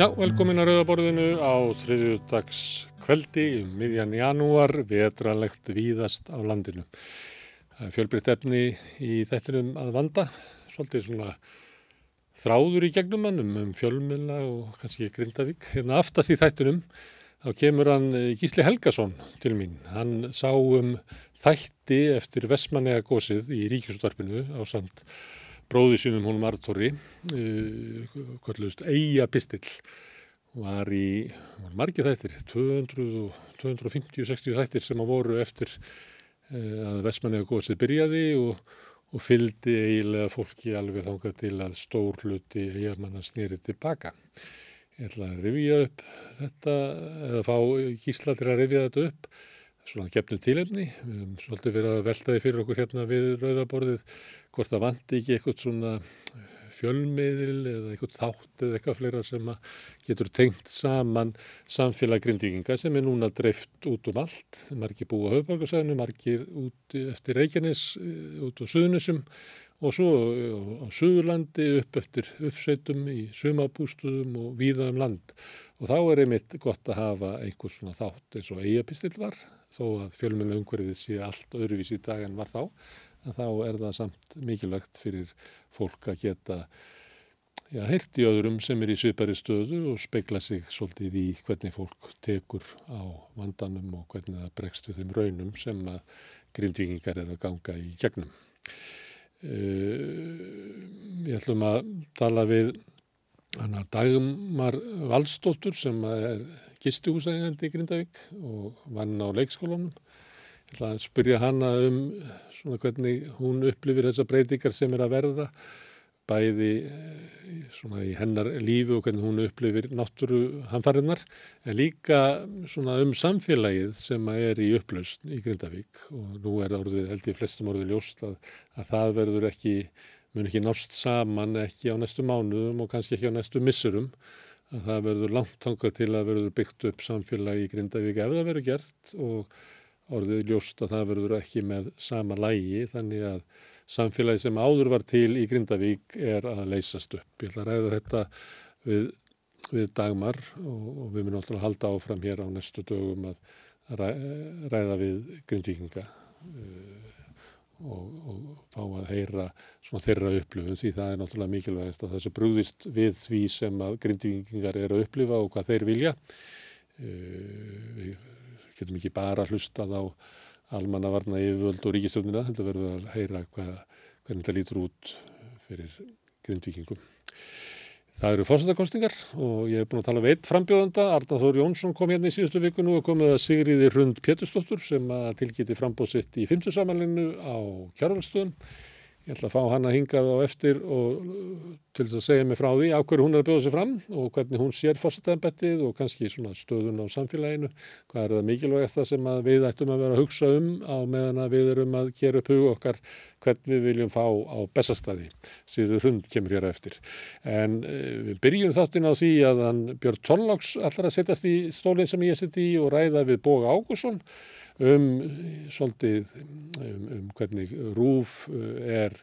Já, velkomin að Rauðaborðinu á þriðjudags kveldi um miðjan janúar, vetralegt víðast á landinu. Fjölbreytt efni í þettinum að vanda, svolítið svona þráður í gegnum mannum um fjölmila og kannski Grindavík. Hérna aftast í þettinum þá kemur hann eh, Gísli Helgason til mín. Hann sá um þætti eftir Vestmanega gósið í Ríkjustarpinu á samt bróði sínum húnum Artóri, uh, kvöldust Eija Pistill, var í var margir þættir, 250-60 þættir sem að voru eftir uh, að Vestmanniða góðsið byrjaði og, og fyldi eiginlega fólki alveg þángað til að stór hluti eigamanna snýri tilbaka. Ég ætla að rifja upp þetta, eða fá gísla til að rifja þetta upp svona gefnum tílefni. Við höfum svolítið verið að veltaði fyrir okkur hérna við rauðaborðið hvort það vandi ekki eitthvað svona fjölmiðil eða eitthvað þátt eða eitthvað fleira sem getur tengt saman samfélag grindvíkinga sem er núna dreift út um allt. Margir búa á höfðborgarsæðinu, margir út eftir Reykjanes, eh, út á Suðunusum og svo á Suðurlandi upp eftir uppsveitum í sumabústuðum og víða um land. Og þá er einmitt gott að hafa einhvers svona þátt eins og eigapistill var, þó að fjölmjölu umhverfið sé allt öðruvís í dag en var þá en þá er það samt mikilvægt fyrir fólk að geta já, heyrt í öðrum sem er í svipari stöðu og speikla sig svolítið í hvernig fólk tekur á vandanum og hvernig það bregst við þeim raunum sem að grindvikingar er að ganga í gegnum. Uh, ég ætlum að tala við Dagmar Valstóttur sem er gistuhúsægandi í Grindavík og vann á leikskólanum. Ég ætla að spyrja hana um svona hvernig hún upplifir þessa breytingar sem er að verða bæði eh, svona í hennar lífi og hvernig hún upplifir náttúru hanfarinnar en líka svona um samfélagið sem er í upplaust í Grindavík. Og nú er orðið held ég flestum orðið ljóst að, að það verður ekki, mun ekki nást saman ekki á næstu mánuðum og kannski ekki á næstu missurum að það verður langt tangað til að verður byggt upp samfélagi í Grindavík ef það verður gert og orðið ljóst að það verður ekki með sama lægi þannig að samfélagi sem áður var til í Grindavík er að leysast upp. Ég ætla að ræða þetta við, við dagmar og, og við munum alltaf að halda áfram hér á næstu dögum að ræða við Grindvíkinga og, og fá að heyra þeirra upplifun því það er náttúrulega mikilvægast að þessu brúðist við því sem að Grindvíkingar eru að upplifa og hvað þeir vilja. Uh, við getum ekki bara hlustað á almannavarna yfirvöld og ríkistjónina, þetta verður að heyra hvað, hvernig þetta lítur út fyrir grindvíkingum. Það eru fórsættakostingar og ég hef búin að tala við eitt frambjóðanda, Arna Þóri Jónsson kom hérna í síðustu viku. Nú og komið að Sigriði Rund Pétursdóttur sem tilgiti frambóðsitt í fymtusamalinu á kjárvaldstöðun Ég ætla að fá hann að hingað á eftir og til þess að segja mig frá því á hverju hún er að bjóða sig fram og hvernig hún sér fórsetæðanbettið og kannski stöðun á samfélaginu. Hvað er það mikilvægast sem við ættum að vera að hugsa um á meðan við erum að gera upp hug okkar hvernig við viljum fá á bestastæði. Sýður hund kemur hér eftir. En uh, við byrjum þáttinn á því að Björn Tollóks ætlar að setjast í stólinn sem ég seti í og ræða við Boga Ágússon um svolítið um, um hvernig rúf uh, er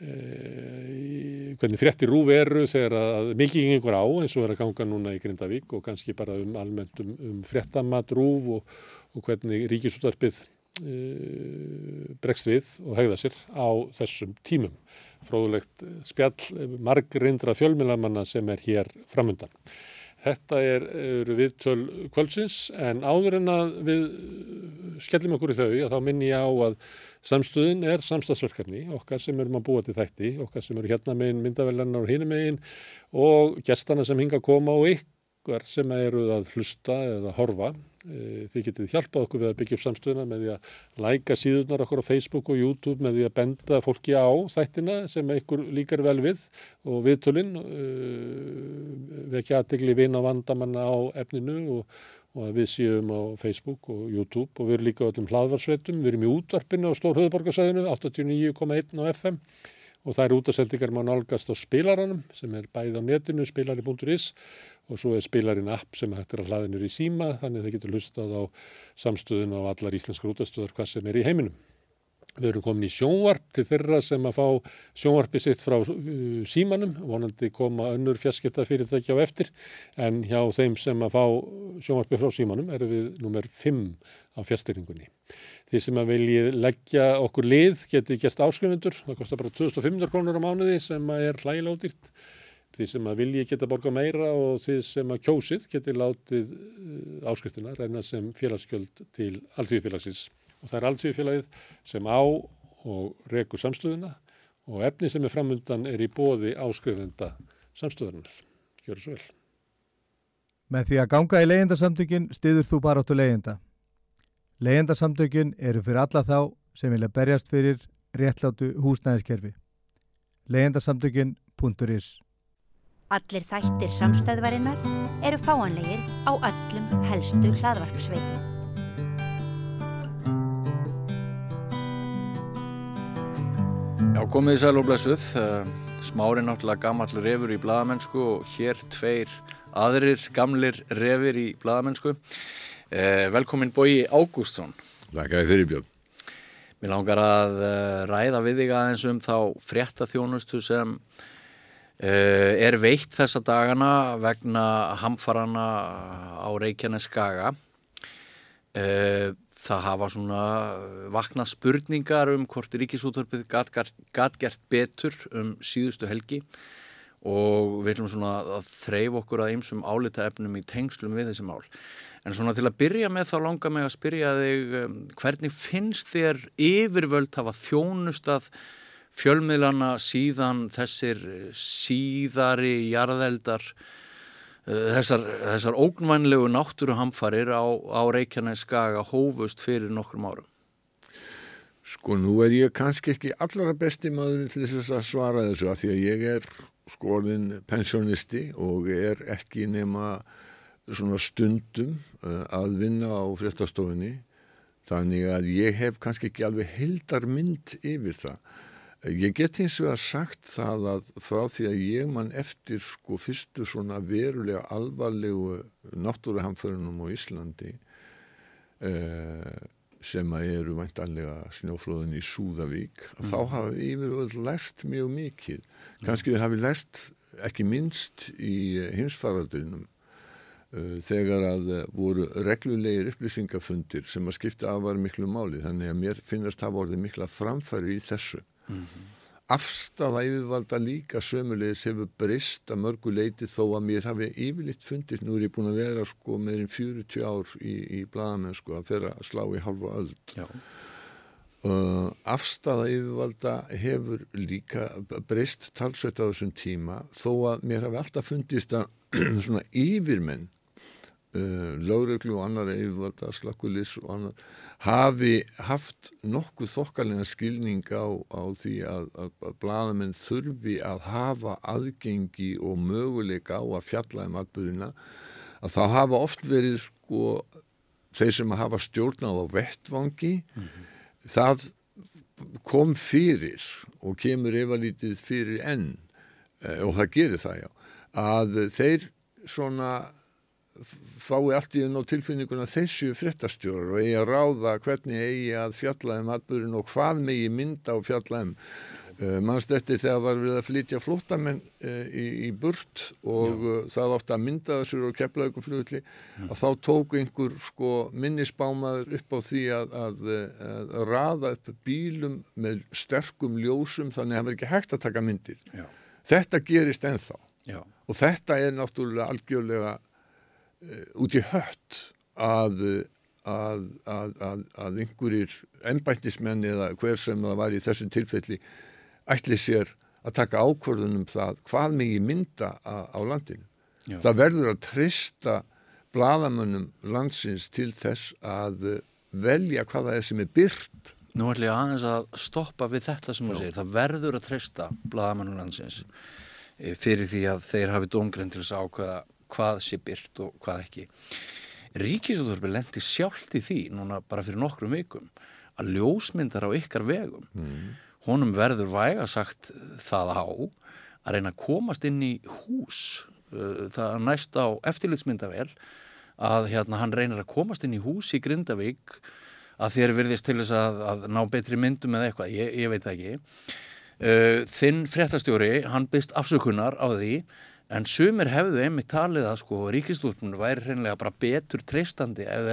uh, hvernig fréttir rúf eru þegar að mikið yngur á eins og er að ganga núna í Grindavík og kannski bara um almennt um, um fréttamat rúf og, og hvernig ríkisúttarpið uh, bregst við og hegða sér á þessum tímum fróðulegt spjall marg reyndra fjölmilamanna sem er hér framundan. Þetta er, eru viðtöl kvöldsins en áður en að við skellum okkur í þau að þá minn ég á að samstöðin er samstagsverkefni okkar sem erum að búa til þætti, okkar sem eru hérna megin myndavellarnar og hínum megin og gestana sem hinga að koma og ykkur sem eru að hlusta eða horfa þið getið hjálpað okkur við að byggja upp samstöðuna með því að læka síðunar okkur á Facebook og YouTube með því að benda fólki á þættina sem einhver líkar vel við og viðtölinn eh, vekja aðtegli vinn á vandamanna á efninu og, og að við séum á Facebook og YouTube. Og við erum líka öllum hlaðvarsveitum, við erum í útvarpinu á Stór höfuborgarsæðinu 89,1 á FM og það eru útasendingar má nálgast á spilaranum sem er bæði á netinu spilari.is og svo er spilarinn app sem hægt er að hlaðinur í síma þannig að það getur hlustað á samstöðun á allar íslenskar útastöðar hvað sem er í heiminum. Við erum komin í sjónvarp til þeirra sem að fá sjónvarpi sitt frá uh, símanum, vonandi koma önnur fjarskipta fyrirtæki á eftir, en hjá þeim sem að fá sjónvarpi frá símanum erum við nummer 5 á fjárstyrningunni. Því sem að viljið leggja okkur lið geti gæst áskrifundur, það kostar bara 2500 krónur á mánuði sem að er hlægilóðirt. Því sem að viljið geta borga meira og því sem að kjósið geti látið uh, áskriftina reyna sem félagsgjöld til allþjóðfélagsins og það er alltíðfélagið sem á og rekur samstöðuna og efni sem er framundan er í bóði áskrifenda samstöðunar. Gjör svo vel. Með því að ganga í leyendasamtökin stiður þú bara áttu leyenda. Leyendasamtökin eru fyrir alla þá sem vilja berjast fyrir réttlátu húsnæðiskerfi. leyendasamtökin.is Allir þættir samstæðvarinnar eru fáanlegir á öllum helstu hlaðvarpsveitum. Já, komið í sæl og blessuð. Eh, Smári náttúrulega gammal refur í bladamennsku og hér tveir aðrir gamlir refir í bladamennsku. Eh, velkomin Bói Ágústsson. Þakkaði fyrir Björn. Mér langar að eh, ræða við þig aðeins um þá fréttaþjónustu sem er veitt þessa dagana vegna hamfarana á Reykjanes Skaga. Eh, það hafa svona vakna spurningar um hvort ríkisútvarpið gatt gert betur um síðustu helgi og við ætlum svona að þreyf okkur að ymsum álita efnum í tengslum við þessi mál. En svona til að byrja með þá langar mig að spyrja þig um, hvernig finnst þér yfirvöld hafa þjónustað fjölmiðlana síðan þessir síðari jarðeldar þessar, þessar ógnvænlegu náttúruhamfarir á, á Reykjanes skaga hófust fyrir nokkrum árum? Sko nú er ég kannski ekki allra besti maður til þess að svara þessu að því að ég er skoðin pensionisti og er ekki nema svona stundum uh, að vinna á fréttastofinni þannig að ég hef kannski ekki alveg heldar mynd yfir það Ég get eins og að sagt það að frá því að ég mann eftir sko fyrstu svona verulega alvarlegu náttúruhamförunum á Íslandi eh, sem að eru væntanlega snjóflóðin í Súðavík mm. þá hafa yfirvöld lært mjög mikið. Kanski við hafi lært ekki minnst í hinsfaraldrinum uh, þegar að voru reglulegir upplýsingafundir sem að skipta afvar miklu máli þannig að mér finnast það voruð mikla framfæri í þessu Mm -hmm. Afstafa yfirvalda líka sömulegis hefur brist að mörgu leiti þó að mér hafi yfirlitt fundist, nú er ég búin að vera sko meirinn 40 ár í, í bladamenn sko að fyrir að slá í halva öll. Uh, afstafa yfirvalda hefur líka brist talsveit á þessum tíma þó að mér hafi alltaf fundist að svona yfirmenn uh, lögreglu og annar yfirvalda, slakkulis og annar hafi haft nokkuð þokkalega skilning á, á því að, að, að bladamenn þurfi að hafa aðgengi og möguleika á að fjalla um atbyrðina að þá hafa oft verið sko þeir sem að hafa stjórnað á vettvangi mm -hmm. það kom fyrir og kemur efalítið fyrir enn eh, og það gerir það já að þeir svona fái allt í enn á tilfinninguna þessu fréttastjórar og eigi að ráða hvernig eigi að fjalla um atbyrjun og hvað megi mynda á fjalla um. Uh, mannst eftir þegar var við að flytja flótamenn uh, í, í burt og uh, það átti að mynda þessur og kepla ykkur flugulli að þá tóku einhver sko minnisbámaður upp á því að, að, að, raða upp bílum með sterkum ljósum þannig að það verður ekki hægt að taka myndir. Já. þetta gerist ennþá. Já. og þetta er náttúrulega algjörlega Eh, út í hött að, að, að, að einhverjir ennbættismenn eða hver sem það var í þessum tilfelli ætli sér að taka ákvörðunum það hvað megi mynda á, á landinu. Já. Það verður að trista bladamönnum landsins til þess að velja hvaða er sem er byrt. Nú ætlum ég aðeins að stoppa við þetta sem þú segir. Það verður að trista bladamönnum landsins eh, fyrir því að þeir hafi dóngrenn til þess að ákveða hvað sé byrt og hvað ekki. Ríkisúðurfi lendi sjálft í því núna bara fyrir nokkrum vikum að ljósmyndar á ykkar vegum mm. honum verður væga sagt það á að reyna að komast inn í hús uh, það næst á eftirlitsmyndavel að hérna hann reynir að komast inn í hús í Grindavík að þér virðist til þess að, að ná betri myndum eða eitthvað, ég, ég veit ekki. Uh, þinn fréttastjóri, hann byrst afsökunar á því en sumir hefðu einmitt talið að sko ríkistúrpunum væri hreinlega bara betur treystandi ef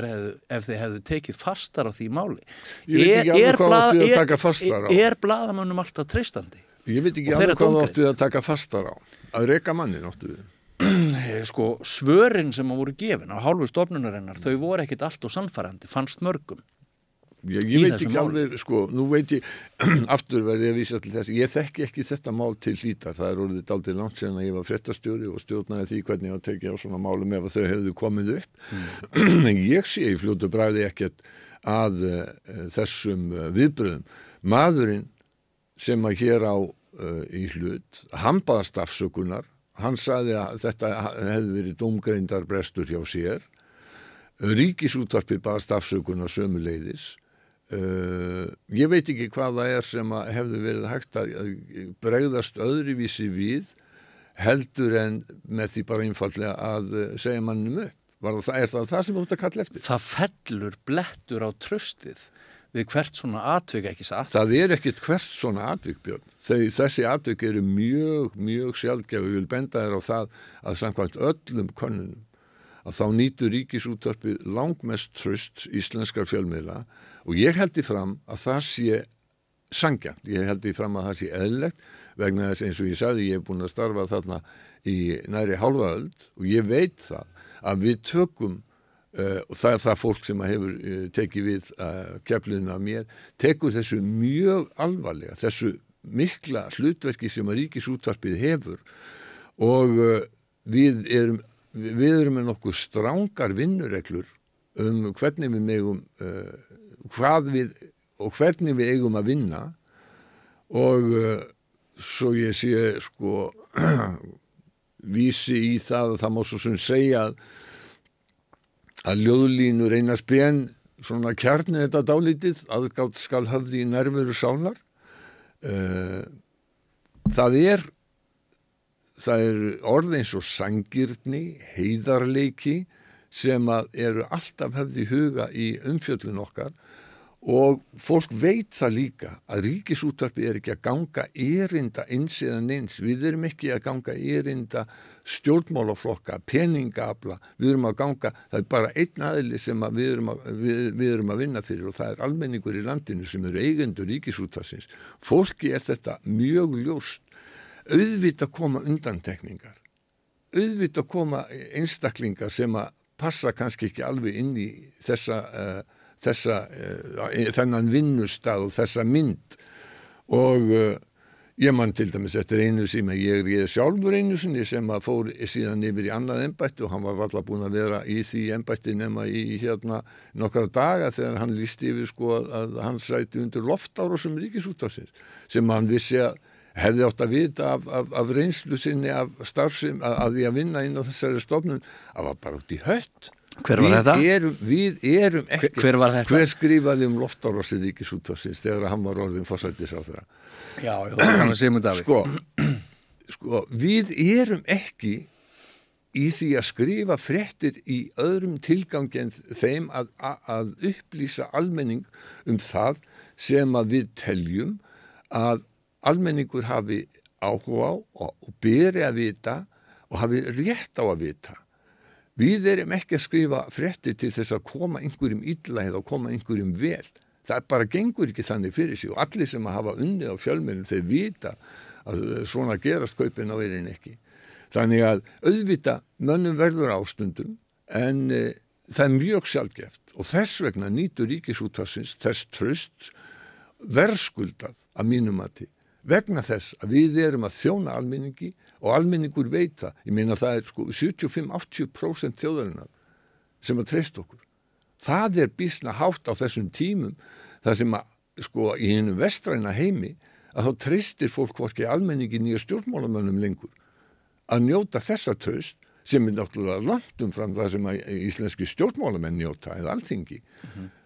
ef þeir hefðu tekið fastar á því máli. Ég veit ekki alveg hvað áttu að taka fastar á. Er, er bladamönnum alltaf treystandi? Ég veit ekki alveg hvað áttu að taka fastar á. Að reka mannin áttu við. Eh, Sko svörin sem voru gefin á hálfu stofnunarinnar, þau voru ekkit allt og sannfærandi, fannst mörgum. Ég, ég veit ekki alveg, sko, nú veit ég, aftur verði ég að vísa til þess, ég þekki ekki þetta mál til hlítar, það er orðið daldið langt sen að ég var fréttastjóri og stjórnaði því hvernig ég var tekið á svona málum ef að þau hefðu komið upp. en ég sé í fljótu bræði ekkert að uh, þessum uh, viðbröðum. Maðurinn sem að hér á uh, í hlut, hann baðast afsökunar, hann saði að þetta hefði verið domgreindar brestur hjá sér, Ríkisútvarpið baðast afsökunar sömu leiðis. Uh, ég veit ekki hvað það er sem hefði verið hægt að bregðast öðruvísi við heldur en með því bara einfallega að uh, segja mannum upp. Það, er það það sem þú ert að kalla eftir? Það fellur blettur á tröstið við hvert svona atvik ekki satt. Það er ekkit hvert svona atvikbjörn. Þessi atvik eru mjög, mjög sjálfgef. Ég vil benda þér á það að samkvæmt öllum könnunum að þá nýtur ríkisútvarpið langmest tröst íslenskar fjölmiðla og ég held í fram að það sé sangjant. Ég held í fram að það sé eðlegt vegna þess eins og ég sagði ég hef búin að starfa þarna í næri hálfaöld og ég veit það að við tökum Uh, og það er það fólk sem hefur uh, tekið við uh, keflinu af mér tekur þessu mjög alvarlega þessu mikla hlutverki sem að ríkisútvarpið hefur og við erum við erum með nokkuð strángar vinnureglur um hvernig við megum uh, hvað við og hvernig við eigum að vinna. Og uh, svo ég sé sko vísi í það og það má svo sem segja að að ljóðlínur einar spen svona kjarni þetta dálítið aðgátt skal höfði í nærveru sálar. Uh, það er það er orð eins og sangirni heiðarleiki sem að eru alltaf höfði í huga í umfjöllun okkar og fólk veit það líka að ríkisútvarpi er ekki að ganga erinda eins eða neins, við erum ekki að ganga erinda stjórnmálaflokka, peningabla, við erum að ganga, það er bara einn aðili sem að við, erum að, við, við erum að vinna fyrir og það er almenningur í landinu sem eru eigendur ríkisútvarsins. Fólki er þetta mjög ljóst, auðvita koma undantekningar, auðvita koma einstaklingar sem að passa kannski ekki alveg inn í þessa uh, þessa, uh, þennan vinnustad og þessa mynd. Og uh, ég mann til dæmis eftir einu sem ég er sjálfur einu sinni sem að fór síðan yfir í annað embætti og hann var alltaf búin að vera í því embætti nema í hérna nokkara daga þegar hann lísti yfir sko að, að hann sæti undir loftáru sem ríkisútafsins sem hann vissi að hefði átt að vita af, af, af reynslu sinni af starfsim, að, að því að vinna inn á þessari stofnun að var bara út í hött Hver var við þetta? Erum, við erum ekki Hver- hver var þetta? Hver skrifaði um loftárosi ríkisútvarsins þegar hann var orðin fórsættis á þeirra Já, já, það kann að segja mjög Davíð. sko, sko, við erum ekki í því að skrifa fréttir í öðrum tilgangi en þeim að, að, að upplýsa almenning um það sem að við teljum að almenningur hafi áhuga á og, og beri að vita og hafi rétt á að vita. Við erum ekki að skrifa fréttir til þess að koma einhverjum illa eða koma einhverjum vel. Það bara gengur ekki þannig fyrir sig og allir sem að hafa unnið á fjölmennum þeir vita að svona gerast kaupin á erin ekki. Þannig að auðvita mönnum verður ástundum en e, það er mjög sjálfgeft og þess vegna nýtur ríkisútarsins þess tröst verðskuldað að mínum að til vegna þess að við erum að þjóna almenningi og almenningur veit það. Ég meina það er sko 75-80% þjóðarinnar sem að treyst okkur. Það er bísna hátt á þessum tímum þar sem að sko í hennum vestræna heimi að þá treystir fólk hvorki almenningi nýja stjórnmálamönnum lengur að njóta þessa tröst sem er náttúrulega landum fram það sem íslenski stjórnmálamenn njóta eða alþingi.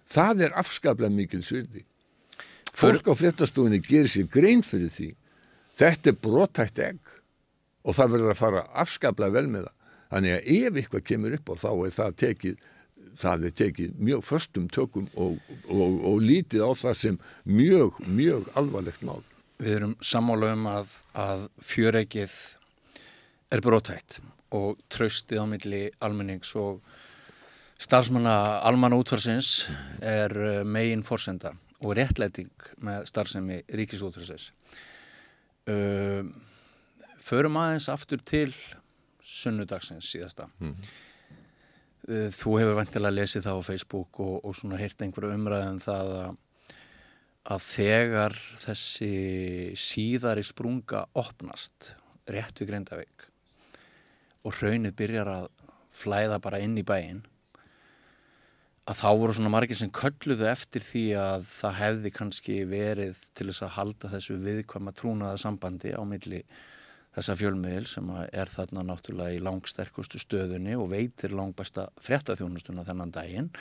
Það er afskaplega mikil svirði. Fólk á fréttastofunni gerir sér grein fyrir því. Þetta er brotætt egg og það verður að fara afskaplega vel með það. Þannig að ef eitthvað kemur upp á þá er það tekið það er tekið mjög förstum tökum og, og, og lítið á það sem mjög, mjög alvarlegt mál. Við erum sammála um að, að fjöreikið er brótætt og tröstið á milli almennings og starfsmanna almanna útvarsins er eh, megin forsenda og réttlæting með starfsemi ríkisútvarsins. Uh, förum aðeins aftur til sunnudagsins síðasta. Mm. Uh, þú hefur vantilega lesið það á Facebook og, og svona heyrt einhverju umræðum það að að þegar þessi síðari sprunga opnast rétt við Grindavík og hraunið byrjar að flæða bara inn í bæin að þá voru svona margir sem kölluðu eftir því að það hefði kannski verið til þess að halda þessu viðkvæma trúnaða sambandi á milli þessa fjölmiðil sem er þarna náttúrulega í langsterkustu stöðunni og veitir langbæsta fréttaþjónustuna þennan daginn.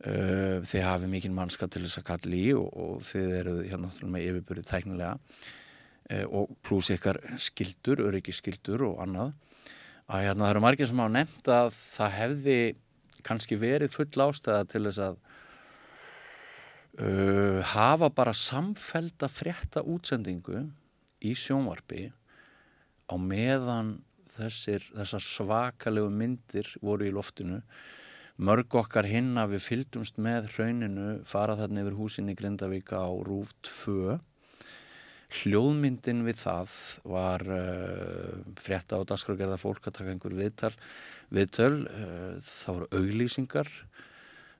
Uh, þið hafið mikinn mannskap til þess að kalla í og, og þið eru hérna náttúrulega með yfirbyrðu tæknilega. Uh, og pluss ykkar skildur, öryggi skildur og annað. Að hérna það eru margir sem hafa nefnt að það hefði kannski verið full ástæða til þess að uh, hafa bara samfælda frétta útsendingu í sjónvarpi á meðan þessir, þessar svakalegu myndir voru í loftinu. Mörg okkar hinn að við fylgdumst með hrauninu fara þarna yfir húsinni Grindavík á Rúf 2 hljóðmyndin við það var uh, frétta á dasgrágerða fólk að taka einhver viðtal viðtöl, uh, það voru auglýsingar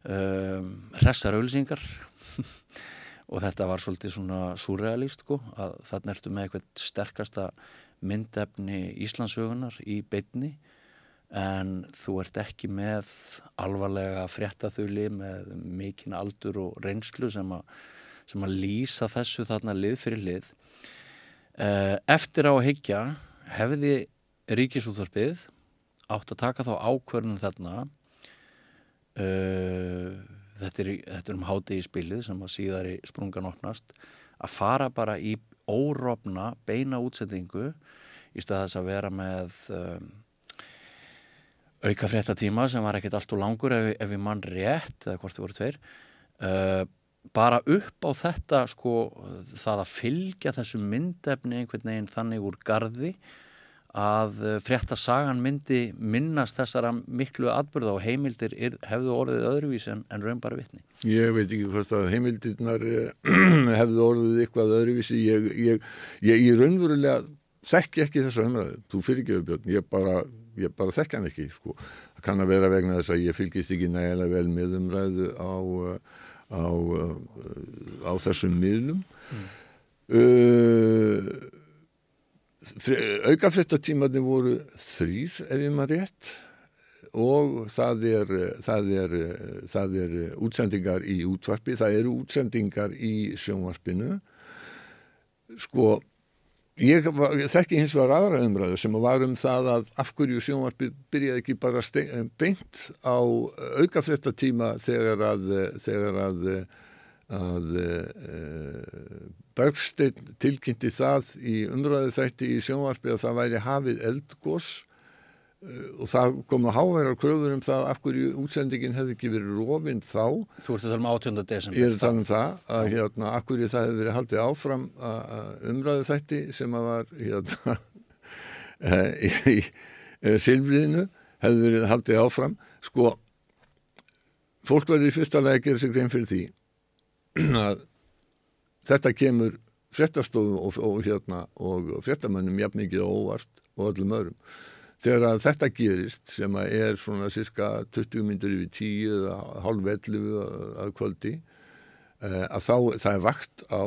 uh, hressar auglýsingar. Og þetta var svolítið svona surrealist sko, að þarna ertu með eitthvað sterkasta myndefni Íslandsögunar í beitni en þú ert ekki með alvarlega fréttaþuli með mikinn aldur og reynslu sem að, sem að lýsa þessu þarna lið fyrir lið. eh, eftir á að higgja hefði ríkisúþarpið átt að taka þá ákverðin þarna. Uh, þetta, er, þetta er um háti í spilið sem að síðar í sprungan opnast. Að fara bara í órofna beina útsendingu í staðis að vera með um, auka fréttatíma sem var ekkert allt og langur ef, ef við mann rétt eða hvort þið voru tveir. Uh, bara upp á þetta sko það að fylgja þessu myndefni einhvern veginn þannig úr gardi að fréttasagan myndi minnast þessara miklu atbyrða og heimildir er, hefðu orðið öðruvís en, en raun bara vitni. Ég veit ekki hvort að heimildirnar eh, hefðu orðið eitthvað öðruvísi. Ég, ég, ég, ég raunverulega þekki ekki þessa umræðu. Þú fyrir ekki auðvitað, ég bara bara þekk hann ekki sko. það kann að vera vegna þess að ég fylgist ekki nægilega vel með umræðu á, á, á þessum miðlum mm. uh, aukafréttatímaði voru þrýr ef ég maður rétt og það er, það er, það er útsendingar í útvarpi, það eru útsendingar í sjónvarpinu sko Ég, þekki hins vegar aðra umræðu sem var um það að afhverju sjónvarpi byrjaði ekki bara beint á aukafréttatíma þegar að, þegar að, að e, Bergstein tilkynnti það í umræðu þætti í sjónvarpi að það væri hafið eldgós og það kom að háværa kröfur um það af hverju útsendingin hefði ekki verið rofinn þá. Þú ert að tala um 18. desember. Ég er að tala um það að hérna, af hverju það hefði verið haldið áfram umræðu þætti sem að var hérna, í, í, silfriðinu hefði verið haldið áfram. Sko fólk verður í fyrsta lega að gera sig grein fyrir því að þetta kemur fréttastofu og, og, hérna, og fréttamönnum jafn mikið óvart og öllum öðrum þegar þetta gerist sem er svona cirka 20 myndur yfir 10 eða hálf 11 að kvöldi eh, að þá það er vakt á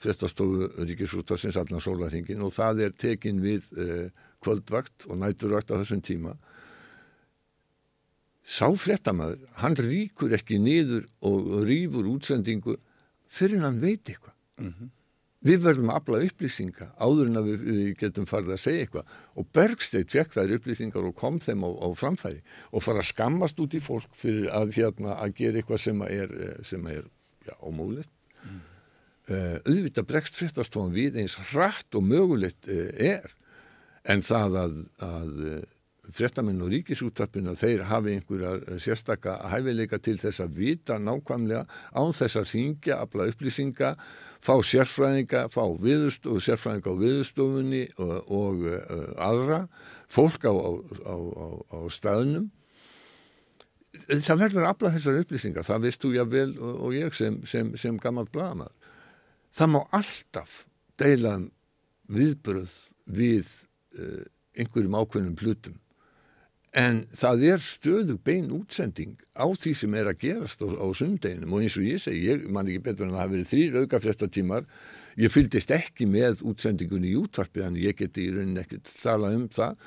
fyrstastofu Ríkisútarsins allan sólarhingin og það er tekin við eh, kvöldvakt og næturvakt á þessum tíma sá frettamæður hann ríkur ekki niður og rýfur útsendingu fyrir hann veit eitthvað mm -hmm. Við verðum að afla upplýsinga áður en að við, við getum farið að segja eitthvað og Bergstedt fekk þær upplýsingar og kom þeim á, á framfæri og fara að skammast út í fólk fyrir að, hérna, að gera eitthvað sem er, eh, sem er já, ómúlegt. Mm. Uh, auðvitað bregst fréttastofan við eins hratt og mögulegt uh, er en það að, að fréttamenn og ríkisúttarpina þeir hafi einhverja sérstaka hæfileika til þess að vita nákvæmlega án þess að ringja, afla upplýsinga, fá sérfræðinga, fá viðust, sérfræðinga á viðustofunni og, og uh, aðra, fólk á, á, á, á staðnum. Það verður að afla þessar upplýsingar, það veist þú ég vel og, og ég sem, sem, sem gammal bladamæður. Það má alltaf deila um viðbröð við uh, einhverjum ákveðnum plutum en það er stöðu bein útsending á því sem er að gerast á, á sundeginum og eins og ég segi, ég man ekki betur en það hafi verið þrýr aukafréttatímar. Ég fylgist ekki með útsendingunni í útvarpi þannig ég geti í rauninni ekkert tala um það.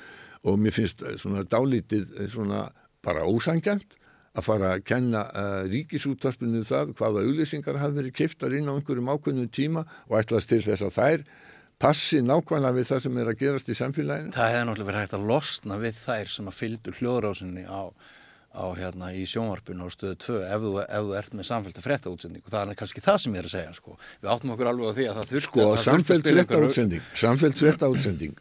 Og mér finnst svona dálítið svona bara ósangjant að fara að kenna uh, ríkisútvarpinu það hvaða auðlýsingar hafi verið kiftar inn á einhverjum ákveðnum tíma og ætlast til þess að þær passi nákvæmlega við það sem er að gerast í samfélaginu. Það hefði náttúrulega verið hægt að losna við þær sem að fylgdu hljóðrásinni á, á hérna í sjónvarpinu á stöðu 2 ef þú, ef þú ert með samfélta frétta útsending og það er kannski það sem ég er að segja sko. Við áttum okkur alveg á því að það þurfti sko, að samfélta frétta útsending, samfélta frétta útsending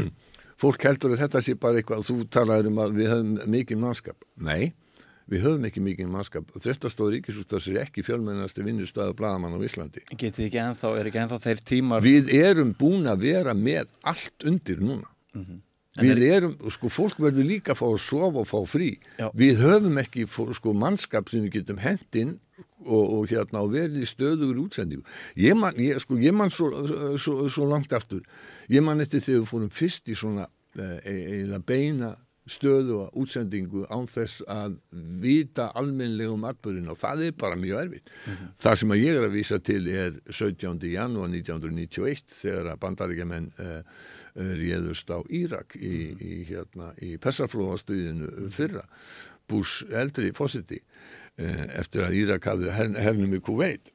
fólk heldur að þetta sé bara eitthvað þú talaður um að við höfum mikið mannskap. Nei við höfum ekki mikið mannskap. Frestastóð ríkisústas er ekki fjölmennasti vinnustæðu bladamann á Íslandi. Ekki ennþá, er ekki ennþá þeir tímar Við erum búin að vera með allt undir núna. Mm -hmm. Við er... erum, sko, fólk verður líka að fá að sofa og fá frí. Já. Við höfum ekki, sko, mannskap sem við getum hendinn og, og hérna og verið í stöðugur útsendíu ég man, ég, sko, ég man svo, svo, svo langt aftur. Ég man eftir þegar við fórum fyrst í svona eh, eiginlega beina stöðu og útsendingu án þess að vita almenlegum atbyrðin og það er bara mjög erfitt. Mm -hmm. Það sem að ég er að vísa til er 17. janúar 1991 þegar að bandaríkjaman uh, eh, eh, réðust á Írak í, mm -hmm. í, hérna, í Persaflóastuðinu fyrra. Bush eldri fósiti uh, eh, eftir að Írak hafði her, hernum í Kuwait.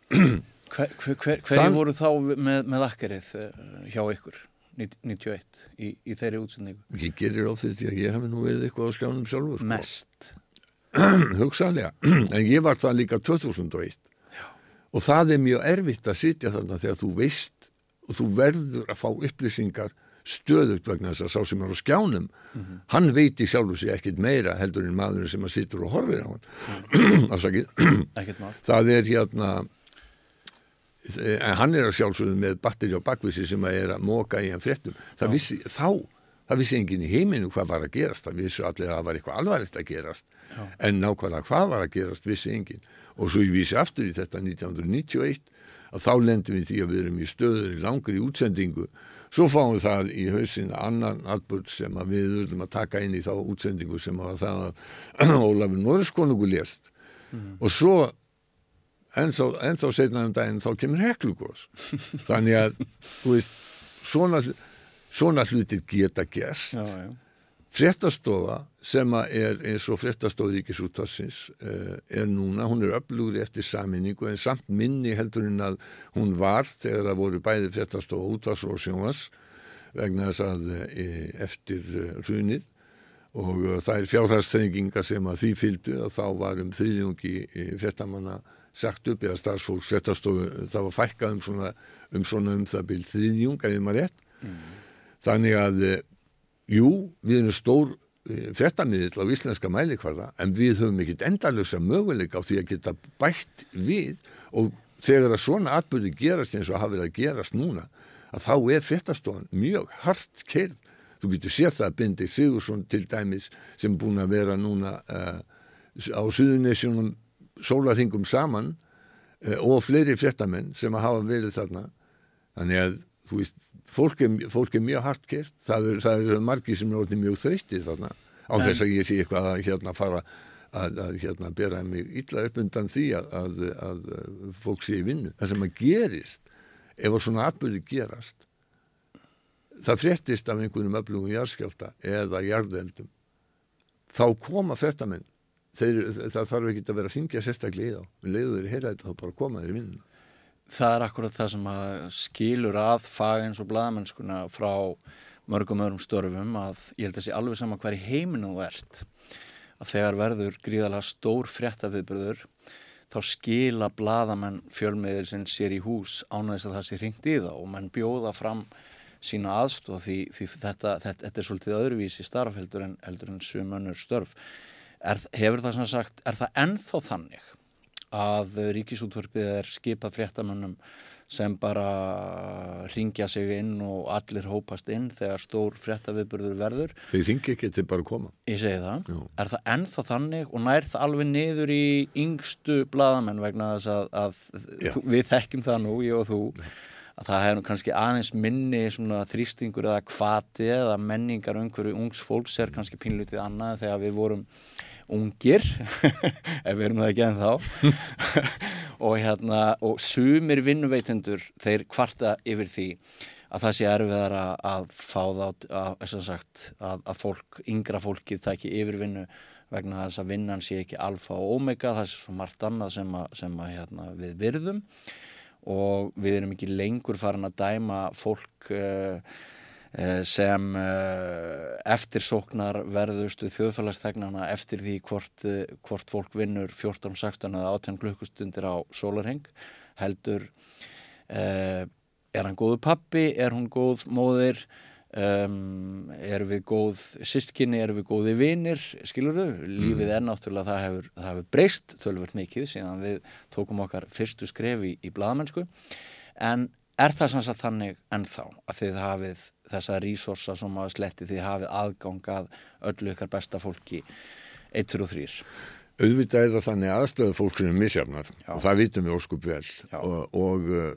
Hver, hver, hver, hverju voru þá með, með akkerið hjá ykkur? 91 í, í þeirri útsendingu Ég gerir á því að ég hef nú verið eitthvað á skjánum sjálfur sko. Mest Hugsaðlega, en ég var það líka 2001 Já. og það er mjög erfitt að sitja þarna þegar þú veist og þú verður að fá upplýsingar stöðugt vegna þess að sá sem er á skjánum mm -hmm. hann veit í sjálfu sig ekkit meira heldur en maðurinn sem að sittur og horfið á hann mm. það er hérna en hann er að sjálfsögðu með batteri á bakvísi sem að er að móka í hann fréttum. Það vissi, þá, það vissi enginn í heiminu hvað var að gerast, það vissi allir að það var eitthvað alvarlegt að gerast. Já. en nákvæmlega hvað var að gerast vissi enginn. Og svo ég vísi aftur í þetta 1991 að þá lendum við því að við erum í stöður í langri útsendingu. Svo fáum við það í hausin annan atbörd sem að við þurfum að taka inn í þá útsendingu sem að það að Ólafur Norriskonungu lést. Mm. og svo en þá setna um daginn þá kemur heklugos þannig að veist, svona, svona hlutir geta gerst. Fréttastofa sem er eins og fréttastofa ríkisúttassins eh, er núna, hún er öflugri eftir saminningu en samt minni heldur en að hún var þegar það voru bæði fréttastofa útvass og sjónvass vegna þess að e, eftir hrunið. Og það er fjárhæðstrenginga sem að því fylgdu að þá varum þrýðjungi fréttamanna sagt upp eða starfsfólk svettastofu það var fækkað um svona um, svona um það byrð þriðjung eða maður rétt mm. þannig að eh, jú, við erum stór eh, frettamíðil á íslenska mælikvarða en við höfum ekkit endalösa möguleika á því að geta bætt við og þegar að svona atbyrði gerast eins og hafa verið að gerast núna að þá er frettastofan mjög hart kerð þú getur séð það að Bindi Sigursson til dæmis sem búin að vera núna uh, á Suðunisjónum sólarhingum saman uh, og fleiri fréttamenn sem hafa verið þarna. Þannig að þú veist fólk er, fólk er mjög hart kert það eru er margi sem er mjög þreytið þarna á þess að ég sé eitthvað að hérna fara að, að hérna bera mig illa upp undan því að, að, að fólk sé í vinnu. Það sem að gerist ef að svona atbyrði gerast það fréttist af einhvernum öflugum jarðskjálta eða jarðeldum þá koma fréttamenn þeir, það þarf ekki að vera að syngja sérstaklega í þá, við leiðum þeir heila þetta þá bara koma þeir í vinnuna. Það er akkurat það sem skilur að fagins og bladamennskuna frá mörgum öðrum störfum að ég held að sé alveg sama hver í heiminu þú ert. Að þegar verður gríðalega stór fréttafiðbröður þá skila bladamenn fjölmiðil sem sér í hús ánæðis að það sé ringt í þá og menn bjóða fram sína aðstóð því, því þetta, þetta, þetta er svolítið öðruvísi starf heldur en, heldur en sumönnur störf er, hefur það sem sagt, er það ennþá þannig að ríkisútvarpið er skipað fréttamönnum sem bara ringja sig inn og allir hópast inn þegar stór fréttaviðburður verður. Þeir ringi ekki til bara að koma. Ég segi það. Já. Er það ennþá þannig og nær það alveg niður í yngstu bladamenn vegna þess að, að þú, við þekkjum það nú, ég og þú, að það hefur kannski aðeins minni svona þrýstingur eða kvati eða menningar umhverju ungs fólks er kannski pínlutið annað þegar við vorum ungir ef við erum það ekki en þá og hérna og sumir vinnuveitendur þeir kvarta yfir því að það sé erfiðar að, að fá þá að, að, að, fólk, yngra fólkið tæki yfirvinnu vegna þess að vinnan sé ekki alfa og omega, það sé svo margt annað sem, sem hérna, við virðum. Og við erum ekki lengur farin að dæma fólk uh, sem uh, eftirsóknar verðustu þjóðfælagsþegnana eftir því hvort, uh, hvort fólk vinnur 14, 16 eða 18 klukkustundir á sólarheng heldur er hann góðu pappi, er hún góð móðir? Um, erum við góð systkinni, erum við góði vinir? Skilur þau, lífið er náttúrulega það hefur, það hefur breyst tölvört mikið síðan við tókum okkar fyrstu skref í, í bladamennsku en er það sanns að þannig ennþá að þið hafið þessa resursa sem að sletti þið hafið aðgang að öllu ykkar besta fólki 1, 2 og 3 Auðvitað er það þannig aðstöðu fólksinu misjafnar. Já. og það vitum við óskup vel. Já. og, og uh,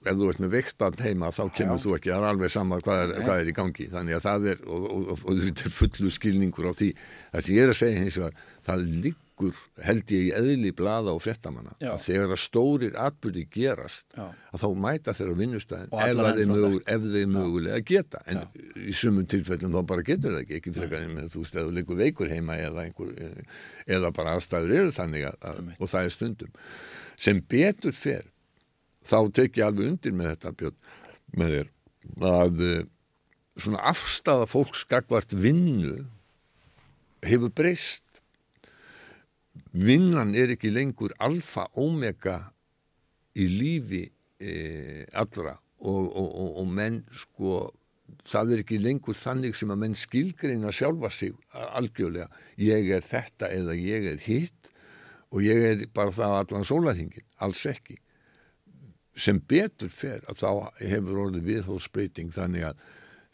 ef þú ert með veiktbarn heima þá kemur Já. þú ekki, það er alveg sama hvað er, hvað er í gangi. Þannig að það er, og, og, og, þetta er fullu skilningur á því, það sem ég er að segja hins vegar, það liggur held ég í eðli blaða og fréttamanna að þegar að stórir atbyrði gerast Já. að þá mæta þeir á vinnustæðin ef, þeir mögulega geta. En Já. í sumum tilfellum þá bara getur það ekki. Ekki frekar en þú þú liggur veikur heima eða, einhver, eh, eða bara aðstæður eru þannig að, að, og það er stundum. Sem betur fer þá tek ég alveg undir með þetta Björn, með þér að eh, svona afstafa fólks gagvart vinnu hefur breyst vinnan er ekki lengur alfa omega í lífi e, allra. Og, og, og, og menn sko það er ekki lengur þannig sem að menn skilgreina sjálfa sig algjörlega. Ég er þetta eða ég er hitt og ég er bara það allan sólarhingin, alls ekki. Sem betur fer að þá hefur orðið viðhóðsbreyting þannig að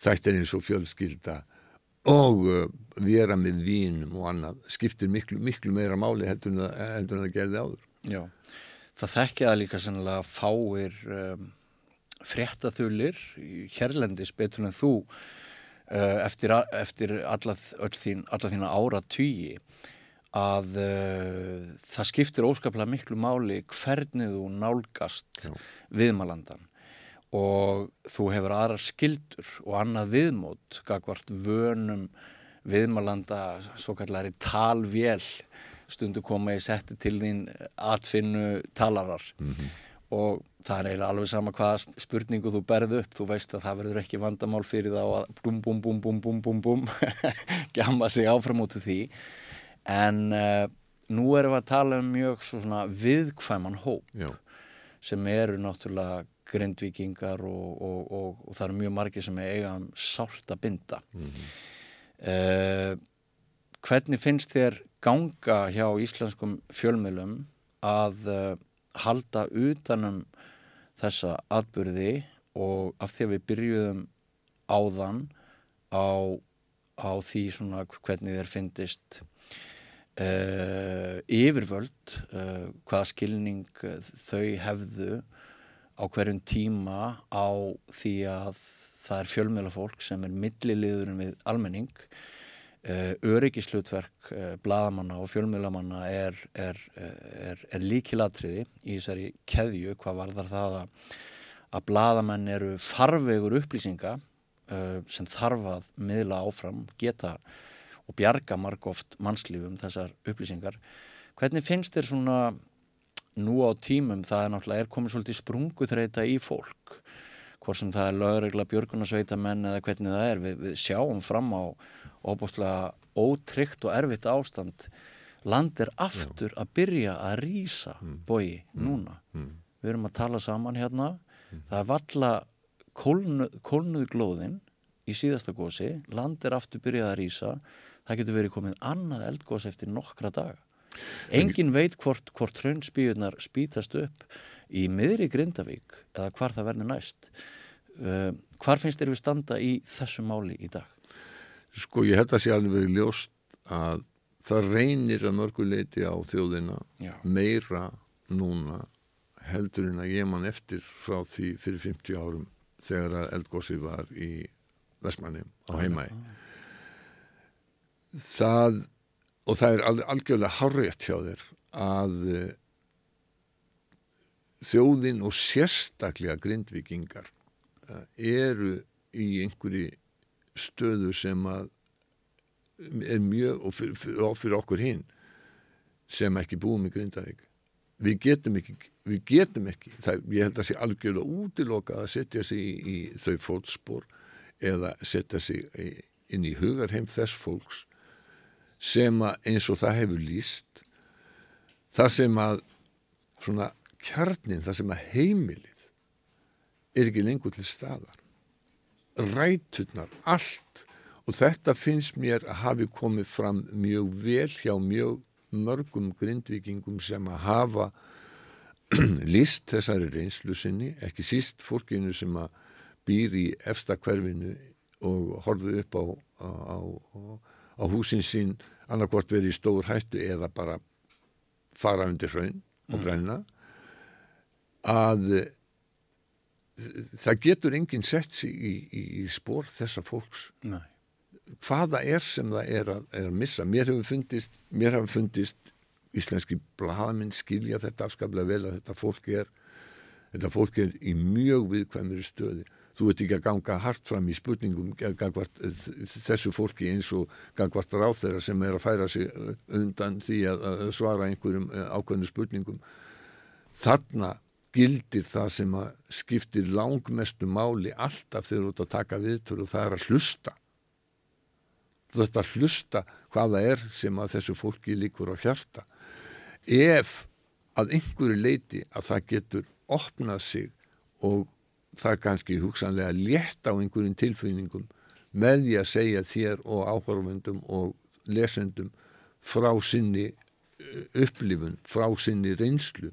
þetta er eins og fjölskylda og uh, vera með vínum og annað skiptir miklu, miklu meira máli heldur en það, gerði áður. Já, það þekkja það líka sennilega fáir um, fréttaþulir hérlendis betur en þú uh, eftir, eftir alla, þín, alla þína ára tugi að uh, það skiptir óskaplega miklu máli hvernig þú nálgast viðmalandan og þú hefur aðrar skildur og annað viðmót gagvart vönum viðmalanda svo kallari talvél. Stundu koma í setti til þín atfinnu talarar. Og það er alveg sama hvaða spurningu þú berð upp. Þú veist að það verður ekki vandamál fyrir þá að bum bum bum bum bum bum bum gjama sig áfram út úr því. En uh, nú erum við að tala um mjög svo svona viðkvæman hóp Já, sem eru náttúrulega grindvíkingar og, og, og, og það eru mjög margir sem eiga um sárt að binda. Mm hvernig finnst þér ganga hjá íslenskum fjölmiðlum að uh, halda utanum þessa atbyrði og af því að við byrjuðum áðan á, á því svona hvernig þér finnist uh, yfirvöld uh, hvaða skilning uh, þau hefðu á hverjum tíma á því að það er fjölmiðlafólk sem er milliliðurinn við almenning uh, öryggislutverk uh, bladamanna og fjölmiðlamanna er, er, er, er líkilatriði í þessari keðju hvað varðar það að, að bladamenn eru farvegur upplýsinga uh, sem þarf að miðla áfram, geta og bjarga margóft mannslífum þessar upplýsingar. Hvernig finnst þér svona nú á tímum það er náttúrulega er komið svolítið sprunguþreita í fólk hvort sem það er lögregla björgunarsveita menn eða hvernig það er. Við, við sjáum fram á óbúslega ótryggt og erfitt ástand. Land er aftur að byrja að rýsa bogi núna. Við erum að tala saman hérna. Það er valla kólnuð, kólnuð glóðin í síðasta gósi, land er aftur byrjað að rýsa, það getur verið komið annað eldgós eftir nokkra daga. Engin veit hvort, hvort hraunspíunar spítast upp í miðri Grindavík eða hvar það verður næst. Uh, hvar finnst þér við standa í þessu máli í dag? Sko ég held að sé alveg ljóst að það reynir að mörguleiti á þjóðina Já. meira núna heldur en að ég man eftir frá því fyrir 50 árum þegar að eldgósi var í Vestmanni á heimæ. Það, og það er algjörlega harrétt hjá þér að eh, þjóðin og sérstaklega grindvikingar eh, eru í einhverju stöðu sem að er mjög, og fyrir, fyrir, fyrir okkur hinn sem ekki búum í Grindavík. Við getum ekki, við getum ekki það, ég held að sé algjörlega útilokað að setja sig í, í þau fótspor eða setja sig inn í hugarheim þess fólks sem að eins og það hefur líst það sem að svona kjarnin, það sem að heimilið er ekki lengur til staðar. Ræturnar, allt. Og þetta finnst mér að hafi komið fram mjög vel hjá mjög mörgum grindvikingum sem að hafa list þessari reynslu sinni, ekki síst fólkinu sem að býr í efsta hverfinu og horfið upp á, á, á, á húsin sín annarkvort verið í stór hættu eða bara fara undir hraun og brenna að það getur enginn sett sig í, í, í spór þessa fólks. Nei. hvaða er sem það er að, er að missa? Mér hefur fundist, mér hefur fundist íslenski blaðminn skilja þetta afskaplega vel að þetta fólk er þetta fólk er í mjög viðkvæmri stöði þú ert ekki að ganga hart fram í spurningum gagvart, þessu fólki eins og gagvart ráð þeirra sem er að færa sig undan því að, svara einhverjum ákveðnu spurningum. Þarna gildir það sem að skiptir langmestu máli alltaf þegar þú ert að taka viðtölu og það er að hlusta. Þú ert að hlusta hvaða er sem að þessu fólki líkur á hjarta. Ef að einhverju leiti að það getur opnað sig og það kannski hugsanlega létt á einhverjum tilfinningum með því að segja þér og áhörfundum og lesendum frá sinni upplifun, frá sinni reynslu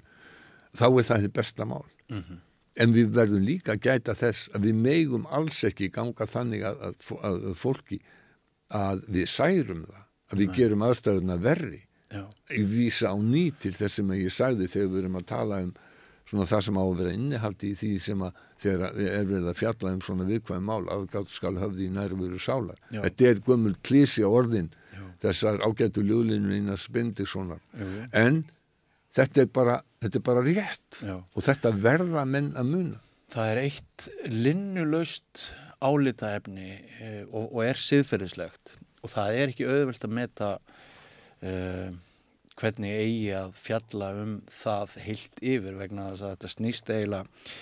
þá er það þið besta mál mm -hmm. en við verðum líka að gæta þess að við megum alls ekki ganga þannig að, að, að, að fólki að við særum það að við Nei. gerum aðstæðuna verri Já. ég vísa á ný til þess sem ég sagði þegar við erum að tala um svona það sem á að vera innihaldi í því sem að þegar er verið að fjalla um svona viðkvæm mál aðgátt skal höfði í nærveru sálar Já. þetta er gömul klísi á orðin Já. þessar ágættu ljóðlinu innan spindir svona en þetta er bara, þetta er bara rétt Já. og þetta verða menn að muna Það er eitt linnulaust álitaefni eh, og, og er siðferðislegt og það er ekki auðvelt að meta uh, hvernig eigi að fjalla um það heilt yfir vegna þess að þetta snýst eiginlega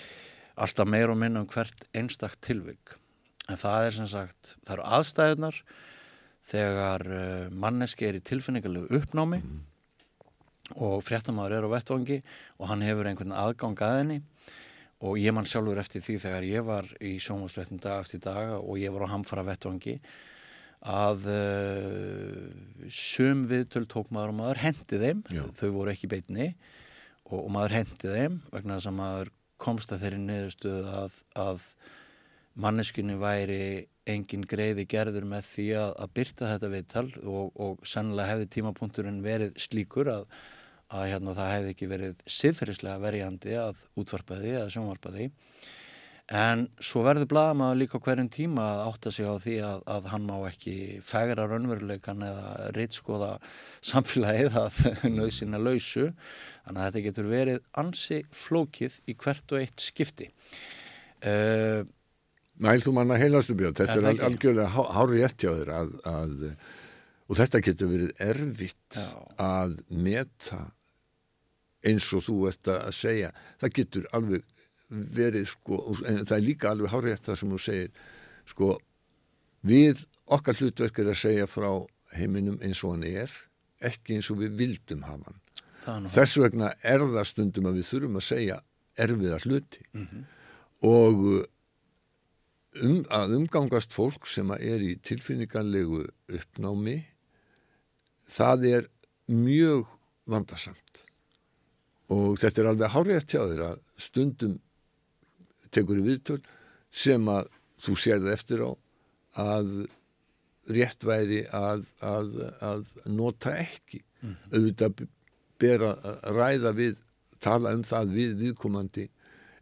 alltaf meir og minna um hvert einstakt tilvik en það er sem sagt, það eru aðstæðunar þegar uh, manneski er í tilfinningarlegu uppnámi mm. og fréttamaður er á vettvangi og hann hefur einhvern aðgang að henni og ég man sjálfur eftir því þegar ég var í sjónvarsfréttum dag eftir dag og ég var á hamfara vettvangi að uh, sum viðtöl tók maður og maður hendi þeim, Já. þau voru ekki beitni og, og maður hendi þeim vegna þess að maður komst að þeirri niðurstuð að, að manneskunni væri engin greiði gerður með því að, að byrta þetta viðtal og, og sannlega hefði tímapunkturinn verið slíkur að, að hérna, það hefði ekki verið siðferðislega verjandi að útvarpa því eða sjónvarpa því En svo verður blaðamaður líka hverjum tíma að átta sig á því að, að hann má ekki fegra raunveruleikan eða reitskoða samfélagið að nöðsina lausu. Þannig að þetta getur verið ansi flókið í hvert og eitt skipti. Uh, Næl þú manna heilastu björn, þetta er, er algjörlega hári rétt hjá þér að, að, og þetta getur verið erfitt Já. að meta eins og þú ert að segja. Það getur alveg verið sko, en það er líka alveg hárétt það sem þú segir sko, við okkar hlutverk er að segja frá heiminum eins og hann er ekki eins og við vildum hafa hann. Þess vegna er það stundum að við þurfum að segja erfiða hluti. Mm -hmm. og um, að umgangast fólk sem er í tilfinningarlegu uppnámi það er mjög vandarsamt og þetta er alveg hárétt hjá þér að stundum tekur í viðtöl sem að þú sér það eftir á að rétt væri að, að, að nota ekki mm -hmm. auðvitað ber að ræða við tala um það við viðkomandi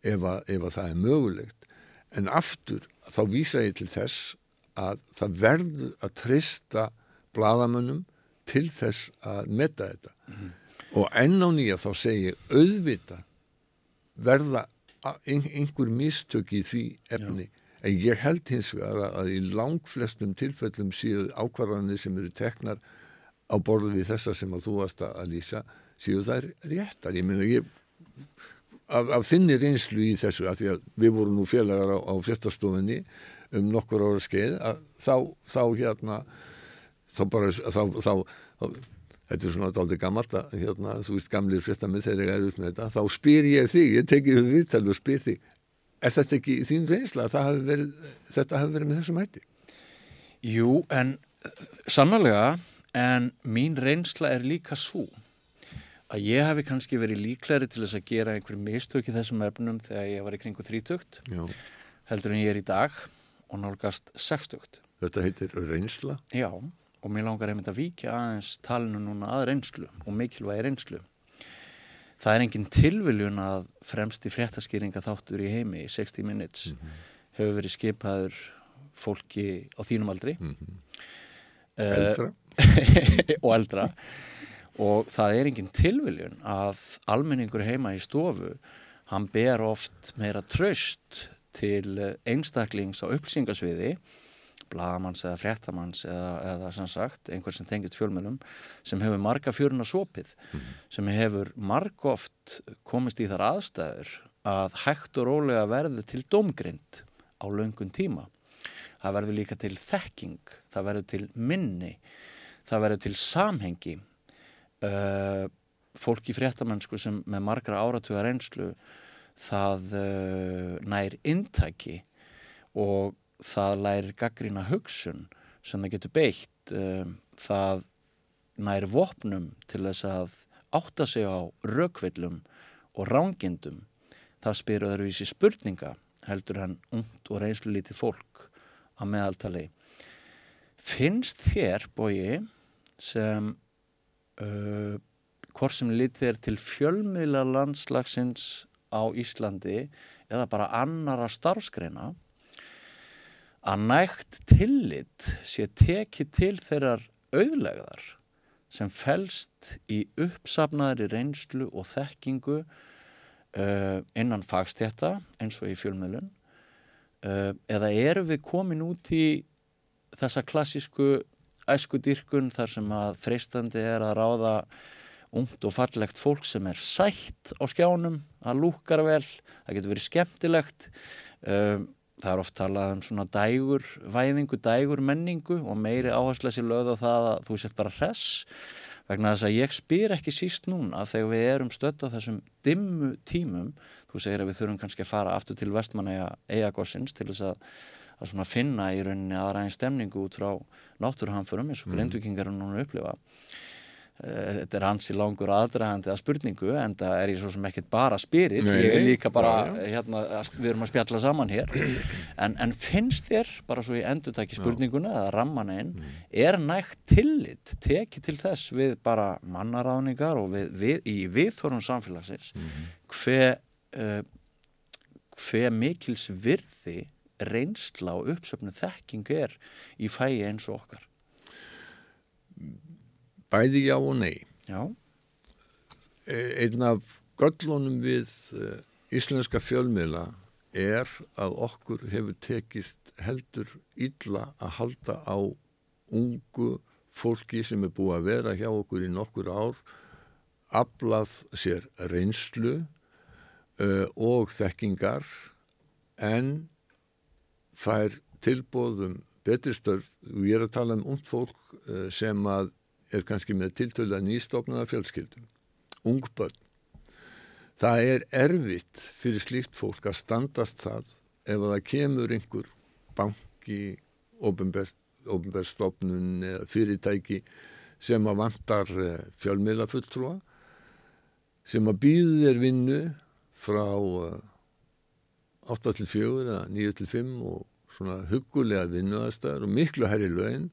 ef að, ef að það er mögulegt en aftur þá vísa ég til þess að það verður að trista bladamönnum til þess að metta þetta mm -hmm. og enn á nýja þá segir auðvita verða einhver mistök í því efni Já. en ég held hins vegar að í langflestum tilfellum séu ákvarðanir sem eru teknar á borðu við þessa sem að þú varst að lýsa séu það réttar ég meina ég af, af þinni reynslu í þessu að því að við vorum nú félagar á, á fjartastofinni um nokkur ára skeið að þá, þá hérna þá bara þá, þá, þá þetta er svona aldrei gammalt að hérna, þú veist gamlir fréttamið þegar ég er út með þetta þá spyr ég þig, ég tekið við viðtal og spyr þig, er þetta ekki þín reynsla að hafi verið, þetta hafi verið með þessum hætti? Jú, en sannlega en mín reynsla er líka svo að ég hafi kannski verið líklæri til þess að gera einhver mistök í þessum efnum þegar ég var í kringu þrítökt heldur en ég er í dag og nálgast sextökt Þetta heitir reynsla? Já og mér langar einmitt að víkja aðeins talinu núna að reynslu og mikilvægi reynslu. Það er engin tilviljun að fremsti fréttaskýringa þáttur í heimi, 60 minutes, mm -hmm. hefur verið skipaður fólki á þínum aldri. Mm -hmm. Eldra. og eldra. Og það er engin tilviljun að almenningur heima í stofu, hann ber oft meira tröst til einstaklings á upplýsingasviði bladamanns eða fréttamanns eða, eða sem sagt einhver sem tengist fjölmjölum sem hefur marga fjöruna sopið mm. sem hefur margóft komist í þar aðstæður að hægt og rólega verður til domgrind á laungun tíma. Það verður líka til þekking, það verður til minni, það verður til samhengi. Uh, fólk í fréttamennsku sem með margra áratuga reynslu það uh, nær intæki og það lærir gaggrína hugsun sem það getur beitt um, það næri vopnum til þess að átta sig á rökvillum og rángindum. Það spyr öðruvísi spurninga heldur hann ungt og reynslu lítið fólk að meðaltali. Finnst þér bóji sem uh, hvort sem lítið er til fjölmiðla landslagsins á Íslandi eða bara annara starfskreina að nægt tillit sé tekið til þeirrar auðlegðar sem fælst í uppsafnaðri reynslu og þekkingu uh, innan fagstétta eins og í fjölmjölun uh, eða eru við komin út í þessa klassísku æskudyrkun þar sem að freistandi er að ráða ungt og fallegt fólk sem er sætt á skjánum, að lúkar vel, það getur verið skemmtilegt. Um, það er oft talað um svona dægur væðingu, dægur menningu og meiri áhersla sér lögð á það að þú sett bara hress vegna þess að ég spyr ekki síst núna þegar við erum stödd á þessum dimmu tímum þú segir að við þurfum kannski að fara aftur til vestmanna eigagossins til þess að, að svona finna í rauninni aðræðin stemningu út frá náttúruhamförum eins og mm. grindvikingar núna upplifa Eh, þetta er hans í langur aðdragandi að spurningu en það er ég svo sem ekkert bara spyrir Nei, ég er líka bara, já, já. Hérna, við erum að spjalla saman hér en, en finnst þér, bara svo ég endur takki spurninguna eða ramman einn mm. er nægt tillit, tekið til þess við bara mannaráningar og við, við, í viðþórun samfélagsins mm. hver uh, hver mikils virði reynsla og uppsöfnu þekking er í fæi eins og okkar Bæði já og nei. Já. E, einn af göllunum við e, íslenska fjölmiðla er að okkur hefur tekist heldur illa að halda á ungu fólki sem er búið að vera hjá okkur í nokkur ár aflað sér reynslu uh, og þekkingar en fær tilbóðum betri störf og ég er að tala um ungd fólk sem að er kannski með tiltöla nýstofnaða fjölskyldum, ung börn. Það er erfitt fyrir slíkt fólk að standast það ef það kemur einhver banki, ofinberstofnun eða fyrirtæki sem að vantar eh, fjölmiðla fulltrúa sem að býðu þér vinnu frá 8 til 4 eða 9 til 5 og svona hugulega vinnuðastæður og miklu herri lögin,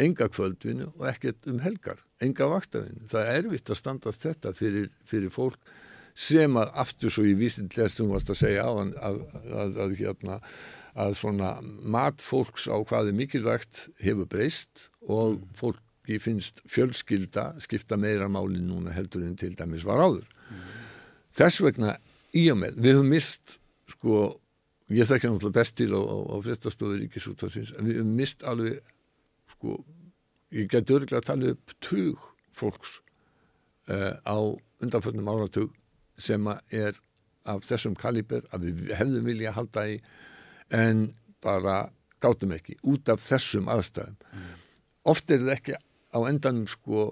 enga kvöldvinnu og ekkert um helgar, enga vaktavinnu. Það er erfitt að standast þetta fyrir, fyrir fólk sem að aftur svo í þú varst að segja á að, að, að, að hérna, að svona mat fólks á hvað er mikilvægt hefur breyst og mm. fólki finnst fjölskylda skipta meira máli núna heldur en til dæmis var áður. Mm. Þess vegna í og með, við höfum mist sko, ég þekki náttúrulega best til á, á, á fréttastofur ríkisútvarsins, en við höfum mist alveg sko, ég geti örgulega að tala upp tug fólks uh, á undanförnum áratug sem er af þessum kaliber að við hefðum vilja að halda í en bara gátum ekki út af þessum aðstæðum mm. oft er þetta ekki á endanum sko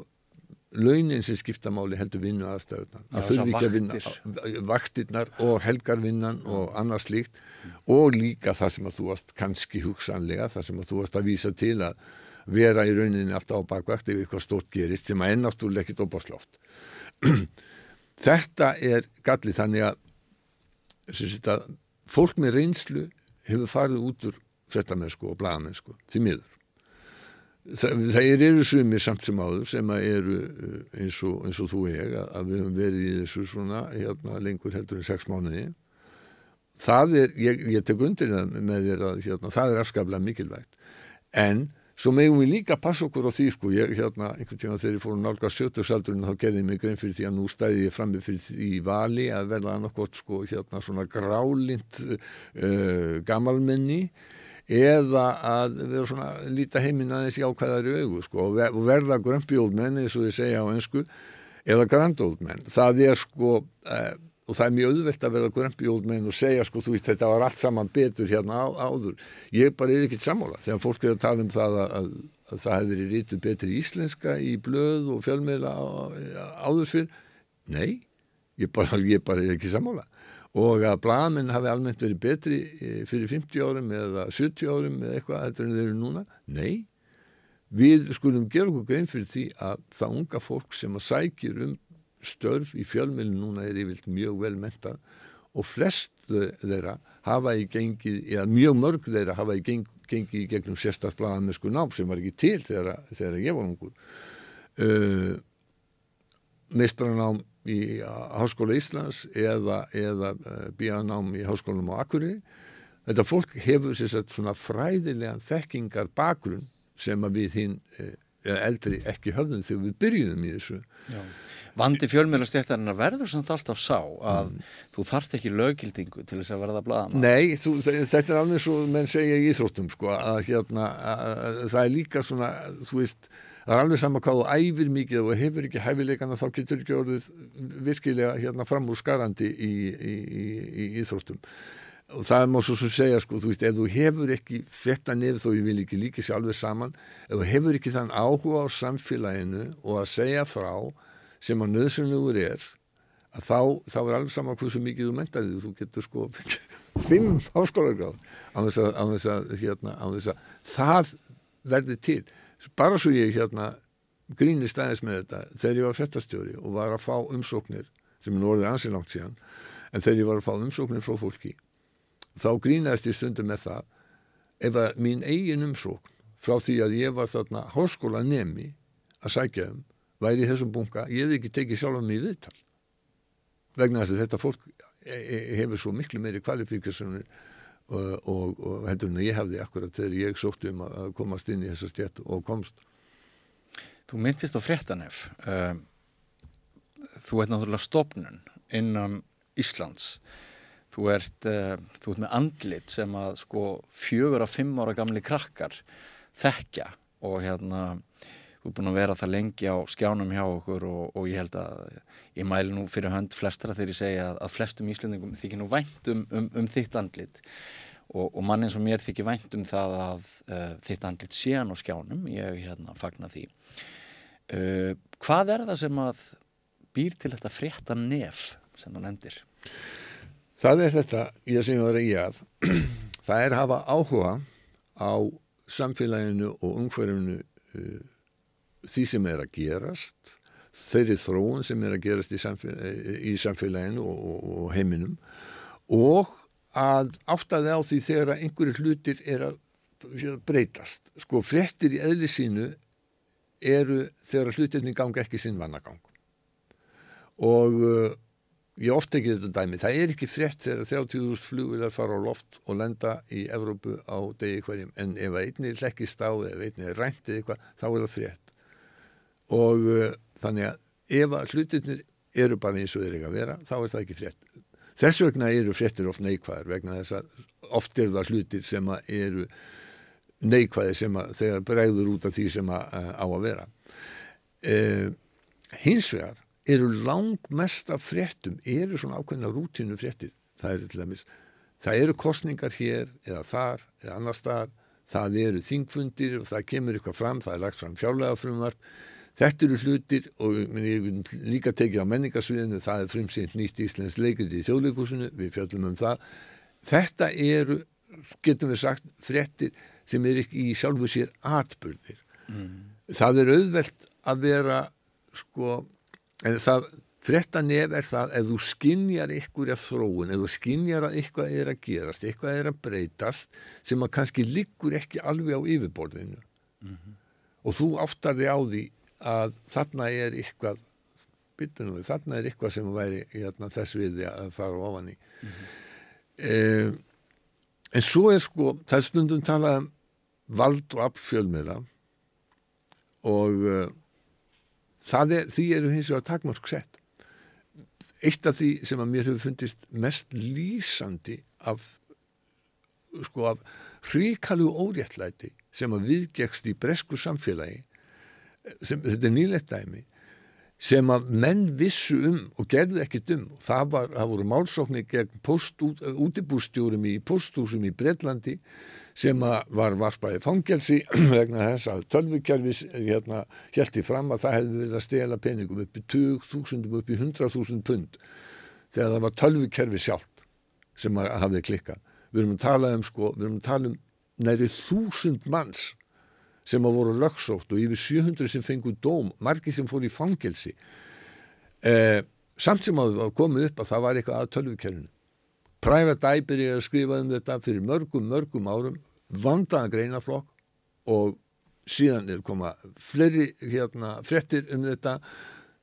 launin sem skipta máli heldur vinnu aðstæðunar að þurfi ekki að vinna vaktirnar og helgarvinnan mm. og annars líkt mm. og líka það sem að þú varst kannski hugsanlega, það sem að þú varst að vísa til að vera í rauninni alltaf á bakvægt ef eitthvað stórt gerist sem að ennáttúrulega ekkit óbáslátt Þetta er gallið þannig að, að fólk með reynslu hefur farið út úr frettamennsku og bladamennsku til miður. Það, það eru sumir samt sem áður sem eru eh, eins og, eins og þú og ég að við höfum verið í þessu svona hérna, lengur heldur en sex mánuði. Það er, ég, ég tek undir með þér að hérna, það er afskaplega mikilvægt en Svo megum við líka passa okkur á því sko, ég hérna einhvern tíma þegar ég fór að nálga sjötursaldurinn þá gerði ég mig grein fyrir því að nú stæði ég frammi fyrir því í vali að verða annarkot sko hérna svona grálind uh, gamalmenni eða að vera svona líta heiminn aðeins í ákvæðari augu sko og verða grömpjóldmenn eins og þið segja á ennsku eða grandóldmenn. Það er sko uh, og það er mjög auðvelt að vera grömpjóð með og segja sko þú veist þetta var allt saman betur hérna á, áður. Ég bara er ekkert sammála. Þegar fólk er að tala um það að, að, að það hefur verið rítuð betri íslenska í blöð og fjölmeila áður fyrr nei, ég bara, ég bara er ekki sammála. Og að blamin hafi almennt verið betri e, fyrir 50 árum eða 70 árum eða eitthvað þetta er eru núna, nei. Við skulum gera okkur grein fyrir því að það unga fólk sem að sækir um störf í fjölmjölinu núna er yfirlt mjög vel mentað og flest þeirra hafa í gengið, eða mjög mörg þeirra hafa í geng, gengið í gegnum sko nám sem var ekki til þegar, þegar ég var ungur. Uh, mestranám í Háskóla Íslands eða, eða uh, bíanám í Háskólanum á Akureyri. Þetta fólk hefur svona fræðilegan þekkingar bakgrunn sem við hinn uh, eldri ekki höfðum þegar við byrjuðum í þessu. Já Vandi fjölmjölastéttarinnar verður samt alltaf sá að mm. þú þart ekki lögildingu til þess að verða blaðan. Nei, þú, þetta er alveg svo menn segja í Íþróttum sko að hérna að, að, það er líka svona, þú veist, það er alveg sama hvað þú æfir mikið og hefur ekki hæfileikana þá getur ekki orðið virkilega hérna fram úr skarandi í, í, í, í Íþróttum og það má svo sem segja sko, þú veist, ef þú hefur ekki fetta nefn þó ég vil ekki líka sér alveg saman, ef þú hefur ekki þann áhuga á samfélaginu og að segja frá sem að nöðsynlugur er að þá, þá er alveg saman hversu mikið þú mentar því, þú getur sko fimm háskólagráð á þess að, á þess að, hérna, á þess að það verði til. Bara svo ég hérna grínist aðeins með þetta. Þegar ég var frettastjóri og var að fá umsóknir sem er orðið ansið langt síðan en þegar ég var að fá umsóknir frá fólki þá grínaðist ég stundum með það ef að mín eigin umsókn frá því að ég var þarna háskóla nemi að sækja um væri í þessum bunga, ég hef ekki tekið sjálf mig í viðtal. Vegna þess að þetta fólk e, e, hefur svo miklu meiri kvalifíkasunir og, og, og hendur en ég hefði akkurat þegar ég sótti um að komast inn í þessa stjætt og komst. Þú myndist á fréttanef þú ert náttúrulega stopnun innan Íslands. Þú ert, þú ert með andlit sem að sko fjögur af fimm ára gamli krakkar þekkja og hérna þú er búin að vera það lengi á skjánum hjá okkur og, og ég held að ég mæli nú fyrir hönd flestra þegar ég segja að, að flestum íslendingum þykir nú vænt um, um, um þitt andlit. Og, og mann eins og mér þykir vænt um það að uh, þitt andlit séan á skjánum, ég hérna fagna því. Uh, hvað er það sem að býr til þetta frétta nef sem þú nefndir? Það er þetta, ég sem var í að það er að hafa áhuga á samfélaginu og umhverfinu uh, því sem er að gerast þeirri þróun sem er að gerast í, samfélag, í samfélaginu og, og, og heiminum og að áttaði á því þegar einhverju hlutir er að breytast. Sko frettir í eðli sínu eru þegar hlutirni ganga ekki sinn vannagang og uh, ég ofta ekki þetta dæmi, það er ekki frett þegar 30.000 flugvilar fara á loft og lenda í Evrópu á degi hverjum en ef einni lekkist á eða einni er ræmt eða eitthvað, þá er það frett og uh, þannig að ef að hlutirnir eru bara eins og þeir ekki að vera, þá er það ekki frett þess vegna eru frettir oft neikvæðar vegna þess að oft eru það hlutir sem eru neikvæði sem að þegar bregður út af því sem að, uh, á að vera. Uh, hins vegar eru langmest af fréttum eru svona ákveðna rútínu fréttir. Það eru til dæmis það eru kostningar hér eða þar eða annar stað það eru þingfundir og það kemur eitthvað fram það er lagt fram fjárlega frumvarp þetta eru hlutir og ég vil líka tekið á menningarsviðinu það er frumsýnt nýtt Íslands leikrið í þjóðleikúsinu við fjöldum um það þetta eru, getum við sagt fréttir sem er ekki í sjálfu sér atbyrðir mm. það er auðvelt að vera sko en það frettanef er það ef þú skinjar ykkur að þróun, ef þú skinjar að eitthvað er að gerast, eitthvað er að breytast sem að kannski liggur ekki alveg á yfirborðinu mm -hmm. og þú áttar þig á því að þarna er eitthvað nú, þarna er eitthvað sem væri hérna, þess við að fara ofan í mm -hmm. eh, en svo er sko það stundum talað um vald og appfjölmiðla og uh, er, því eru hins vegar takmörk sett eitt af því sem að mér hefur fundist mest lýsandi af sko af hríkalu óréttlæti sem að viðgekst í bresku samfélagi sem, þetta er nýlegt dæmi sem að menn vissu um og gerðu ekkit um það, var, það voru málsóknir gegn post, útibúrstjórum í posthúsum í Breitlandi sem var varpaði fangelsi vegna þess að tölvukerfis hérna hjælti fram að það hefði verið að stela peningum upp í 20.000 upp í 100.000 pund þegar það var tölvukerfi sjálft sem hafði klikkað. Við erum að tala um sko, við erum að tala um næri þúsund manns sem að voru lögsótt og yfir 700 sem fengu dóm, margi sem fór í fangelsi eh, samt sem að komið upp að það var eitthvað að tölvukerfinu Private Eye byrjaði að skrifa um þetta fyrir mörgum, mörgum árum, vandaða greinaflokk og síðan er koma fleiri hérna, frettir um þetta,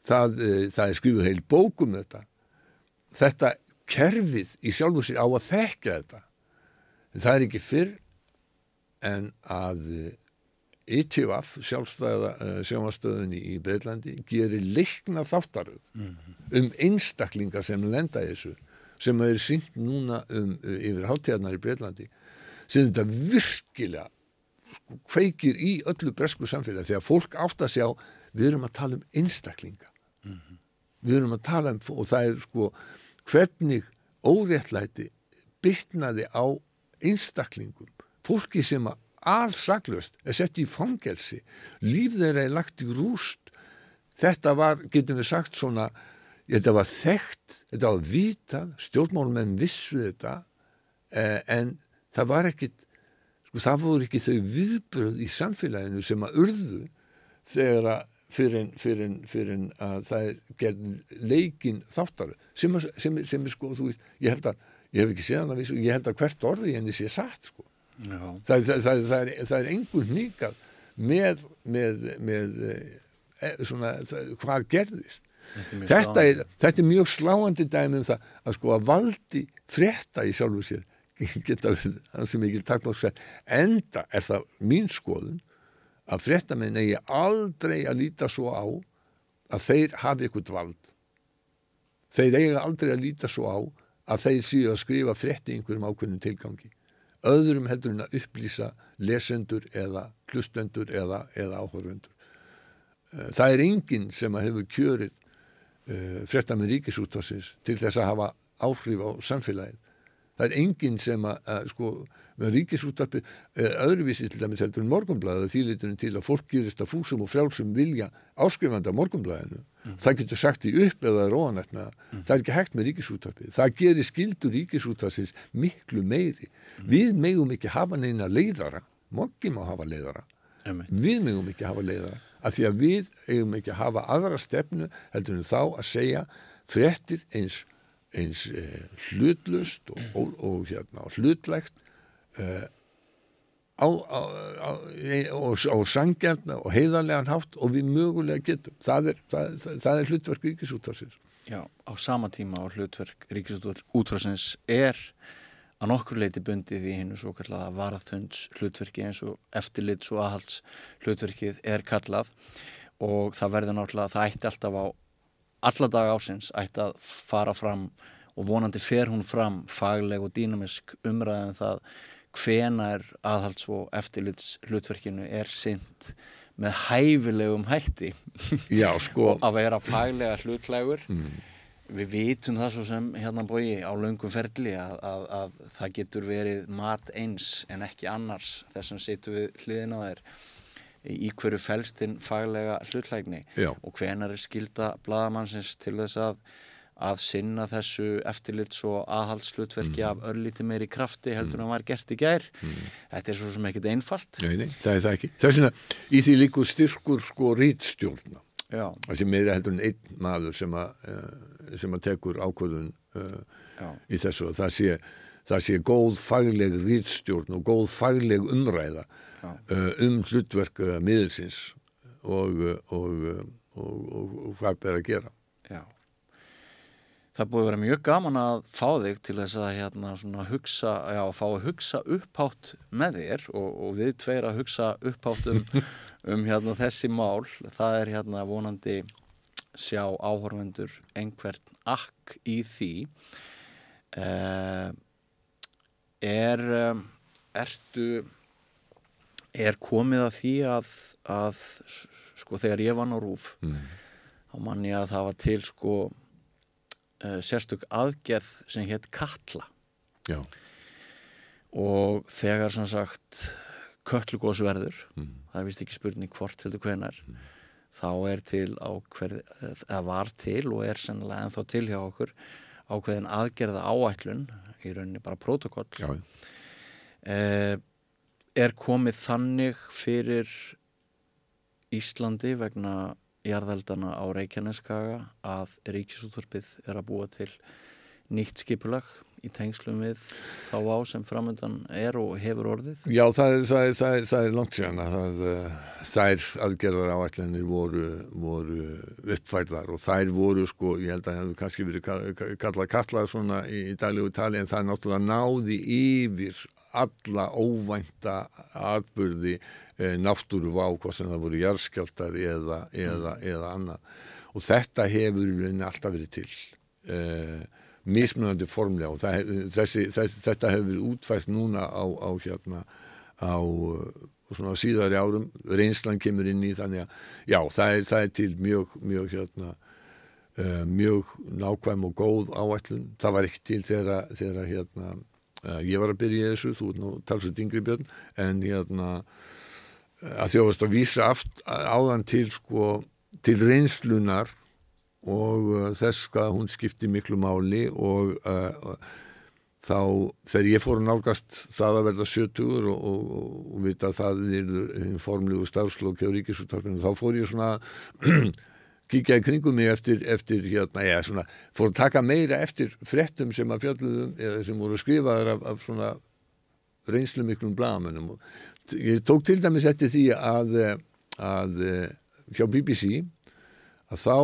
það, e, það er skrifuð heil bók um þetta. Þetta kerfið í sjálfur sér á að þekka þetta. Það er ekki fyrr en að ITVF, sjálfstæða uh, e, sjómastöðunni í Breitlandi, gerir leikna þáttaröð mm -hmm. um einstaklingar sem lenda í þessu sem er syngt núna um, yfir hátíðarnar í Breitlandi sem þetta virkilega kveikir í öllu bresku samfélagi þegar fólk átt að sjá við erum að tala um einstaklinga mm -hmm. við erum að tala um og það er sko hvernig óréttlæti bytnaði á einstaklingum fólki sem að allsaglust er sett í fangelsi. Líf þeirra er lagt í rúst. Þetta var, getum við sagt svona þetta var þekkt, þetta var vitað, stjórnmálumenn vissu þetta eh, en það var ekkit, sko það voru ekki þau viðbröð í samfélaginu sem að urðu þegar að fyrir, fyrir að það er gerð leikin þáttar. Sem, sem, sem er sko, þú veist, ég held að ég hef ekki séð hann að vissu, ég held að hvert orði henni sé satt sko það, það, það, það er, er einhvern nýgað með, með, með e, svona, hvað gerðist. Þetta er, þetta er mjög sláandi dæmi um það að sko að valdi frétta í sjálfu sér geta það sem ekki takk náttúrulega enda er það mín skoðun að fréttamenn eigi aldrei að líta svo á að þeir hafi ykkur vald. Þeir eiga aldrei að líta svo á að þeir séu að skrifa frétti í einhverjum ákveðnum tilgangi öðrum heldur en að upplýsa lesendur eða hlustendur eða, eða áhörvendur eh, það er enginn sem að hefur kjörið uh, eh, fréttamenn ríkisútvarsins til þess að hafa áhrif á samfélagið. Það er enginn sem að, að sko, með ríkisútvarpi er öðruvísi til dæmis heldur en morgunblæða þýliturinn til að fólk gerist að fúsum og frjálsum vilja áskrifanda morgunblæðinu. Mm. Það getur sagt því upp eða róanætna. Mm. Það er ekki hægt með ríkisútvarpi. Það gerir skildur ríkisútvarsins miklu meiri. Mm. Við megum ekki hafa neina leiðara Moggi má hafa leiðara við megum ekki hafa leiðara af því að við eigum ekki að hafa aðra stefnu heldur en þá að segja fréttir eins, eins eh, hlutlust og, og, og, hérna, og hlutlægt eh, á, á, á, og sangjörn og heiðarlegan hátt og við mögulega getum. Það er, það, það, er hlutverk ríkisútvarsins Já, á sama tíma og hlutverk ríkisútvarsins er að nokkur leiti bundið í hennu svo kallaða varaþunds hlutverki eins og eftirlits og aðhalds hlutverkið er kallað. Og það verður náttúrulega, það ætti alltaf á alla dag ásins ætti að fara fram og vonandi fer hún fram fagleg og dýnamisk umræðan um það hvenar aðhalds og eftirlits hlutverkinu er synd með hæfilegum hætti? Já, sko. Að vera faglega hlutlegur við vitum það svo sem hérna bói á löngum ferli að, að, að það getur verið mat eins en ekki annars þess að situm við hliðin á þér. Í hverju fælstinn faglega hlutlægni? Já. og hvenar er skilda bladamannsins til þess að að sinna þessu eftirlits og aðhaldshlutverki af örlíti meiri krafti heldur en var gert í gær þetta er svo sem ekkit einfalt Nei, nei, það er það ekki. Þess vegna í því líkur styrkur sko rítstjórna. já, Það sé meira heldur en einn maður sem að, uh, sem að tekur ákvörðun uh, já, í þessu. Það sé, það sé góð fagleg rítstjórn og góð fagleg umræða uh, um hlutverk uh, miðelsins og, og, og, og, og hvað ber að gera. Það búið að vera mjög gaman að fá þig til þess að hérna hugsa, já, fá að hugsa upphátt með þér og, og við tveir að hugsa upphátt um, um hérna þessi mál. Það er hérna vonandi sjá áhorfendur einhvern akk í því. Uh, er, um, ertu, er komið að því að, að sko þegar ég vann á rúf, Mm. þá mann ég að það var til sko uh, sérstök aðgerð sem hétt Katla. Já, og þegar sem sagt köllugós verður Mm. það er vist ekki spurning hvort heldur hvenar þá er til ákveð eða var til og er sennilega ennþá til hjá okkur ákveðin aðgerða áætlun í rauninni bara protokoll já, eh, er komið þannig fyrir Íslandi vegna jarðeldana á Reykjaneskaga að Ríkisútvarpið er að búa til nýtt skipulag í tengslum við þá á sem framöndan er og hefur orðið. Já, það er, það er, það er, það er langt síðan að uh, þær aðgerðar áætlanir voru, voru uppfærðar og þær voru sko, ég held að það hefur kannski verið ka- kallað kallað svona í, í daglegu tali en það náttúrulega náði yfir alla óvænta atbyrði eh, náttúru vá hvað sem það voru jarðskjáltar eða, eða, eða annað. Og þetta hefur alltaf verið til eh, mismunandi formlega. Og það, þessi, þessi, þetta hefur verið útfært núna á, á hérna á uh, svona síðari árum. Reynslan kemur inn í þannig að já, það er, það er til mjög, mjög hérna uh, mjög nákvæm og góð áætlun. Það var ekki til þegar, þegar hérna uh, ég var að byrja í þessu þú ert nú talsveit yngri björn en hérna að þjóðast að vísa aft, áðan til sko til reynslunar og uh, þess hvað hún skipti miklu máli og uh, þá þegar ég fór að nálgast það að verða 70 og, og, og, og vita að það er formlegu starfslokki á ríkisúttarpinu þá fór ég svona kíkja í kringum mig eftir, eftir hérna, já, svona, fór að taka meira eftir fréttum sem að fjalluðum sem voru skrifaðar af, af svona reynslu miklum blagamönnum og ég tók til dæmis eftir því að, að hjá BBC að þá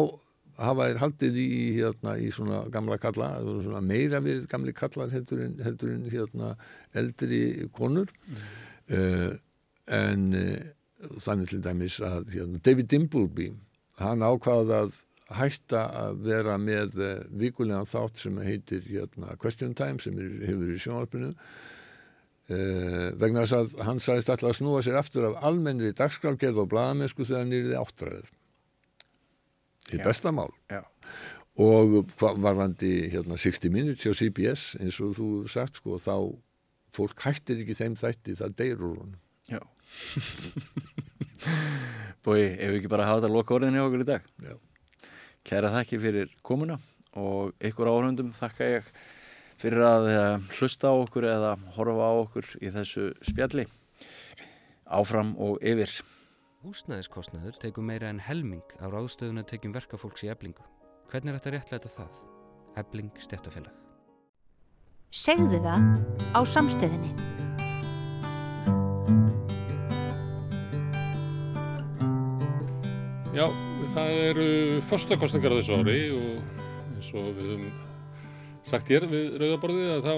hafa þér haldið í, hérna, í svona gamla kalla, svona meira verið gamli kallar heldur en, heldur en hérna, eldri konur. Uh, en uh, þannig til dæmis að hérna, David Dimbleby hann ákvaði að hætta að vera með uh, vikulegan þátt sem heitir hérna, Question Time sem er, hefur í sjónvarpinu uh, vegna þess að hann sagðist alltaf að snúa sér aftur af almennri dagskrafgerð og blaðamennsku þegar hann í áttræður í Já. besta mál Já. og varðandi hérna 60 minutes hjá CBS eins og þú sagt sko þá fólk hættir ekki þeim þætti það deyr úr honum Já. Búi, ef við ekki bara hafa þetta loka orðinni okkur í dag. Já. Kæra þakki fyrir komuna og ykkur áhörundum þakka ég fyrir að eh, hlusta á okkur eða horfa á okkur í þessu spjalli. áfram og yfir. Húsnæðiskostnaður tegum meira en helming á ráðstöðuna tegjum verkafólks í eblingu. Hvernig er þetta réttlæta það? Ebling stjættafélag. Segðu það á samstöðinni. Já, það eru fórstakostningar á þessu ári og eins og við höfum sagt hér við Rauðaborðið að þá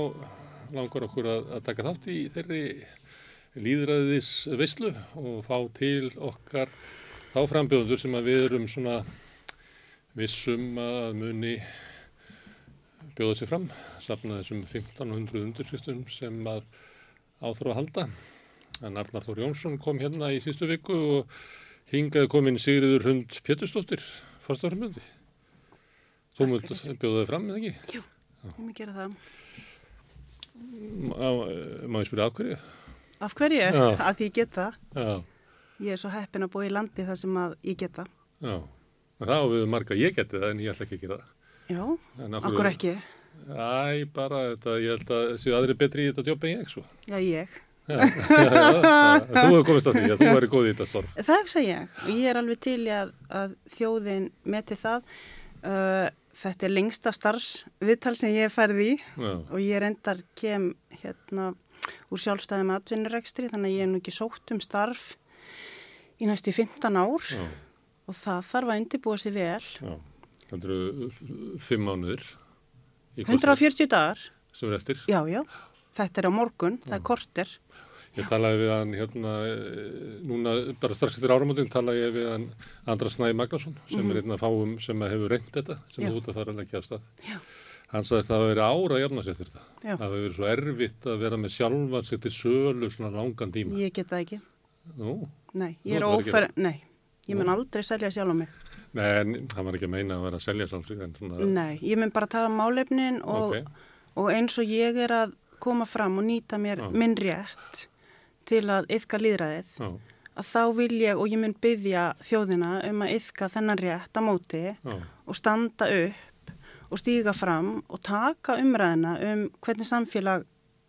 langar okkur að, að taka þátt í þeirri líðræðis veislu og fá til okkar þá frambjóðundur sem að við erum svona vissum að muni bjóða sér fram, safna þessum 1500 undirskriftum sem að áþróa að halda. En Arnar Þór Jónsson kom hérna í sístu viku og hingaði komin Sigriður Hund Pétursdóttir, fórstofrumöndi. Þú mynd bjóða þig fram, eða ekki? Ég mun gera það. Má, ég spyrja af hverju? Af hverju? Að því ég get það. Já, Ég er svo heppin að búa í landi þar sem að ég get það. já. En það á við marga, ég geti það en ég ætla ekki að gera það. Já, af okkur ekki. Æ, bara þetta, ég held að séu aðri betri í þetta djópa en ég, svo. Já, ég. Já, þú hefur komist að því að þú væri góð í þetta storf. Það hugsa ég. Og ég er alveg til að, að þjóðin meti það. Uh, þetta er lengsta starfsviðtal sem ég hef færði í Já, og ég reyndar kem hérna úr sjálfstæðum atvinnurekstri þannig að ég er nú ekki sótt um starf í næstu í 15 ár já, og það þarf að undirbúa sér vel. já. Það eru fimm mánuðir. í kosningu 140 dagar, Sem er eftir. já, já. Þetta er á morgun, það er korter. Ég talaði við hann hérna, eh, núna bara strax eftir áramótin talaði ég við hann Andra Snæ Magnason sem er einn af fáum sem að hefur reynd þetta, sem Mhm. Er út að fara að leggja af stað. Já. Hann sagðist að það hafi verið ára að jafna sér þetta. Já. Það hafi verið svo erfitt að vera með sjálfan sér til sölu svona langan tíma. Ég get það ekki. Nú, Nei, ég er að ófæri, nei, ég mun aldrei selja sjálf á mig. nei, en það var ekki að meina að vera að selja svona, Nei, ég mun bara tala um málefnin og, ok, og eins og ég er að koma fram og nýta mér Já. minn rétt til að yfka líðræðið, já, að þá vil ég og ég mun byggja þjóðina um að yfka þennan rétt á móti já, og standa upp og stíga fram og taka umræðina um hvernig samfélag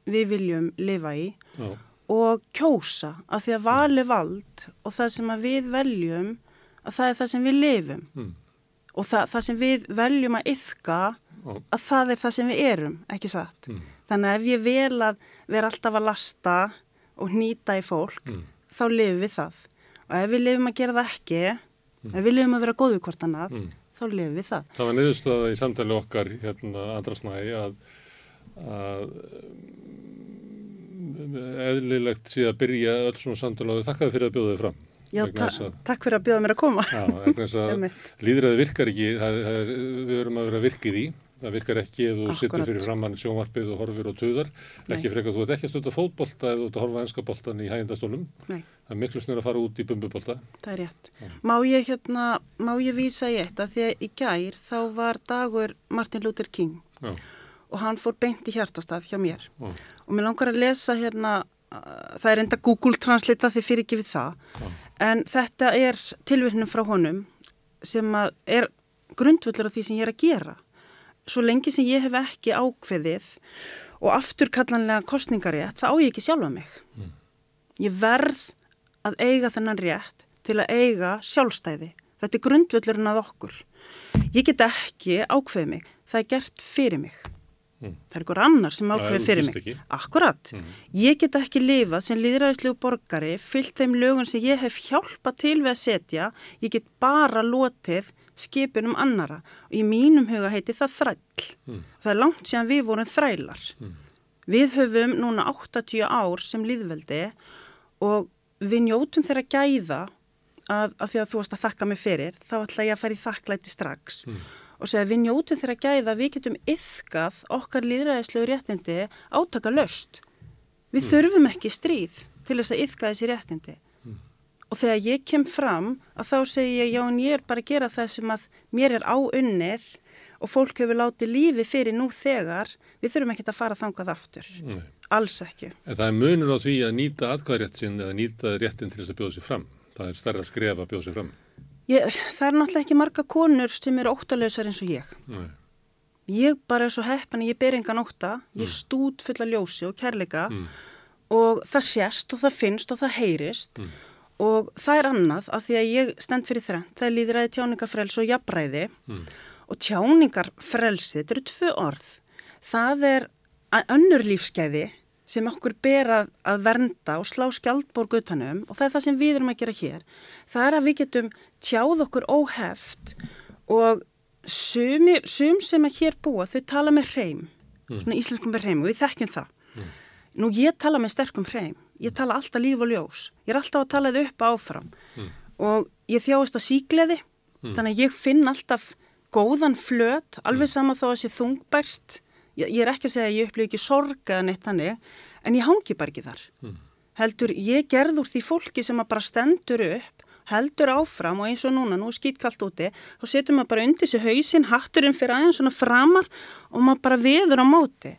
við viljum lifa í já, og kjósa af því að vali vald og það sem að við veljum að það er það sem við lifum. Mm, og það, það sem við veljum að yfka að það er það sem við erum, ekki satt. Mm. Þannig að ef ég vel að vera alltaf að lasta og hnýta í fólk, Mm. þá lifum við það. Og ef við lifum að gera það ekki, ef við lifum að vera góðu hvort annað, mm. þá lifum við það. Það var niðurstaða í samtali okkar hérna Andra Snæ að, að um, eðlilegt sé að byrja öll svona samtali og þakkaði fyrir að bjóða þið fram. Já, að- takk fyrir að bjóða mér að koma. Já, líðræði virkar ekki, það, það við verum að vera virkið í, það virkar ekki ef þú sittur fyrir framann sjónvarpið og horfir og tuðar, ekki frekar þú ert ekki að stunda fótbolta eða þú ert að horfa enska boltan í hægindastólum, það er miklu snur að fara út í bumbubolta. það er rétt. Má ég hérna, má ég vísa eitt að því að í gær þá var dagur Martin Luther King Já, og hann fór beint í hjartastað hjá mér. já, og mér langar að lesa hérna, það er enda Google Translate því fyrir ekki við það, Já. en þetta er tilvirknum frá honum sem er grundvöllur á því sem ég er að gera. Svo lengi sem ég hef ekki ákveðið og afturkallanlega kostningarétt, þá á ég ekki sjálfa mig. Ég verð að eiga þennan rétt til að eiga sjálfstæði. Þetta er grundvöllurinn að okkur. Ég get ekki ákveðið mig, það er gert fyrir mig. Mm. Það er ykkur annar sem þú fyrir mig. ekki. Akkurat. Mm. Ég get ekki lifað sem líðræðislegu borgari, fyllt þeim lögun sem ég hef hjálpað til við að setja. Ég get bara lotið skipunum annara. Og í mínum huga heiti það þræll. Mm. Það er langt síðan við vorum þrælar. Við höfum núna 80 ár sem líðveldi og við njótum þeirra gæða að, að því að þú varst að þakka mig fyrir, þá ætla ég að fara í þakklæti strax og segja við njótum þeirra gæða við getum yfkað okkar líðræðislegu réttindi átaka löst. Við þurfum ekki stríð til þess að yfka þessi réttindi. Og þegar ég kem fram að þá segi ég já en ég er bara að gera það sem að mér er áunnið og fólk hefur látið lífi fyrir nú þegar, við þurfum ekki að fara þangað aftur. nei. Alls ekki. En það er munur á því að nýta atkvæðrétt sinn eða nýta réttin til þess að bjóða sér fram. Það er stærra skref að bjóða sér fram. Ég, það er náttúrulega ekki marga konur sem eru óttalösar eins og ég. Nei. Ég bara er svo heppin að ég ber engan ótta, ég stút fulla ljósi og kærleika. Mm. og það sést og það finnst og það heyrist. Og það er annað af því að ég stend fyrir þrennt, það er líðræði tjáningafrels og jafnræði. Og tjáningarfrelsi, þetta eru tvö orð. Það er að önnur lífskeiði sem okkur ber að, að vernda og slá skjaldborg utanum og það er það sem við erum að gera hér. Það er að við getum tjáð okkur óheft og sumir, sum sem að hér búa þau tala með hreim, svona íslenskum með hreim og við þekkjum það. Nú ég tala með sterkum hreim, ég tala alltaf líf og ljós, ég er alltaf að tala þið upp áfram. Og ég þjáist að sígleði, þannig að ég finn alltaf góðan flöt, alveg sama þó að sé þungbært, ég, ég er ekki að segja að ég upplifi ekki sorg eða neitt þannig, en ég hangi bara ekki þar. Heldur, ég gerð úr því fólki sem að bara stendur upp, heldur áfram og eins og núna, nú er skýtkalt úti, þá setur maður bara undir sig hausinn, hatturinn fyrir aðeins svona framar og maður bara veður á móti.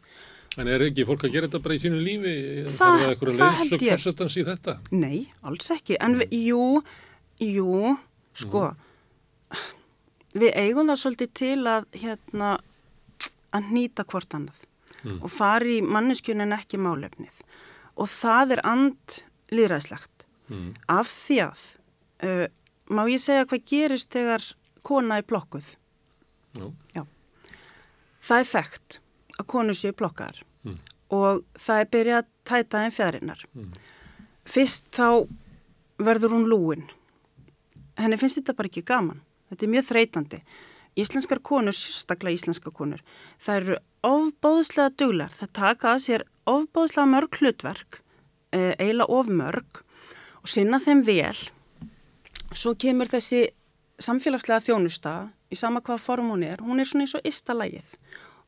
En er ekki fólk að gera þetta bara í sínu lífi? Það- það það held ég. fórsetans í þetta? Nei, alls ekki. En við, jú, jú, sko, við eigum það svolítið til að, hérna, að nýta hvort annað og fara í manneskjunin ekki málefnið. Og það er and líðræðslegt. Af því að, uh, má ég segja hvað gerist þegar kona er blokkuð? Já. Það er þekkt að konur séu blokkaðar og það er byrjað að tæta þeim fjæðrinnar. Fyrst þá verður hún lúin. Henni finnst þetta bara ekki gaman. Þetta er mjög þreytandi. Íslenskar konur, sérstaklega íslenskar konur, það eru ofbóðslega duglar. Það taka að sér ofbóðslega mörg hlutverk, eh, eiginlega of mörg og sinna þeim vel. Svo kemur þessi samfélagslega þjónusta í sama hvaða form hún er, hún er svona eins og ystalægið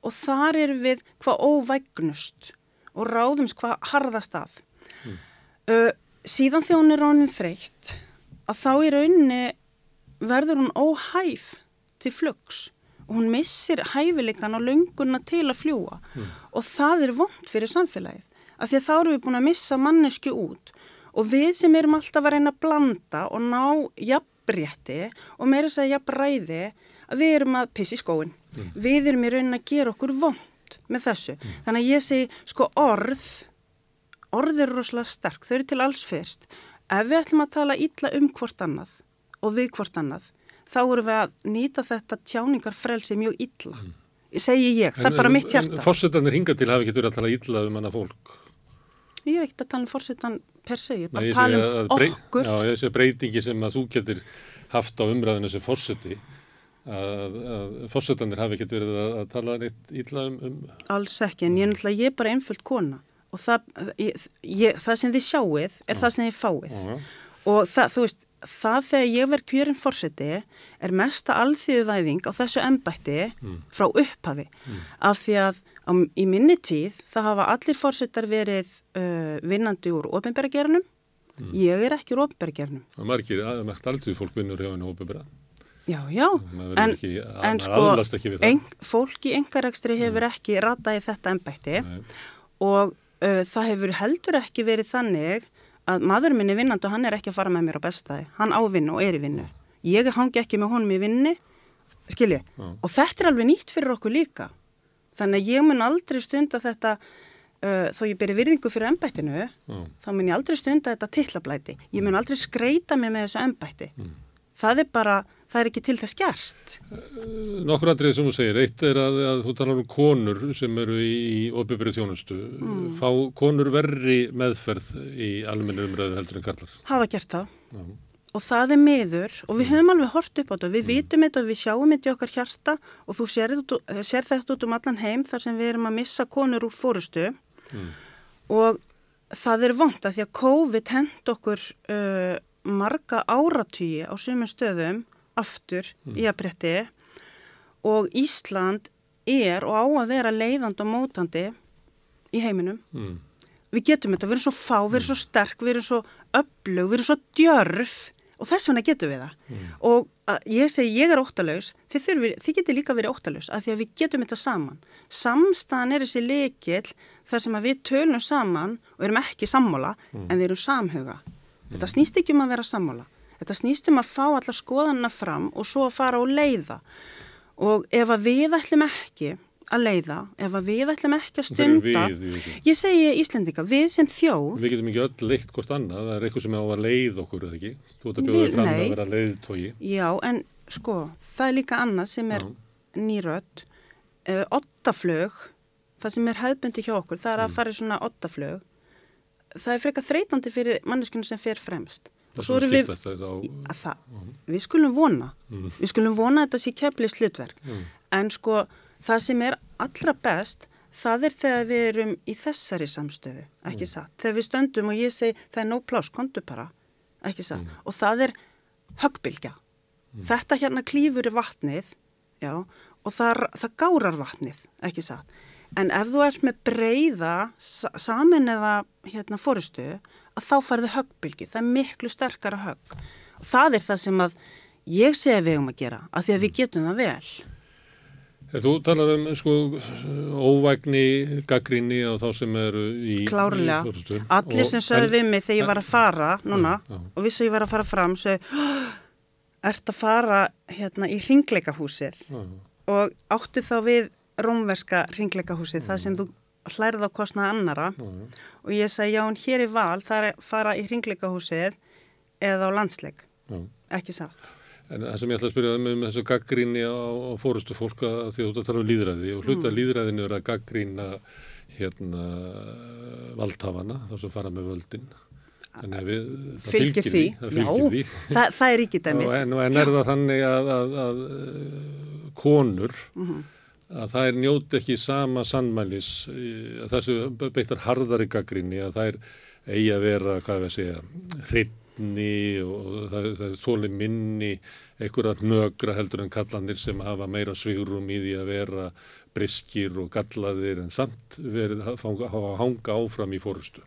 og þar erum við hvað óvægnust og ráðumst hvað harðast að. Uh, síðan er ránin þreytt að þá í rauninni verður hún óhæf til flugs. Og hún missir hæfileikan og lönguna til að fljúa og það er vond fyrir samfélagið af því að þá erum við búin að missa mannesku út. Og við sem erum alltaf að reyna að blanda og ná jafnrétti og meira að segja jafnræði að við erum að pissi skóin við erum í raunin að gera okkur vond með þessu, þannig að ég segi sko orð orð eru rosalega sterk, þau eru til alls fyrst. Ef við ætlum að tala illa um hvort annað og við hvort annað þá erum við að nýta þetta tjáningarfrelsi mjög illa segi ég, það er bara mitt hjarta. Fórsetanir hinga til hafa ekki verið að tala illa um hana fólk. ég er ekkert að tala um fórsetan per se, ég er bara Nei, að tala um að brey- okkur. Já, ég sé breytingi sem að þú getur haft á umræðinu sem fórseti að, að fórsetanir hafi ekkert verið að, að tala neitt illa um, um alls ekki, en ég náttúrulega, ég er bara einföld kona. Og það, ég, ég, það sem þið sjáið er það sem þið fáið. Já. og það, þú veist, það þegar ég verð kjörin fórseti er mesta alþýðuvæðing á þessu embætti frá upphafi. Af því að á, í minni tíð það hafa allir fórsetar verið uh, vinnandi úr ofinbergernum ég er ekki úr ofinbergernum að margir, að margt aldrei fólk vinnur hjá henni hópebra. já, já, en, ekki, en sko það. en, fólk í engarekstri hefur ekki ratað í þetta embætti. Nei. og uh, það hefur heldur ekki verið þannig að maður minn er vinnandi og hann er ekki að fara með mér á bestæði. Hann á vinnu og er í vinnu. Ég hangi ekki með honum í vinnu, skilji. Já. Og þetta er alveg nýtt fyrir okkur líka. Þannig að ég mun aldrei stunda þetta, uh, þó ég beri virðingu fyrir embættinu, Já. þá mun ég aldrei stunda þetta tillablæti. Ég mun aldrei skreita mig með þessu embætti. Það er bara, það er ekki til þess gert. Nokkur andrið sem þú segir, eitt er að, að þú talar um konur sem eru í, í opibyrju þjónustu. Mm. Fá konur verri meðferð í almennir umræðu heldur en kallar. Hafa gert það. Já. og það er miður og við höfum alveg hort upp á þetta, við vitum þetta og við sjáum þetta í okkar hjarta og þú sér, þetta, út- um allan heim þar sem við erum að missa konur úr fórustu og það er vond að því að COVID hend okkur uh, marga áratýji á sumum stöðum aftur í að bretti og Ísland er og á að vera leiðandi og mótandi í heiminum Mm. við getum þetta, við erum svo fá, við erum svo sterk, við erum svo öflug, við erum svo djörf og þess vegna getum við það. Og að, ég segi, ég er óttalaus, þið, þið getur líka verið óttalaus að því að við getum þetta saman. Samstæðan er þessi leikil þar sem að við tölum saman og erum ekki sammála en við erum samhuga. Þetta snýst ekki um að vera sammála. Þetta snýst um að fá allar skoðanna fram og svo að fara og leiða. Og ef að við ætlum ekki að leiða ef að við ætlum ekki að stunda við, ég segi Íslendinga, við sem þjóð Við getum ekki öll leitt hvort annað, það er eitthvað sem á að leið okkur, eða ekki? Þú ert að bjóða fram nei. að vera leiðtói. já, en sko, það er líka annað sem er nýrödd uh, ottaflög það sem er hefðbundi hjá okkur, það er Mm. að fara í svona ottaflög það er frekar þreytandi fyrir manneskinu sem fer fremst Við á... að það, við skulum vona. Mm. við skulum vona að þetta sé keflis hlutverk. Mm. en sko það sem er allra best það er þegar við erum í þessari samstöðu ekki Mm. satt, þegar við stöndum og ég segi það er nóg pláss, kontu bara ekki satt, og það er höggbylgja þetta hérna klífur í vatnið já, og það, það gárar vatnið, ekki satt? En ef þú ert með breyða sa samin eða hérna fórustu að þá farðu höggbylgi það er miklu sterkara högg. Það er það sem að ég segi við um að gera, af því að við getum það vel. Þú talar um sko óvægni gaggrinni á þá sem eru í... klárlega, í allir sem sögðu við mig þegar ég var að fara núna Já, já. og vissi að ég var að fara fram sögðu, ert að fara hérna í ringleikahúsið og átti þá við rómverska ringleikahúsið, það sem þú hlærið á kostnað annara já. og ég sagði já, en hér er val, það er að fara í ringleikahúsið eða á landsleik, já. ekki satt. En það sem ég ætla að spyrja um, um þessu gaggrinni á, á fórustu fólk að því að þú tala um líðræði og hluta mm. líðræðinu er að gaggrina hérna valdhafana, þá sem fara með völdin. Þannig að við, það Fylgir því, það fylgir því. það, það er ekki Og dæmið. en, en er það þannig að, að, að, konur, Mhm. Að það er njóti ekki sama sannmælis, þessu beittar harðari gaggrinni, að það er eigi að vera, hvað við að segja, hreitni og það, það er þóli minni einhverja nögra heldur en kallandir sem hafa meira svigrum í því að vera briskir og gallaðir en samt verið að hanga áfram í fórustu.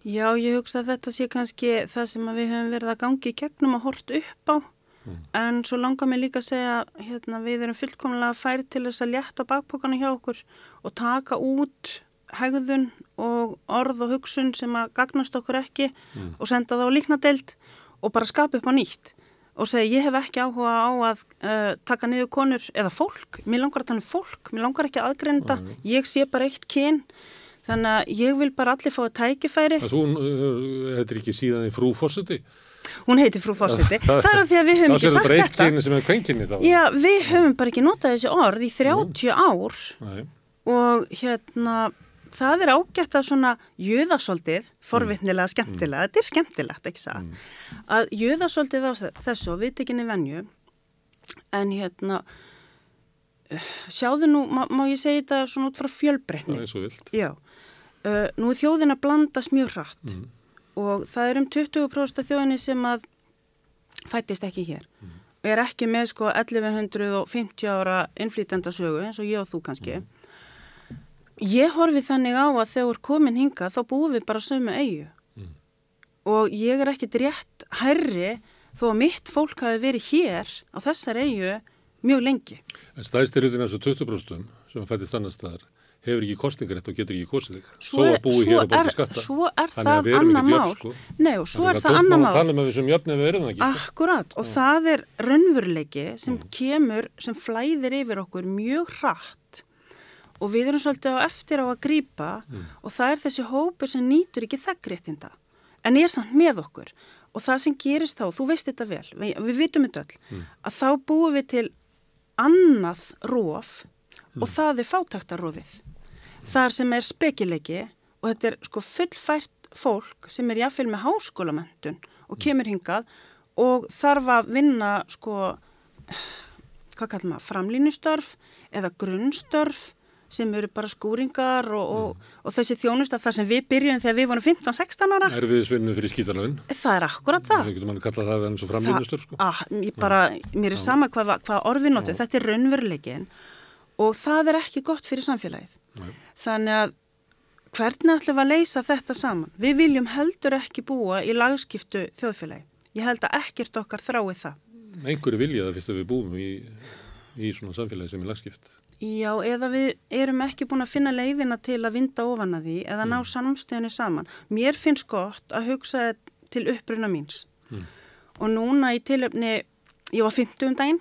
Já, ég hugsa að þetta sé kannski það sem við höfum verið að gangi í gegnum og hort upp á en svo langar mér líka að segja hérna, við erum fullkomlega færi til þess að létta bakpokana hjá okkur og taka út hegðun og orð og hugsun sem að gagnast okkur ekki og senda það á líknadeild og bara skapa upp á nýtt. Og segja ég hef ekki áhuga á að uh, taka niður konur eða fólk, mér langar að tala um fólk, mér langar ekki að aðgreinda, ég sé bara eitt kyn. Þannig að ég vil bara allir fá að tækifæri þú, uh, þetta er ekki síðan í frúforsiti. Hún heitir frú fórseti. Það er að því að við höfum ekki sagt þetta. Já, við höfum bara ekki notað þessi orð í 30 ár. Nei. og hérna, það er ágætt að svona jöðasóldið, forvitnilega skemmtilega, þetta er skemmtilegt, ekki það, að jöðasóldið á þessu og viðtekinni venju, en hérna, sjáðu nú, má, má ég segja þetta svona út frá fjölbreytni? Já, uh, nú er þjóðin að blandast mjög hratt og það er um 20% af þjóðinni sem að fættist ekki hér. Er ekki með sko 1150 ára innflýtendasögu eins og ég og þú kannski. Ég horfi þannig á að þegar komin hinga þá búum við bara sömu eigu. Og ég er ekkit rétt hærri þó að mitt fólk hafi verið hér á þessar eigu mjög lengi. En stæðstir hlutin þessu 20% sem fættist annar staðar hefur ekki kostningarétt og getur ekki kostið þig. Svo er- að búi hér og er- skatta. svo er það ekkert mál. sko. Nei, og svo Þannig er að það maður mál. um að við sem jöfn ef við erum það ekki. sko. Akkurat og það er raunveruleiki sem kemur, sem flæðir yfir okkur mjög hratt og við erum svolítið á eftir á að grípa og það er þessi hópur sem nýtur ekki þeggréttinda en er samt með okkur og það sem gerist þá, þú veist þetta vel, við, við vitum þetta öll, að þá búum við til annað róf og það er fátæktarrófið. Þar sem er spekileiki og þetta er sko fullfært fólk sem er jáfnvel með háskólamöntun og kemur hingað og þarf að vinna sko, hvað kallar maður, framlínustörf eða grunnstörf sem eru bara skúringar og, og, og þessi þjónusta þar sem við byrjum þegar við vorum 15-16 ára, Erfiðisvinnu fyrir skítalögin. það er akkurat það. Það getur manni kallað það eins og framlýnustur, sko. Ah, ég bara, mér er sama hvað, hvað orði notu, þetta er raunveruleikin og það er ekki gott fyrir samfélagið. Nei. Þannig að hvernig ætlum við að leysa þetta saman? Við viljum heldur ekki búa í lagskiptu þjóðfélagi. Ég held að ekkert okkar þrái það. Einhverju vilja það fyrst að við búum í, í svona samfélagi sem er lagskipt. Já, eða við erum ekki búin að finna leiðina til að vinda ofan að því eða ná samstöðinni saman. Mér finnst gott að hugsa til uppruna míns. Og núna í tilöfni, ég var 50 um daginn.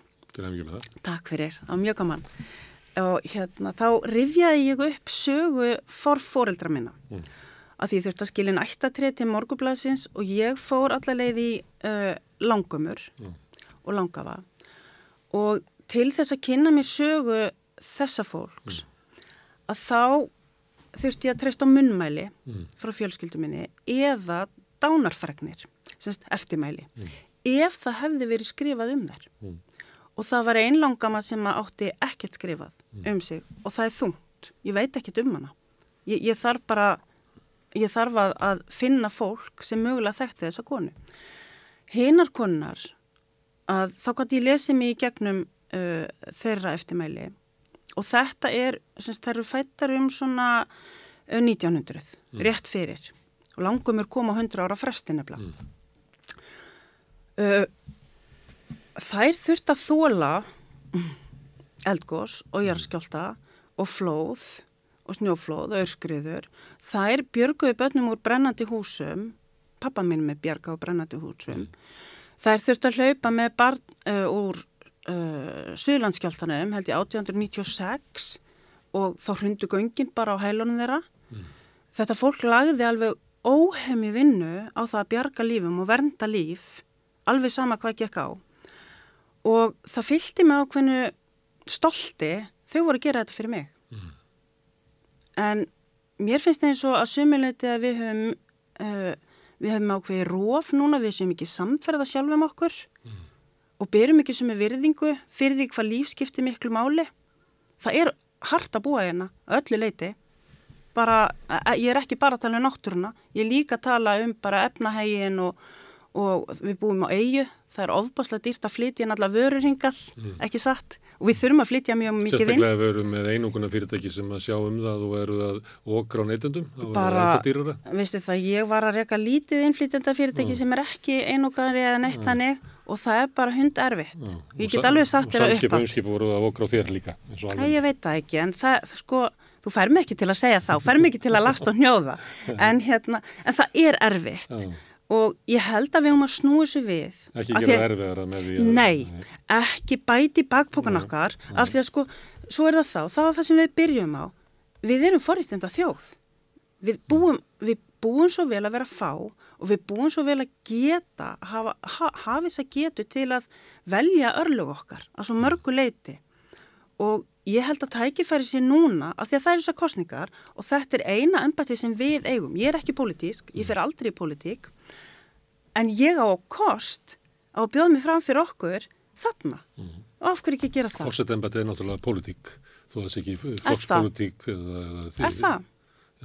Takk fyrir, það var mjög gaman. Og hérna, þá rifjaði ég upp sögu for fóreldra minna. Mm. Að því þurfti að skilja nættatrið til morgublasins og ég fór allaveg í uh, langumur mm. og langafa. Og til þess að kynna mér sögu þessa fólks, mm. að þá þurfti ég að treysta á munnmæli mm. frá fjölskyldum minni eða dánarfregnir, semst eftirmæli, mm. ef það hefði verið skrifað um þær. Mm. Og það var einlangama sem átti ekkert skrifað. Um sig og það er þungt. Ég veit ekkert um hana. Ég, ég þarf bara, ég þarf að, að finna fólk sem mögulega þekkti þessa konu. Hinar konar, að þá gott ég lesi mig í gegnum uh, þeirra eftirmæli og þetta er, semst það eru fættar um svona 1900, mm. rétt fyrir og langum er koma 100 ára frestin nefnilega. Mm. Uh, þær þurft að þóla eldgós og jarðskjálta og flóð og snjóflóð og örskriður. Þær björguði börnum úr brennandi húsum, pappa minn með björga úr brennandi húsum. Mm. Þær þurft að hlaupa með barn uh, úr uh, Suðlandskjáltanum held ég 1896 og þá hrundu göngin bara á heilunum þeirra. Mm. Þetta fólk lagði alveg óhemi vinnu á það að bjarga lífum og vernda líf alveg sama hvað gekk á og það fylgti mig ákveðinu stolti þau voru að gera þetta fyrir mig. Mm. en mér finnst það eins og að sumileiti að við höfum uh, við höfum ákveði róf núna við séum ekki samferða sjálfum okkur mm. og berum ekki sem er virðingu fyrir því hvað lífskipti miklu máli. Það er hart að búa hérna öllu leiti bara, e, ég er ekki bara að tala um náttúruna ég er líka að tala um bara efnahægin og, og við búum á eigu það er ofbáslega dýrt að flytja náttúrulega vörur hingað, mm. ekki satt? Og við þurfum að flytja mjög mikið inn. Sérstaklega við erum með einunguna fyrirtæki sem að sjá um það og eru það okra á neytundum bara, veistu það, ég var að reyka lítið innflytjanda fyrirtæki mm. sem er ekki einungari eða neitt mm. og það er bara hund erfitt. Já, ég get alveg sagt þér að uppa og samskipa umskipa voru það okra á þér líka Æ, ég veit það ekki, en það, sko þú fær mikið til að segja það, þú fær mikið til að lasta og hnjóða, en hérna en það er erfitt. Og ég held að við höfum að snúi þessu við. Ekki gera erfiðara með því að nei, ekki bæti bakpókan okkar af því að sko, svo er það þá þá er það sem við byrjum á. Við erum forriðtenda þjóð við búum, við búum svo vel að vera fá og við búum svo vel að geta, hafa, ha, þess að getu til að velja örlög okkar að svo mörgu leiti og ég held að tækifæri sér núna af því að það er þessar kostningar og þetta er eina embati sem við eigum. Ég er ekki politísk, ég fer aldrei í politík en ég á kost á að bjóða mig fram fyrir okkur þarna. Mm. Og af hverju ekki gera það? Fórsett embati er náttúrulega politík, þó að það sé ekki flokkspolitík. Er það?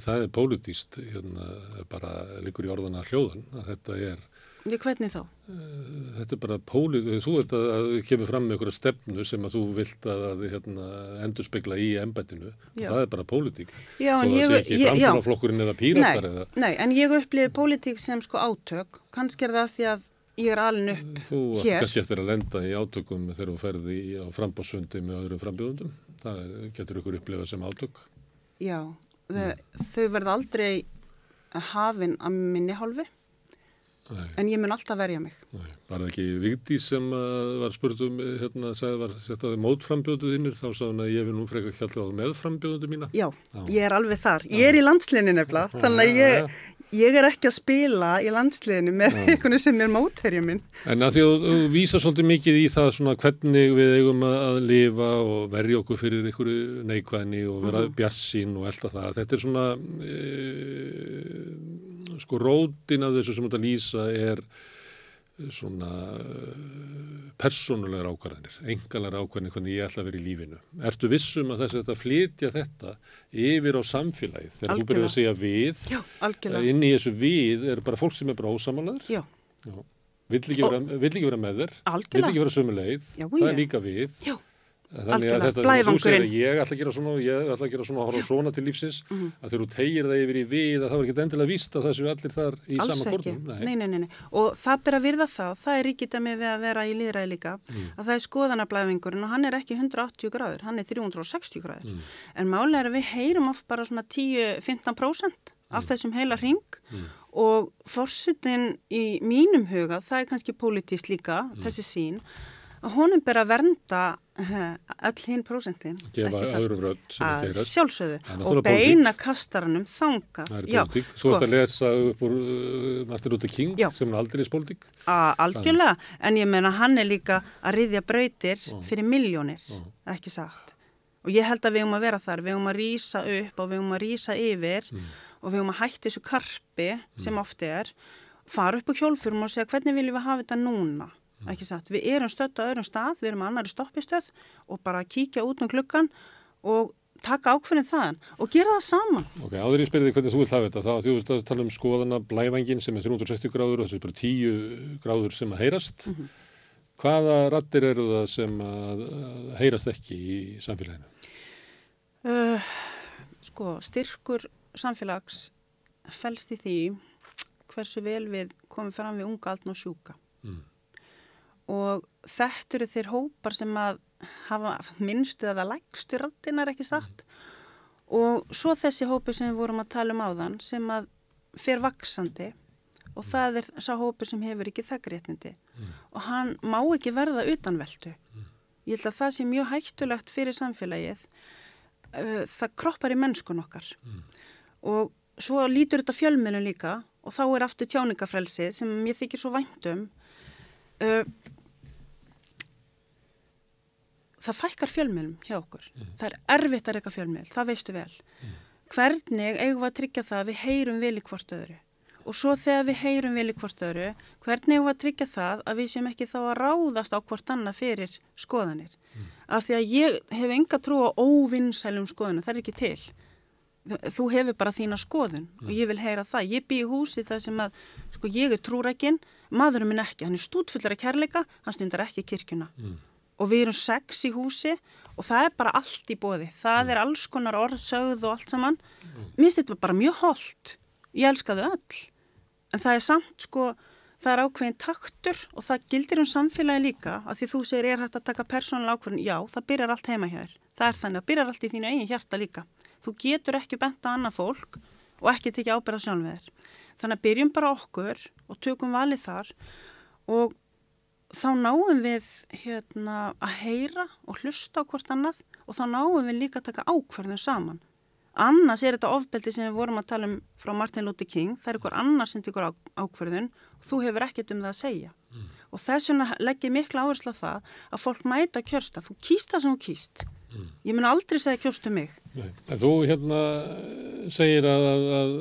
það er pólitíst hérna, bara líkur í orðana hljóðan að þetta er Því hvernig þá? Eh, þetta er bara pólitíst, þú ert að, að kemur fram með einhverja stefnu sem að þú vilt að, að hérna, endur spekla í embættinu. Og það er bara pólitík. Já, svo það sé ekki framfélagflokkurinn eða píratar eða... Nei, en ég upplýði pólitík sem sko átök, kannski er það því að ég er alin upp þú hér Þú ert kannski eftir að lenda í átökum þegar þú ferði á frambássundi með öðrum frambjóðundum það getur ykkur upplifað sem átök. Já þau, þau verða aldrei hafinn að minni hálfi Nei. en ég mun alltaf verja mig Nei. Var það ekki Vigdí sem uh, var spurt um hérna, sagði var settaði mótframbjóðuð innir þá sá hann að ég vil nú freka hjálpa á meðframbjóðuðu mína Já, Já, ég er alveg þar, ég er í landslinni nefnilega þannig að ég, ég er ekki að spila í landsliðinu með einhvern sem er mótherja minn. En að því að þú vísa svolítið mikið í það svona hvernig við eigum að lifa og verja okkur fyrir einhverju neikvæðni og vera -hmm. bjarsín og af það. Þetta er svona, e, sko rótin af þessu sem þetta lýsa er svona eh, persónulegar ákvarðanir, engalar ákvarðanir hvernig ég ætla að vera í lífinu. Ertu vissum að þess að þetta flytja þetta yfir á samfélagið þegar þú byrjuð að segja við, Já, inn í þessu við er bara fólk sem er bara ósamálaður, vill ekki, vill ekki vera með þér, algjörlega. vill ekki vera sömuleið, það er líka við. Já. Þannig að þetta, þú segir að ég ætla að gera svona og ég ætla að gera svona og horfa svona til lífsins mm -hmm. að þegar þú tegir það yfir í við að það var ekki endilega víst að það séu allir þar í Alls sama kornum. Nei. Nei, nei, nei, og það ber að virða það, það er ríkita með við að vera í liðræði líka, mm. að það er skoðanablaðingurinn og hann er ekki 180 gráður, hann er 360 gráður, mm. en málega er að við heyrum oft bara svona 10-15% af mm. þessum heila ring mm. og fórsutin í mínum huga, það er kannski politist líka, mm. þessi sín að honum ber að vernda uh, öll hinn prósentin. er Að sjálfsögðu er og beina kastaranum þangað. Það er Já, pólitík. Svo sko, ertu að lesa upp úr uh, Martin Luther King Já. sem er aldrei spólitík. að algjörlega, en ég meina hann er líka að riðja brautir fyrir miljónir, ekki sagt. Og ég held að við um að vera þar, við um að rýsa upp og við um að rýsa yfir og við um að hætti þessu karpi sem ofti er, fara upp á hjólfurum og segja hvernig viljum við hafa þetta núna, ekki sagt. Við erum stödd á öðrum stað, við erum annari stoppistöð og bara kíkja út um gluggan og taka ákveðin þaðan og gera það saman. Ok, áður ég spyrði hvernig þú vilt hafa þetta, þá þú veist að tala um skoðana blævængin sem er 360 gráður og þessu er bara 10 gráður sem að heyrast. Hvaða rattir eru það sem að, að heyrast ekki í samfélaginu? Uh, sko, styrkur samfélags felst í því hversu vel við komum fram við unga aldn og sjúka. Mm. Og þetta eru þeir hópar sem að hafa minnstu eða lægstu rattinar ekki satt. Og svo þessi hópi sem við vorum að tala um áðan sem að fer vaksandi og það er sá hópi sem hefur ekki þakkrétnindi. Og hann má ekki verða utanveldu. Ég held að það sé mjög hættulegt fyrir samfélagið uh, það kroppar í mennskun okkar og svo lítur þetta fjölmjölun líka og þá er aftur tjáningafrelsið sem ég þykir svo væntum uh, það fækkar fjölmjölum hjá okkur. Það er erfitt að reyka fjölmjöl, það veistu vel. Hvernig eigum við að tryggja það að við heyrum vel í hvort öðru? Og svo þegar við heyrum vel í hvort öðru hvernig eigum við að tryggja það að við séum ekki þá að ráðast á hvort annað fyrir skoðanir? Af því að ég hef enga trú á óvinnsælum skoðunum, það er ekki til. Þú, hefur bara þína skoðun og ég vil heyra það, ég bý í húsi það sem að, sko ég er trúrækin maðurum minn ekki, hann er stútfullur að kærleika hann stundar ekki kirkjuna og við erum sex í húsi og það er bara allt í bóði, það er alls konar orðsögð og allt saman. Mér finnst þetta bara mjög holdt ég elska þau öll. En það er samt sko það er ákveðin taktur og það gildir um samfélagi líka að því þú segir er hægt að taka persónulega ákveðin, já það byrjar allt heima hér það er þannig að byrjar allt í þínu eigin hjarta líka. Þú getur ekki bent á annað fólk og ekki tekið ábyrða sjálf við þér. Þannig að byrjum bara okkur og tökum valið þar og þá náum við hérna að heyra og hlusta á hvort annað og þá náum við líka að taka ákverðin saman. Annars er þetta ofbeldi sem við vorum að tala um frá Martin Luther King, það er ykkur annar sem tekur á, ákverðun og þú hefur ekkert um það að segja. Og þess vegna legg ég mikla áherslu á það að fólk mæta að kjörsta, þú kýst það sem þú kýst. Ég mun aldrei segja kjörstu mig. Nei. En þú hérna segir að, að, að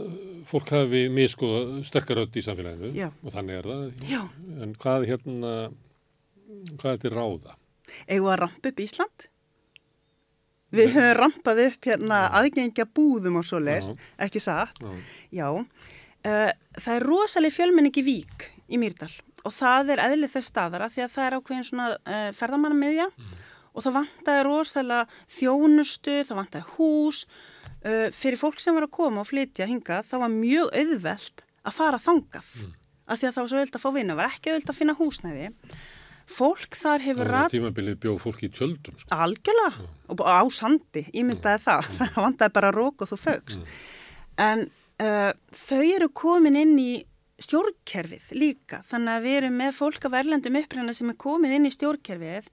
fólk hafi miskoða sterkaröld í samfélaginu Já. og þannig er það. Já. En hvað hérna, hvað er til ráða? við að rampa upp Ísland? Við höfum rampað upp hérna aðgengja búðum og svo leis Já. ekki satt? Já. Já, uh, það er rosalega fjölmenningi vík í Mýrdal og það er eðlið þess staðara því að það er ákveðin svona uh, ferðamannamiðja og það vantaði rosalega þjónustu, það vantaði hús. Uh, fyrir fólk sem var að koma og flytja hingað þá var mjög auðvelt að fara þangað af því að það var svo auðvelt að fá vinna, var ekki auðvelt að finna húsnæði fólk þar Það hefur var rat tímabilið bjóð fólk í tjöldum. Sko. Algjörlega, og á sandi, ég myndaði það, það vandaði bara rók og þú fögst. En uh, þau eru komin inn í stjórnkerfið líka, þannig að við erum með fólk af erlendum upprænda sem er komið inn í stjórnkerfið.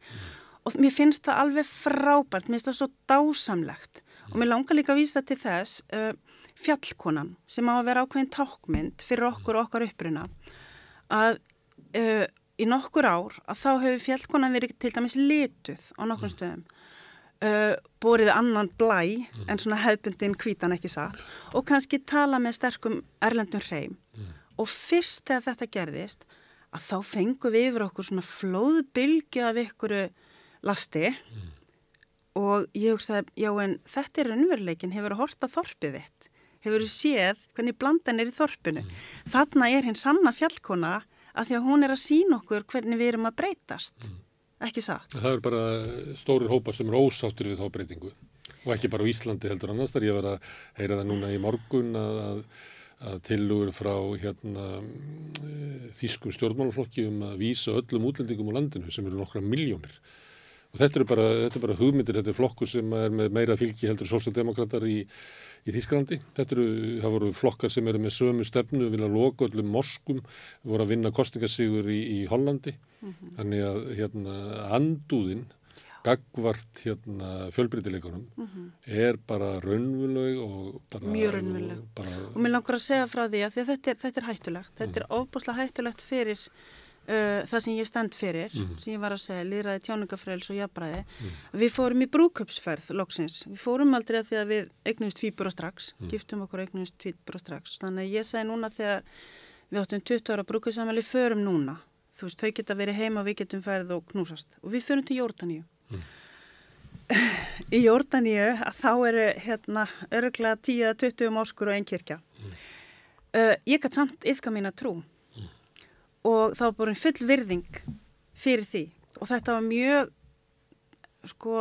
Og mér finnst það alveg frábært, mér finnst það svo dásamlegt. Og mér langar líka að vísa til þess uh, fjallkonan sem á að vera ákveðin tákmynd fyrir okkur og okkar uppruna. Að uh, í nokkur ár að þá hefur fjallkonan verið til dæmis lituð á nokkrum stöðum uh, borið annan blæ en svona hefbundin hvítan ekki satt og kannski tala með sterkum erlendum hreim. Og fyrst þegar þetta gerðist að þá fengum við yfir okkur svona flóðbylgju af ykkuru lasti. Og ég hugsaði, já en þetta er raunveruleikin, hefur að horta þorpið þitt? Hefur séð hvernig blandan er í þorpinu? Þarna er hinn sanna fjallkona að því að hún er að sína okkur hvernig við erum að breytast. Ekki satt? Það er bara stórir hópar sem eru ósáttir við þá breytingu. Og ekki bara á Íslandi heldur annars þar ég var að heyra það núna í morgun að, að, tilugur frá hérna e, þýskum stjórnmálaflokki um að vísa öllum útlendingum á landinu sem eru nokkra miljónir Og þetta er bara, þetta er bara hugmyndir, þetta er flokkur sem er með meira fylgi heldur sósaldemokrater í, í Þísklandi. Þetta eru, það voru flokkar sem eru með sömu stefnu, vilja loka öllum morskum, voru að vinna kostingasígur í, í Hollandi. Þannig að hérna andúðin, gagvart hérna fjölbreytileikunum er bara raunvölu og bara... Mjög og Bara, Og mér langar að segja frá því að, því að þetta, er, þetta er hættulegt. Þetta er ofbúslega hættulegt fyrir uh, það sem ég stend fyrir, sem ég var að segja, líðræði tjáningafræls og jafnbræði. Við fórum í brúköpsferð loksins. Við fórum aldrei að því að við eignumst tvíbura strax, giftum okkur og eignumst tvíbura strax. Þannig að ég segi núna þegar við áttum 20 ára brúköpsamæli, förum núna. Þú veist, þau geta verið heima, við getum ferð og knúsast. Og við förum til Jórdaníu. Í Jórdaníu að þá eru hérna öruglega 10-20 máskur og einn kirkja. Uh, ég gætt samt yfka mína trú og það var bara full virðing fyrir því. Og þetta var mjög sko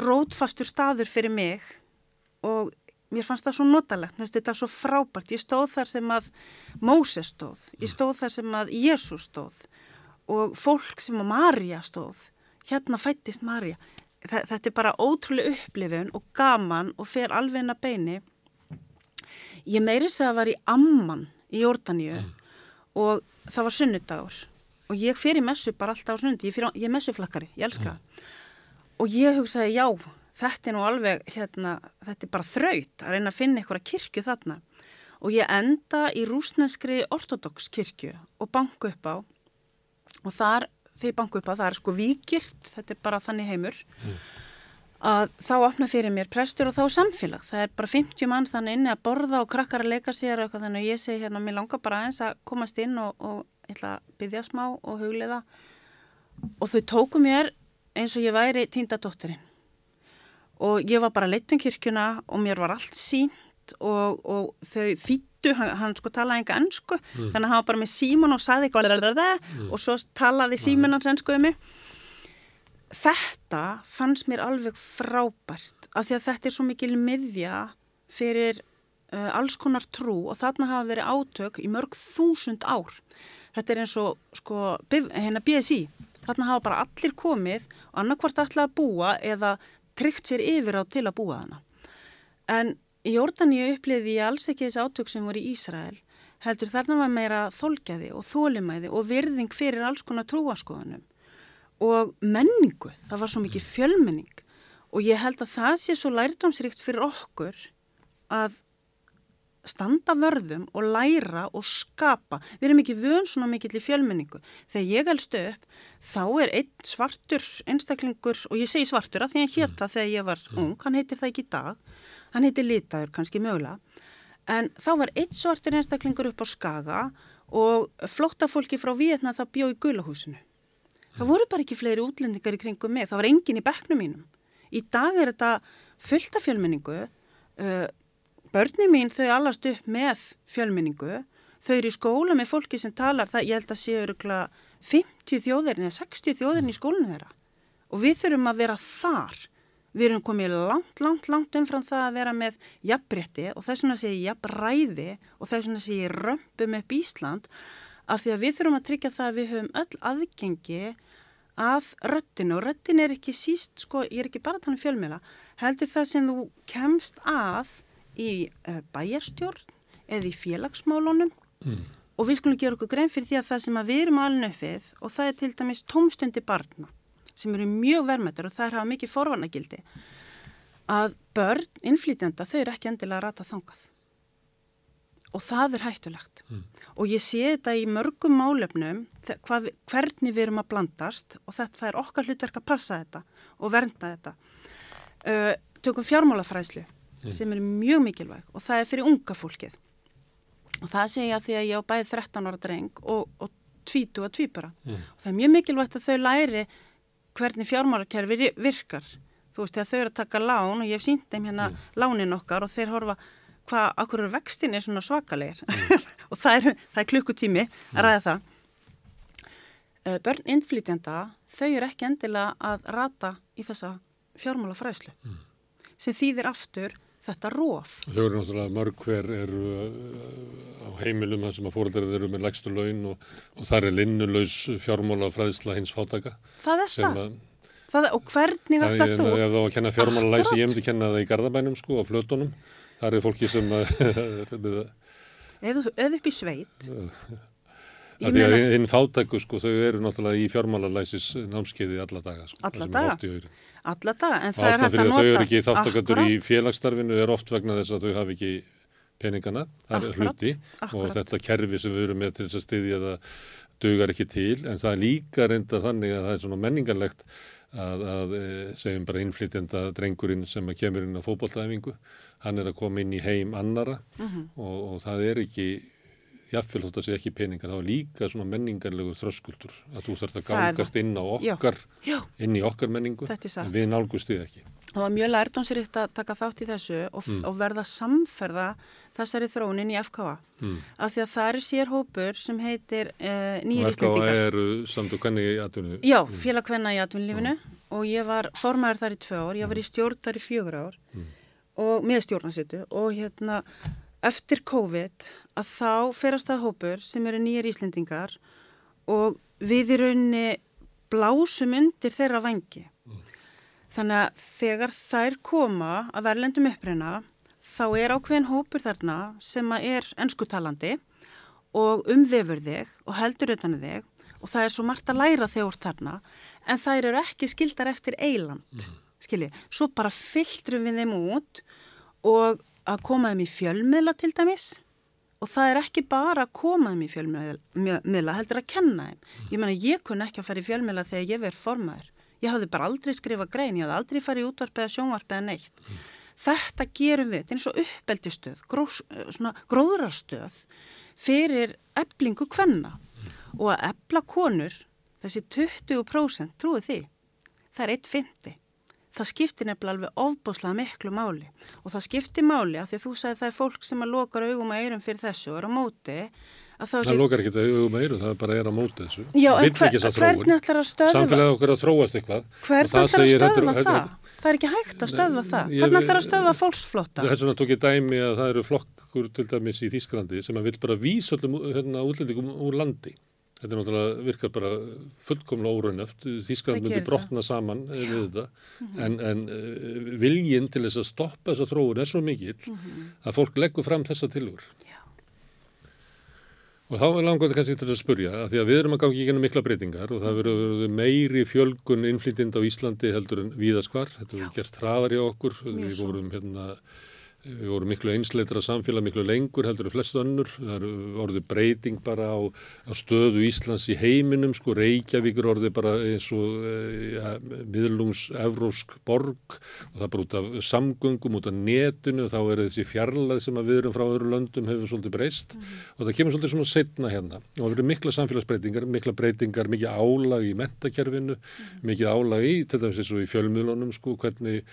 rótfastur staður fyrir mig og mér fannst það svo notalegt, mér finnst þetta svo frábært. Ég stóð þar sem að Móses stóð, ég stóð þar sem að Jésús stóð. Og fólk sem að Marja stóð. Hérna fættist Marja þetta er bara ótrúlega upplifun og gaman og fer alveg inn að beini. Ég meiri segja að var í Amman í Jórdaníu og það var sunnudagur. Og ég fer í messu bara alltaf á sunnundi ég, ég er messuflakkari, ég elska það. Og ég hugsaði já, þetta er nú alveg hérna, þetta er bara þraut að reyna að finna einhverja kirkju þarna. Og ég enda í rúsneskri ortodox kirkju og banku upp á. Og þar, þegar ég banku upp á, það er sko víkirt, þetta er bara þannig heimur að þá opna fyrir mér prestur og þá samfélag. Það er bara 50 manns þannig inni að borða og krakkar að leika sér og eitthvað þannig. Að ég segi hérna, mér langar bara aðeins að komast inn og, og ætla að byggja smá og hugleiða. Og þau tóku mér eins og ég væri týndadóttirinn og ég var bara leitt um kirkjuna og mér var allt sínt og, og þau þýttu, hann, hann sko talaði enga ennsku, þannig að hann var bara með síman og saði eitthvað og svo talaði síman hans ennsku um mig þetta fannst mér alveg frábært af því að þetta er svo mikil miðja fyrir uh, alls konar trú og þarna hafa verið átök í mörg þúsund ár. Þetta er eins og sko, hérna BSI, þarna hafa bara allir komið og annarkvart ætla að búa eða tryggt sér yfir á til að búa þarna. En í Jórdaníu uppliði ég alls ekki þessi átök sem voru í Ísrael, heldur þarna var meira þolgæði og þólimæði og virðing fyrir alls konar trúaskoðunum og menningu, það var svo mikið fjölmenning og ég held að það sé svo lærdómsríkt fyrir okkur að standa vörðum og læra og skapa. Við erum ekki vön svona mikill í fjölmenningu. Þegar ég elst upp, þá er einn svartur einstaklingur, og ég segi svartur að því að hétta þegar ég var ung, hann heitir það ekki í dag, hann heitir litaður kannski mögulega, en þá var einn svartur einstaklingur upp á skaga og flóttafólki frá Vietna það bjó í gulahúsinu. Það voru bara ekki fleiri útlendingar í kringum mig, það var engin í bekknum mínum. Í dag er þetta fullt af fjölmenningu, uh, börni mín þau allast upp með fjölmenningu, þau eru í skóla með fólki sem talar, það, ég held að séu öruglega 50 þjóðirni eða 60 þjóðirni í skólinu þeirra. Og við þurfum að vera þar. Við erum komið langt, langt, langt umfram það að vera með jafnbretti og þess vegna sé ég jafnræði og þess vegna sé ég römpum upp Ísland af því að við þurfum að tryggja það að við höfum öll aðgengi að röttinu og röttin er ekki síst, sko, ég er ekki bara að tala um fjölmjöla, heldur það sem þú kemst að í uh, bæjarstjórn eða í félagsmálunum. Og við skulum gera okkur grein fyrir því að það sem að við erum alveg við og það er til dæmis tómstundi barna sem eru mjög vermetar og það er hafa mikið forvarnagildi að börn, innflýtjanda, þau eru ekki endilega að rata þangað og það er hættulegt. Og ég sé þetta í mörgum málefnum hvað, hvernig við erum að blandast og þetta er okkar hlutverk að passa þetta og vernda þetta. Uh, tökum fjármálafræðslu sem er mjög mikilvæg og það er fyrir unga fólkið. Og það að því að ég á bæði 13 ára dreng og, og 20 og tvípara og það er mjög mikilvægt að þau læri hvernig fjármálakerfi virkar. Þú veist þegar þau eru að taka lán og ég hef sínt þeim hérna lánin okkar og þeir horfa hvað, akkur eru vextin er svona svakalegir? Og það er, það er klukkutími að ræða það. Eh, börn innflytjanda þau eru ekki endilega að rata í þessa fjármálafræðslu. Sem þýðir aftur þetta róf Þau eru náttúrulega mörg hver eru uh, á heimilum þar sem að fóreldrarið eru með lægstu laun og, og þar er linnulaus fjármála fræðsla hins fátaka það er það. að Það, og hvernig er þú? ef það var að kenna fjármálalæsi, ég myndi kenna það í Garðabænum sko, á flötunum. Það er fólki sem að, Eða, upp í sveit? Ég að því að hinn fátæku sko, þau eru náttúrulega í fjármálalæsis námskeiði alla daga. Sko, Alla það er daga? Alla daga, en það er hægt að nota. þau eru ekki þáttakandur í félagsstarfinu er oft vegna þess að þau hafi ekki peningana, það er Akkúrat, hluti akkúrat. og þetta kerfi sem við erum með til þess að styðja það dugar ekki til en það er líka reynda þannig að það er svona menningarlegt að, að e, segjum bara innflytjenda drengurinn sem kemur inn á fótballtæfingu, hann er að koma inn í heim annara Mhm. og, og það er ekki jafnvel þótt að sé ekki peningar, það er líka svona menningarlegur þröskuldur að þú þarf að gangast inn á Já. okkar, Já, inn í okkar menningu en við nálgust þið ekki. það var mjög lærdómsrikt að taka þátt í þessu og, Mm. og verða samferða þessari þróunin í FKA. Mm. Af því að það er sér hópur sem heitir uh, nýjir Og FKA eru samt og kanni í atvinnu. Já, félag hvenna í atvinnlífinu og ég var formaður þar í tvö ár, ég var í stjórn þar í fjögur ár og með stjórnansitu og hérna eftir COVID að þá ferast það hópur sem eru nýjir Íslendingar og við í rauninni blásum undir þeirra vangi. Þannig að þegar þær koma að verðlendum uppruna þá er ákveðin hópur þarna sem er ennskutalandi og umvefur þig og heldur utan um þig og það er svo margt að læra þegar þarna en þær eru ekki skildar eftir eiland, mm. Skilji. Svo bara fylltrum við þeim út og að koma þeim í fjölmiðla til dæmis og það er ekki bara að koma þeim í fjölmiðla, heldur að kenna þeim. Ég meina, ég kunni ekki að fara í fjölmiðla þegar ég verð formaður. Ég hafði bara aldrei skrifað grein, ég hafði aldrei farið í útvarp eða sjónvarp eða neitt. Þetta gerum við, þetta er eins og uppeldistöð, svona gróðrastöð fyrir eblingu kvenna og að ebla konur, þessi 20% trúið því, það er 1,50. Það skiptir nefnilega alveg ofbúslega miklu máli og það skiptir máli að því að þú sagði það er fólk sem að lokar augum að eyrum fyrir þessu og er á móti að Það lokar ekki það hugum eiru, það bara er á móti þessu. Já, en hver, hvernig ætlar að stöðva Samfélagið okkar að þróast eitthvað. Hvernig ætlar að stöðva það? Það er ekki hægt að stöðva það. Hvernig ætlar að stöðva fólksflótta? Þess vegna tók ég dæmi að það eru flokkur til dæmis í Þýskalandi sem að vil bara vísa öllum hérna, útlendingum úr landi. Þetta er náttúrulega virkar bara fullkomlega óraunöft. Þýskaland Það myndi brotna saman Já. við þetta. En, en uh, viljinn til þess að stoppa þessa þróun er svo mikill að fólk leggur fram þessa tilugur. Já. Og þá er langvægt kannski til að spurja, að því að við erum að gangi í gennum mikla breytingar og það verður meiri fjölgun innflytjandi á Íslandi heldur en víðaskvar. Þetta verður gert hraðar í okkur, Mjög við vorum hérna við vorum miklu einsleitra samfélag, miklu lengur heldur en flest önnur, það er orðið breyting bara á, á stöðu Íslands í heiminum, sko. Reykjavík er orðið bara eins og eh, ja, miðlungs evrósk borg. Og það er bara út af samgöngum, út af netinu, þá er þessi fjarlæð sem að við erum frá öðru löndum hefur svolítið breyst. Og það kemur svolítið svona setna hérna. Og það verður mikla samfélagsbreytingar, mikla breytingar, mikið álag í mentakerfinu, mikið álag í, til dæmis eins og í fjölmiðlunum, sko, hvernig,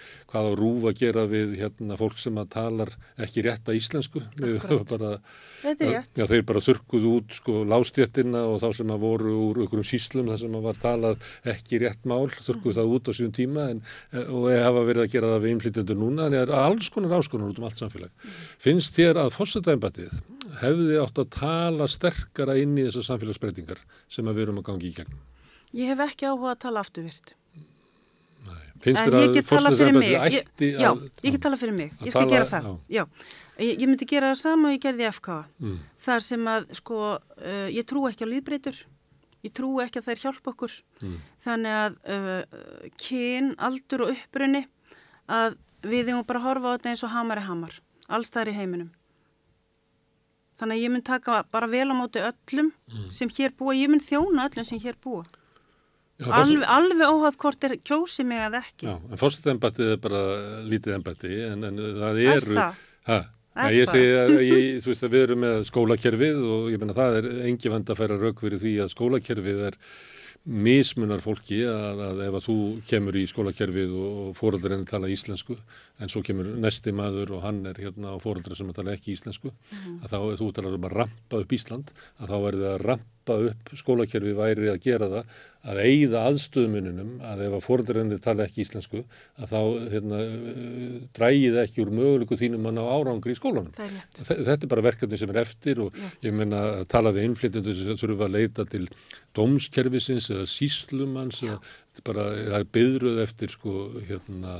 að að talar ekki rétta íslensku. Við bara, rétt. Já, þeir bara þurrkuðu út sko lástjettina og þá sem að voru úr einhverjum síslum þar sem að var talað ekki rétt mál, þurrkuðu það út á síðan tíma en, og hafa verið að gera það við innflytjendur núna, en það er alls konar áskonar út um allt samfélag. Finnst þér að fórsetæmbatið hefði átt að tala sterkara inn í þessar samfélagsbreytingar sem að við erum að gangi í gegnum? Ég hef ekki áhuga að tala afturvirt. Finnst þér að Ég, ætti já, að... ég get talað fyrir mig. Ég skal tala- gera það. Já. Ég, ég myndi gera það sama og ég gerði FK. Mm. Þar sem að, sko, uh, ég trú ekki á líðbreytur. Ég trú ekki að þær hjálpa okkur. Mm. Þannig að uh, kyn, aldur og upprunni að við eigum bara að horfa á þetta eins og hamar er hamar. Alls það er í heiminum. Þannig að ég mun taka bara vel á móti öllum Mm. sem hér búa. Ég mun þjóna öllum sem hér búa. Alveg, alveg óháð hvort er kjósi mig að ekki. Já, en fórsetæmbatið er bara lítið embætti en, en það Er eru... það? Ha, Er ég segi að ég, þú veist að við erum með skólakerfið og ég menna það er engi vand að færa rauk fyrir því að skólakerfið er mismunar fólki að, að ef að þú kemur í skólakerfið og fóröldar henni tala íslensku en svo kemur næsti maður og hann er hérna á fóröldar sem tala ekki íslensku að þá þú talar um að rampa upp Ísland að þá verður það að rampa upp skólakerfið væri að gera það að eigða aðstöðumuninum að ef að fóröldar henni tala ekki íslensku að þá hérna, drægið ekki úr mögulegu þínum að ná árangri í skólanum. Þetta er bara verkefni sem er eftir og ég meina að tala við innflytjendur sem þurfa að leita til dómskerfisins eða síslumans eða bara, það er byðruð eftir sko, hérna,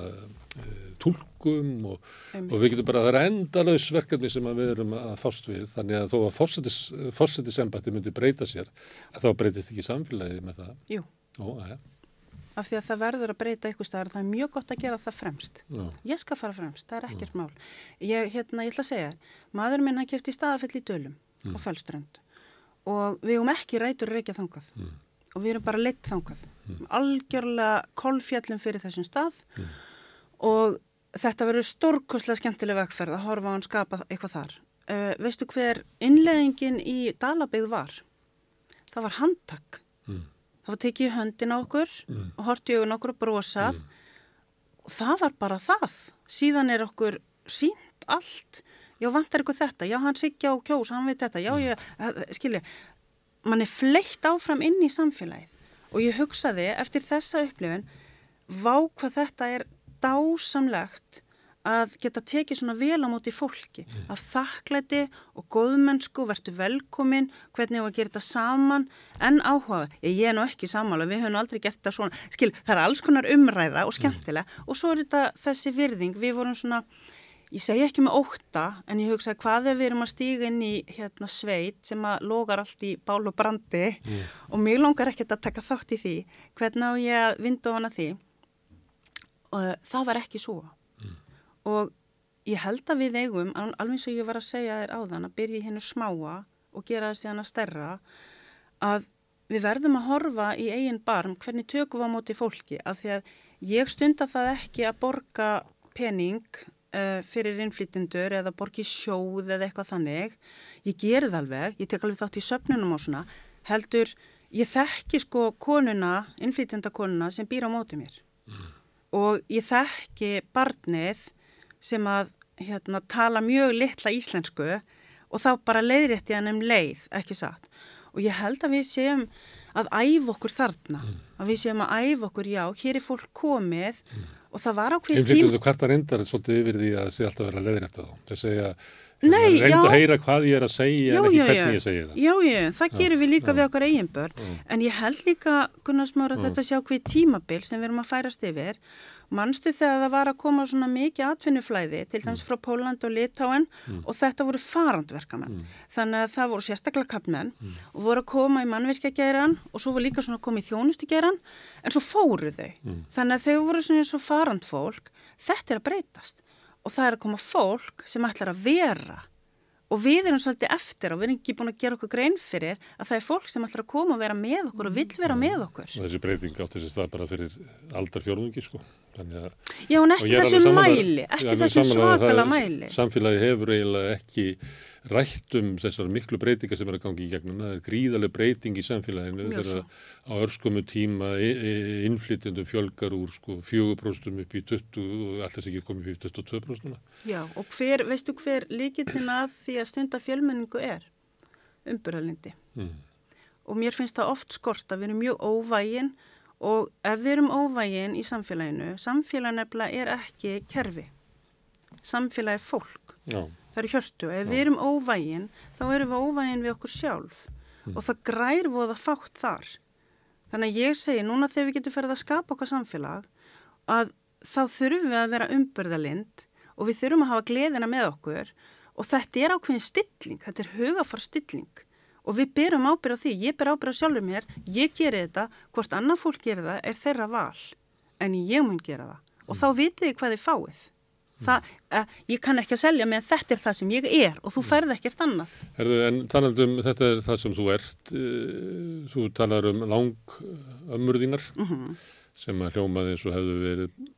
tólkum og, og við getum bara, það er endalaus verkefni sem við erum að fást við, þannig að þó að fórsetisembati myndi breyta sér, þá breytist ekki samfélagi með það. Jú, Ó, ja, af því að það verður að breyta ykkur staðar, það er mjög gott að gera það fremst. já, Ég skal fara fremst, það er ekkert mál. Ég, hérna, ég ætla að segja, maður minn hann kefti staðafell í dölum og fellströnd. Og við höfum ekki rætur reykja þangað. Og við erum bara leitt þangað. Algjörlega kolfjallum fyrir þessum stað. Og þetta verður stórkoslega skemmtileg vegferð að horfa á hann skapa eitthvað þar. Uh, veistu hver innleggingin í Dalabegð var? Það var handtak. Mm. Það var tekið höndin á okkur og horti í augun okkur og brosað og það var bara það. Síðan er okkur sínt allt. Já, vantar ykkur þetta? Já, hann sigja á kjós, hann veit þetta. Já, ég, skilja, mann er fleitt áfram inn í samfélagið og ég hugsaði eftir þessa upplifin, vá hvað þetta er dásamlegt að geta tekið svona vel á móti fólki, af þakklæti og góðmennsku, verður velkomin, hvernig við að gera þetta saman, en áhuga, ég er nú ekki samála, við höfum aldrei gert þetta svona, skil, það er alls konar umræða og skemmtilega og svo er þetta þessi virðing, við vorum svona, ég segi ekki með óta, en ég hugsaði hvað ef við erum að stíga inn í hérna sveit sem að logar allt í bál og brandi? Og mér langar ekkert að taka þátt í því, hvernig á ég að vinda ofan að því og það var ekki svo. Og ég held að við eigum, al- alveg eins og ég var að segja þér áðan, að byrja hennu smáa og gera það síðan að stærra, að við verðum að horfa í eigin barm hvernig tökum við á móti fólki, af því að ég stunda það ekki að borga pening uh, fyrir innflytjendur eða borgi sjóð eða eitthvað þannig. Ég geri það alveg, ég tek alveg þátt í söfnunum og svona, heldur, ég þekki sko konuna, innflytjendakonuna sem býr á móti mér og ég þekki barnið sem að hérna, tala mjög litla íslensku og þá bara leiðrétti hann um leið, ekki satt. Og ég held að við séum að æfa okkur þarna, að við séum að æfa okkur, já, hér er fólk komið og það var ákveð Innflytjendur kvartar reyndar svolítið yfir því að það sé alltaf verið að leiðrætta þá. Það segja, Nei, reynda já. að heyra hvað ég er að segja en ekki hvernig ég segi það. Já, já, það gerum við líka við okkar eigin börn. En ég held líka, Gunnar Smára, þetta sé ákveð tímabil sem við erum að færast yfir. Manstu þegar það var að koma svona mikið atvinnuflæði, til dæmis frá Póland og Litáen og þetta voru farandverkamenn. Þannig að það voru sérstaklega kattmenn og voru að koma í mannvirkjageiran og svo voru líka svona að koma í þjónustugeiran en svo fóru þau. Þannig að þau voru svona eins og farandfólk. Þetta er að breytast og það er að koma fólk sem ætlar að vera og við erum svolítið eftir og við erum ekki búin að gera okkur grein fyrir að það er fólk sem ætlar að koma og vera með okkur og vill vera með okkur. Og þessi breyting átti þessi stað bara fyrir aldar fjórðungi sko. Að Já, en ekki þessum mæli, ekki þessum svakala mæli. Samfélagi hefur eiginlega ekki rætt um þessar miklu breytingar sem er að gangi í gegnum. Það er gríðarlega breyting í samfélaginu þegar á örskumu tíma innflytjandum fjölgar úr sko 4% upp í 20 og alltaf ekki komið upp í 22%. Já, og hver, veistu hver líkillin að því að stunda fjölmenningu er? Umburðalindi. Mm. Og mér finnst það oft skort að við erum mjög óvægin og ef við erum óvægin í samfélaginu, samfélag nefnilega er ekki kerfi. Samfélag er fólk. Já, það eru hjörtu. Ef við erum óvægin, þá erum við óvægin við okkur sjálf. Og það grær voða fátt þar. Þannig að ég segi núna þegar við getum ferið að skapa okkar samfélag að þá þurfum við að vera umbyrðalind og við þurfum að hafa gleðina með okkur. Og þetta er ákveðin stilling, þetta er hugafar stilling. Og við berum ábyrð á því, ég ber ábyrð á sjálfur mér, ég geri þetta, hvort annað fólk geri það er þeirra val. En ég mun gera það. Og þá vitið þið hvað þið fáið. Það, uh, ég kann ekki að selja með þetta er það sem ég er og þú ferð ekkert annað. Herðu, en talandi um þetta er það sem þú ert, uh, þú talar um lang ömmur þínar Mm sem að hljómaði eins og hefðu verið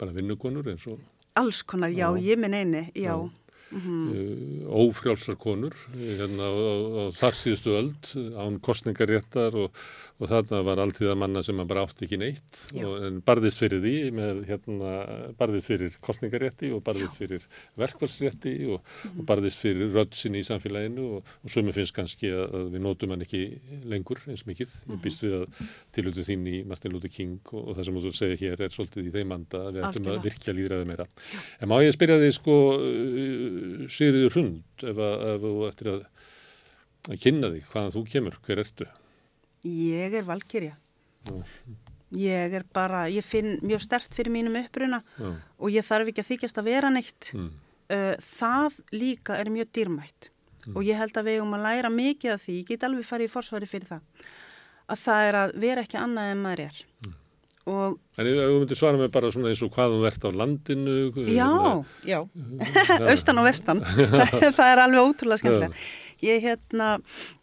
bara vinnukonur eins og Alls konar, já, Já. ég minn eini, já. Já. uh, ófrjálsar konur eh, hérna á, á, á þar síðustu öld án kostningaréttar og, og þarna var alltíða manna sem bara átti ekki neitt Já. og, en barðist fyrir því með hérna, barðist fyrir kostningarétti og barðist fyrir verkvælsrétti og, Mhm. og barðist fyrir röddsinni í samfélaginu og, og sömu finnst kannski að, að við nótum hann ekki lengur eins mikið. Mhm. Ég býst við að tilhutu þín í Martin Luther King og, og það sem þú segir hér er svolítið í þeim anda að við ættum að virkja líðræði meira. En má ég spyrja þig sko Sigriður Hrund ef, að, ef þú ættir að, að kynna þig hvaðan þú kemur, hver ertu? Ég er valkyrja. Ég er bara, ég finn mjög stert fyrir mínum uppruna Já. og ég þarf ekki að þykjast að vera neitt. Mm. Uh, það líka er mjög dýrmætt og ég held að við um að læra mikið af því, ég get alveg farið í forsvari fyrir það, að það er að vera ekki annað en maður er. Og En ef þú myndir svara mig bara svona eins og hvað þú ert á landinu já, já, austan og vestan, það, það er alveg ótrúlega skemmtilega. Ég, hérna,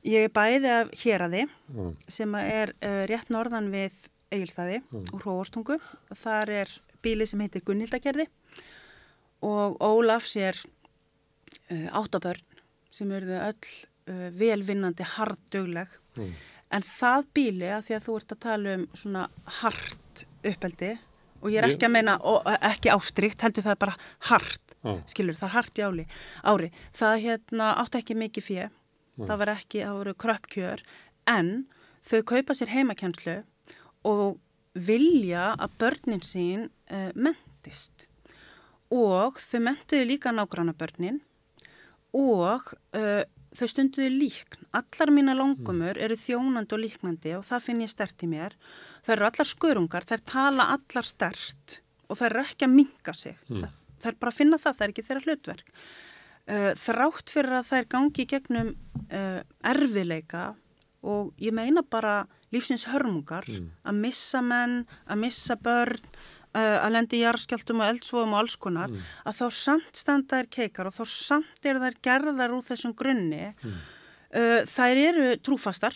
ég er bæði af héraði Já. sem er uh, rétt norðan við Egilstaði og Hróarstungu. Þar er bíli sem heitir Gunnildagerði og Ólaf sér uh, áttabörn sem eruðu öll uh, velvinnandi harddugleg. Mm. En það bíli að því að þú ert að tala um svona hart uppeldi og ég er ekki að meina og, ekki ástrikt, heldur það er bara hart Já. skilur, það er hart í áli, ári. Það hérna átti ekki mikið fjö það var ekki, það voru kröppkjör. En þau kaupa sér heimakenslu og vilja að börnin sín uh, mentist. Og þau mentuðu líka nágranna börnin og uh, þau stunduðu líkn. Allar mína langumur eru þjónandi og líknandi og það finn ég stert í mér það eru allar skörungar, þær tala allar stert og þær eru ekki að minka sig. Mm. það er bara að finna það, það er ekki þeirra hlutverk. Uh, þrátt fyrir að þær gangi gegnum uh, erfileika og ég meina bara lífsins hörmungar að missa menn, að missa börn uh, að lendi í jarðskjaldum og eldsvoðum og alls konar að þá samt standa þær keikar og þá samt er þær gerðar úr þessum grunni. Uh, þær eru trúfastar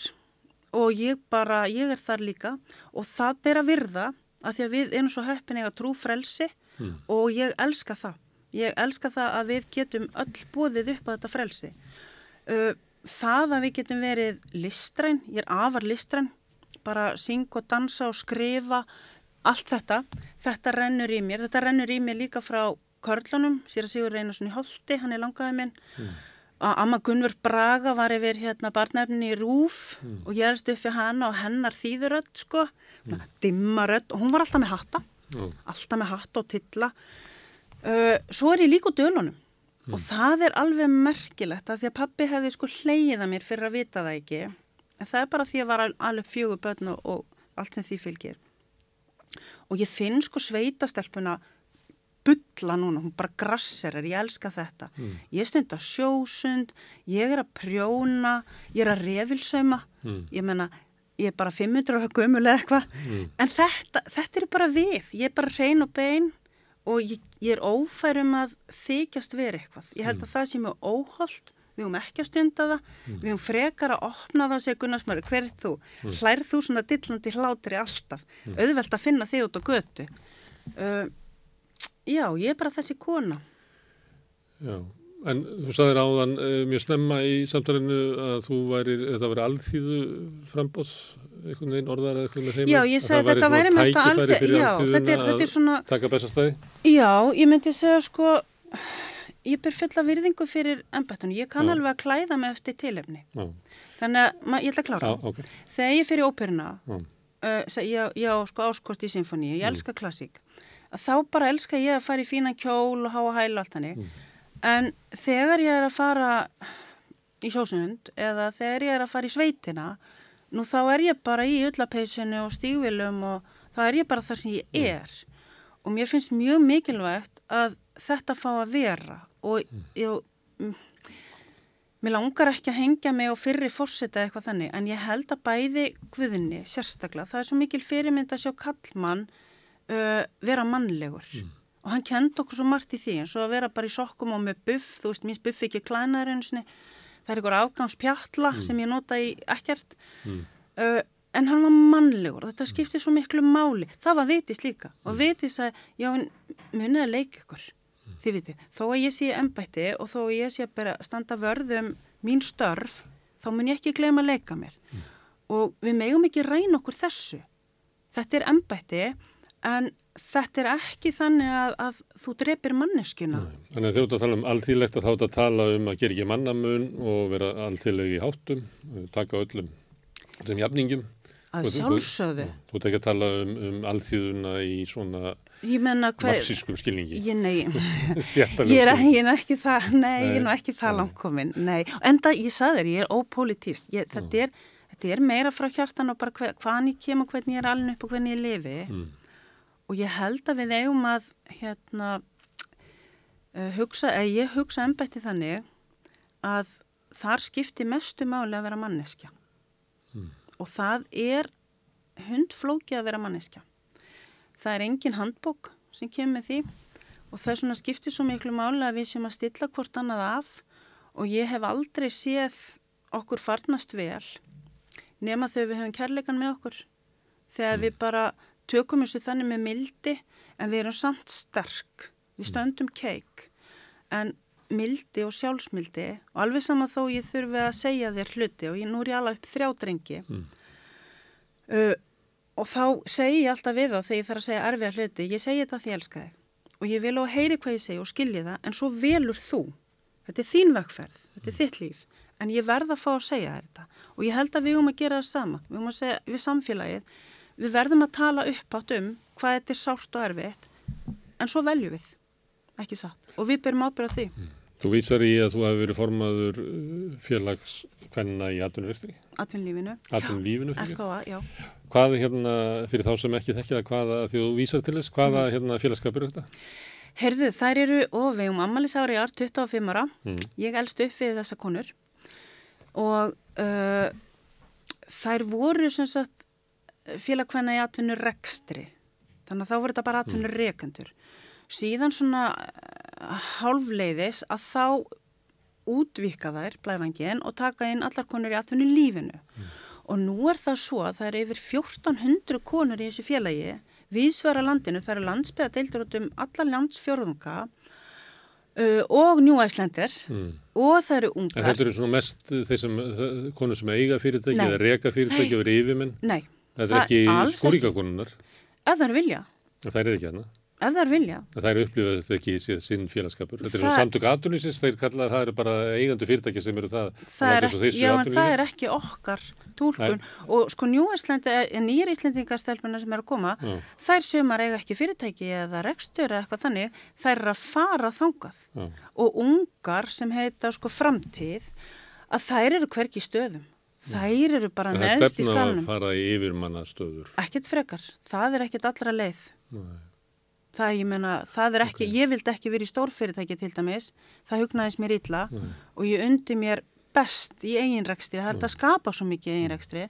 og ég bara, ég er þar líka og það ber að virða að því að við erum svo heppin eiga trú frelsi og ég elska það. Ég elska það að við getum öll bóðið upp á þetta frelsi. Uh, það að við getum verið listræn, ég er afar listræn, bara syng og dansa og skrifa, allt þetta, þetta rennur í mér. Þetta rennur í mér líka frá Körlunum, sér að Sigur Reynarsson í Holti, hann er langaði minn. Að Amma Gunnvör Braga var yfir hérna barnefni í Rúf og ég erst upp fyrir hana og hennar þýðurödd sko, mm. dimmarödd og hún var alltaf með hatta, Já. alltaf með hatta og tilla. Uh, svo er ég líka úr dölunum og það er alveg merkilegt að því að pappi hefði sko hleið að mér fyrir að vita það ekki. En það er bara því að var alveg fjögur börn og, og allt sem því fylgir. Og ég finn sko sveitastelpuna bulla núna, hún bara grasserar, ég elska þetta. Ég stund að sjósund, ég er að prjóna, ég er að refilsauma, ég menna, ég er bara 500 ára gömul eða eitthvað, en þetta, þetta er bara við, ég er bara hrein og bein og ég, ég er ófær um að þykjast vera eitthvað. Ég held að það sé mjög óholt, við höfum ekki að stunda það, við höfum frekar að opna það og segja Gunnarsmöru, hver er þú? Hlærð þú svona dillandi hlátri alltaf, auðvelt að finna þig út á götu. Uh, já, ég er bara þessi kona. Já, en þú sagðir áðan uh, mjög snemma í samtalenu að þú væri, þetta væri alþýðu frambóð, einhvern veginn orðar eða eitthvað með þeim. Já, ég sagði þetta væri mest að alþýð, já, þetta er, þetta er svona, Taka bestastæði? já, ég myndi segja sko, ég ber fulla virðingu fyrir embættunum, ég kann Já. alveg að klæða mig eftir tilefni. Já, Þannig að, ég ætla að klára. já, ok. Þegar ég fyrir óperuna, Já. uh, seg- ég, ég á sko áskort í symfóníu, ég elska klassík, að þá bara elska ég að fara í fínan kjól og háa hæl og allt hannig. En þegar ég er að fara í sjósund eða þegar ég er að fara í sveitina, nú þá er ég bara í ullapeysinu og stígvilum og þá er ég bara þar sem ég er. Og mér finnst mjög mikilvægt að þetta fá að vera og ég, mm, mér langar ekki að hengja mig á fyrri fórseta eitthvað þannig en ég held að bæði guðinni sérstaklega, það er svo mikil fyrirmynd að sjá kallmann uh, vera mannlegur. Og hann kendi okkur svo margt í því eins og að vera bara í sokkum og með buff, þú veist, mér buff ekki klænaður það er einhver afgangspjalla sem ég nota í ekkert. Uh, en hann var mannlegur og þetta skipti svo miklu máli. Það var vitis líka og vitis að já, munið að leika ykkur. Þið viti, þó að ég sé embætti og þó að ég sé að bara standa vörðum mín störf, þá mun ég ekki gleyma að leika mér. Og við megum ekki reyna okkur þessu. Þetta er embætti en þetta er ekki þannig að, að þú drepir manneskjuna. Þannig að ert að tala um alþýðlegt að þá ert að tala um að gera ekki mannamun og vera alþýðleg í háttum, uh, taka öllum þeim jafningum. að Þú- þú- ekki að tala um, um alþýðuna í svona menna hvað marxískum skilningi. ég, nei, ég er, ég er ekki það nei, ég er nú Nei. ekki það langkomin nei, enda ég sagði þér, ég er ópolitíst ég, þetta, er, þetta er meira frá hjartan og bara hver, hvaðan ég kem og hvernig ég er alveg upp og hvernig ég lifi. Mm. Og ég held að við eigum að hérna uh, hugsa, eða ég hugsa embætti þannig að þar skipti mestu máli að vera manneskja. Og það er hundflóki að vera manneskja. Það er engin handbók sem kemur því. Og það er svona skipti svo miklu máli að við sem að stilla hvort annað af. Og ég hef aldrei séð okkur farnast vel nema þegar við höfum kærleikan með okkur. Þegar við bara tökum þessu þannig með mildi en við erum samt sterk. Við stöndum keik. En mildi og sjálfsmildi og alveg sama þó ég þurfi að segja þér hluti og ég, nú ég alveg upp þrjá drengi. Uh, og þá segi ég alltaf við það þegar ég þarf að segja erfiða hluti ég segi þetta því ég elska þig. Og ég vil á að heyri hvað ég segi og skilji það en svo velur þú. Þetta er þín vegferð, þetta er þitt líf. En ég verð að fá að segja þetta. Og ég held að við um að gera það sama. Við um að segja við samfélagið við verðum að tala upp átt um hvað þetta er sárt og erfitt en svo veljum við ekki satt? Og við byrjum ábyrða því. Þú vísar í að þú hefur verið formaður uh, félagskvenna í atvinnuvexti, atvinnlífinu, atvinnulífinu fyrir. FKA, já. Hvað hérna, fyrir þá sem ekki þekkja hvaða, því þú vísar til þess, hvaða hérna félagskapur er þetta? Herðu, þær eru, og við um ammalisári ár 25 ára, Mm. ég elst upp við þessa konur. Og uh, þær voru sem sagt félagkvenna í atvinnu rekstri, þannig að þá voru þetta bara atvinnu rekendur. Síðan svona uh, hálfleiðis að þá útvika þær blæfangin og taka inn allar konur í atvinnu lífinu. Og nú er það svo að það er yfir 1400 konur í þessu félagi viðsvara landinu, það eru landsbyða deildur út um alla landsfjörðunga uh, og New Icelanders Mm. og það eru En ungar. þetta eru svona mest þeir sem, konur sem eiga fyrirtæki Nei. eða reka fyrirtæki og eru yfirmenn. Nei, Þetta er Það- ekki skúringakonunar, ef það er vilja, en það er ekki hérna. ef það er vilja. Það er upplifað þetta ekki séð sinn félagskapur. Þetta er Það- samtök atvinnlýsins, þeir kalla það eru bara eigendur fyrirtæki sem eru það. Það er, já, en það er ekki okkar túlkun og sko er nýjir Íslendingastelpuna sem er að koma Já. þær sumar eiga ekki fyrirtæki eða rekstur eða eitthvað þannig, þær eru að fara þangað Já. og ungar sem heita sko framtíð að þær eru hvergi í stöðum þær eru bara En Það er neðst í stefna að skalunum fara í yfirmannastöður. ekkert frekar, það er ekkert allra leið. Nei. það, ég meina, það er ekki, ég vildi ekki verið í stórfyrirtæki til dæmis, það hugnaðist mér illa og ég undi mér best í eiginrekstri, það er þetta að skapa svo mikið í eiginrekstri,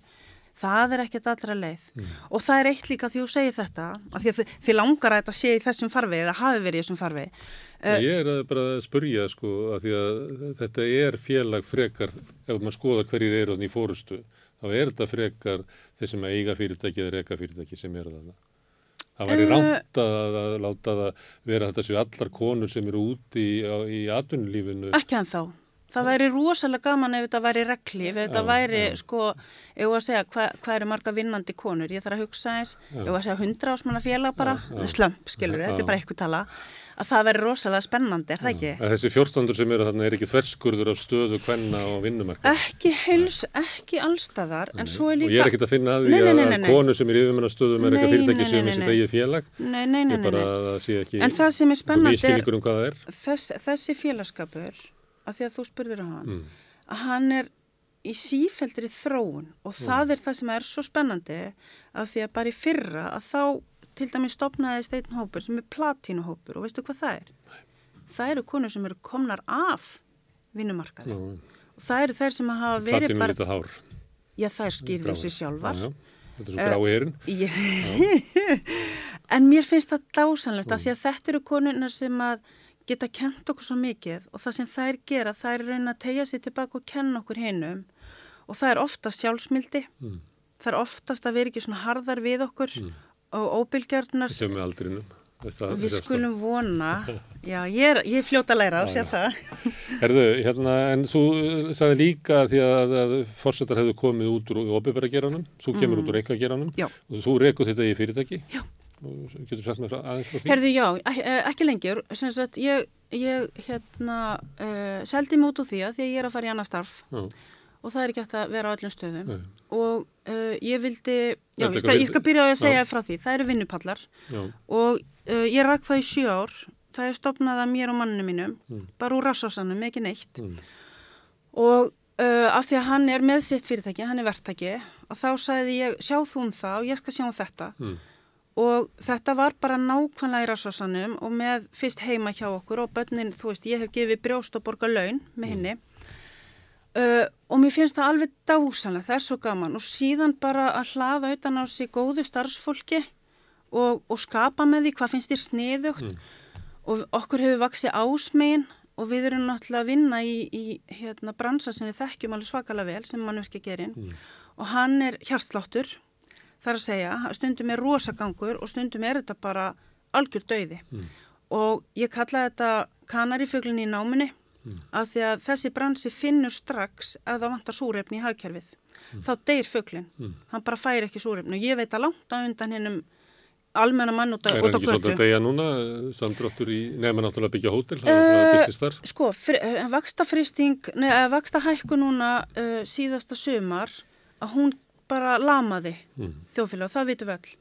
það er ekkert allra leið og það er eitt líka því þú segir þetta, því að þið, langar að þetta sé í þessum farvegi, eða hafi verið í þessum farvegi Uh, ég er að bara að spurja sko að því að þetta er félag frekar, ef maður skoðar hverjir eru í fórustu, þá er þetta frekar þeir sem eiga fyrirtæki eða reka fyrirtæki sem eru þarna. Það væri Eh, rámt að, að láta það vera þetta séu allar konur sem eru úti í, í atvinnulífinu. ekki en þá Það væri rosalega gaman ef þetta væri reglíf, ef þetta Já, væri, já. sko, ef að segja hvað hva eru marga vinnandi konur, ég þarf að hugsa eins, Já. ef að segja hundra ásmanna félag bara, slömp, skilur, þetta er bara eitthvað tala, að það væri rosalega spennandi, er það ekki? Að þessi 1400 sem eru þarna er ekki þverskurður af stöðu kvenna og vinnumarka. Ekki heils, ekki allstaðar, en svo er Og líka... ég er ekkert að finna að því að nei. konur sem eru í yfirmannastöðum er eitthvað fyrirtæki sem er sitt nei. Nei, nei, nei, nei, nei. að það það er er- um það er. Því að þú spurður á hann, Mm. að hann er í sífeldri þróun og það er það sem er svo spennandi að því að bara í fyrra að þá til dæmis stopnaðist einn hópur sem er platínuhópur og veistu hvað það er? Það eru konur sem eru komnar af vinnumarkaði Já, og það eru þær sem hafa verið Platínum bara, lítið hár. já þær skýrðu Gráar. sig sjálfar. Já, já. Þetta er svo grái erinn. Ég... en mér finnst það dásanlegt að því að þetta eru konunar sem að geta kent okkur svo mikið og það sem þær gera, þær reyna að tegja sér tilbaka og kenna okkur hinnum og það er oftast sjálfsmildi, Mm. það er oftast að vera ekki svona harðar við okkur og óbylgjarnar. Er með aldrinum. Þetta, Við skulum vona, já ég er, ég er fljóta að læra á sér það. Herðu, hérna, en þú uh, sagði líka því að, að fórsetar hefðu komið út úr opibæra geranum, þú kemur út úr eitthvað geranum Mm. Já. og þú rekur þetta í fyrirtæki. Já. Getur sagt mér aðeins frá því? Herði, já, eh, ekki lengur, sagt, ég, ég hérna, uh, seldi úr því að því að ég er að fara í annað starf Já. og það er ekki hægt að vera á öllum stöðum Nei. og uh, ég vildi, já, ég skal, ég skal byrja á að segja Já. frá því, það eru vinnupallar og uh, ég rak það í sjö ár, það er stopnað að mér og manninu mínum, Mm. bara úr rassósanum, ekki neitt Mm. og af því að hann er með sitt fyrirtæki, hann er verktæki, að þá sagði ég, sjá þú um það og ég skal sjá um þetta. Mm. Og þetta var bara nákvæmlega í rassásanum og með fyrst heima hjá okkur og börnin, þú veist, ég hef gefið brjóst og borga laun með henni. Uh, og mér finnst það alveg dásanlega, það er svo gaman. Og síðan bara að hlaða utan á sig góðu starfsfólki og, og skapa með því hvað finnst þér sniðugt. Og okkur hefur vaksið ásmegin og við erum náttúrulega að vinna í, í hérna, bransa sem við þekkjum alveg svakalega vel sem mannverki gerin og hann er hjartsláttur þar að segja, stundum er rosagangur og stundum er þetta bara algjör döiði og ég kalla þetta kanarifuglin í náminni af því að þessi bransi finnur strax að það vantar súrefni í hagkerfið. Þá deyr fuglin, hann bara fær ekki súrefni og ég veit að langt á undan hennum almenna mann út, á- Er út hann ekki svolítið að götu. deyja núna, samdráttur í, nefnir náttúrulega að byggja hótel, það er náttúrulega byrstist þar. sko, fri- vaksta frýsting neða vaksta hækku núna uh, síðasta sumar að hún bara lamaði Mm. þjóðfélag, það vitum við öll.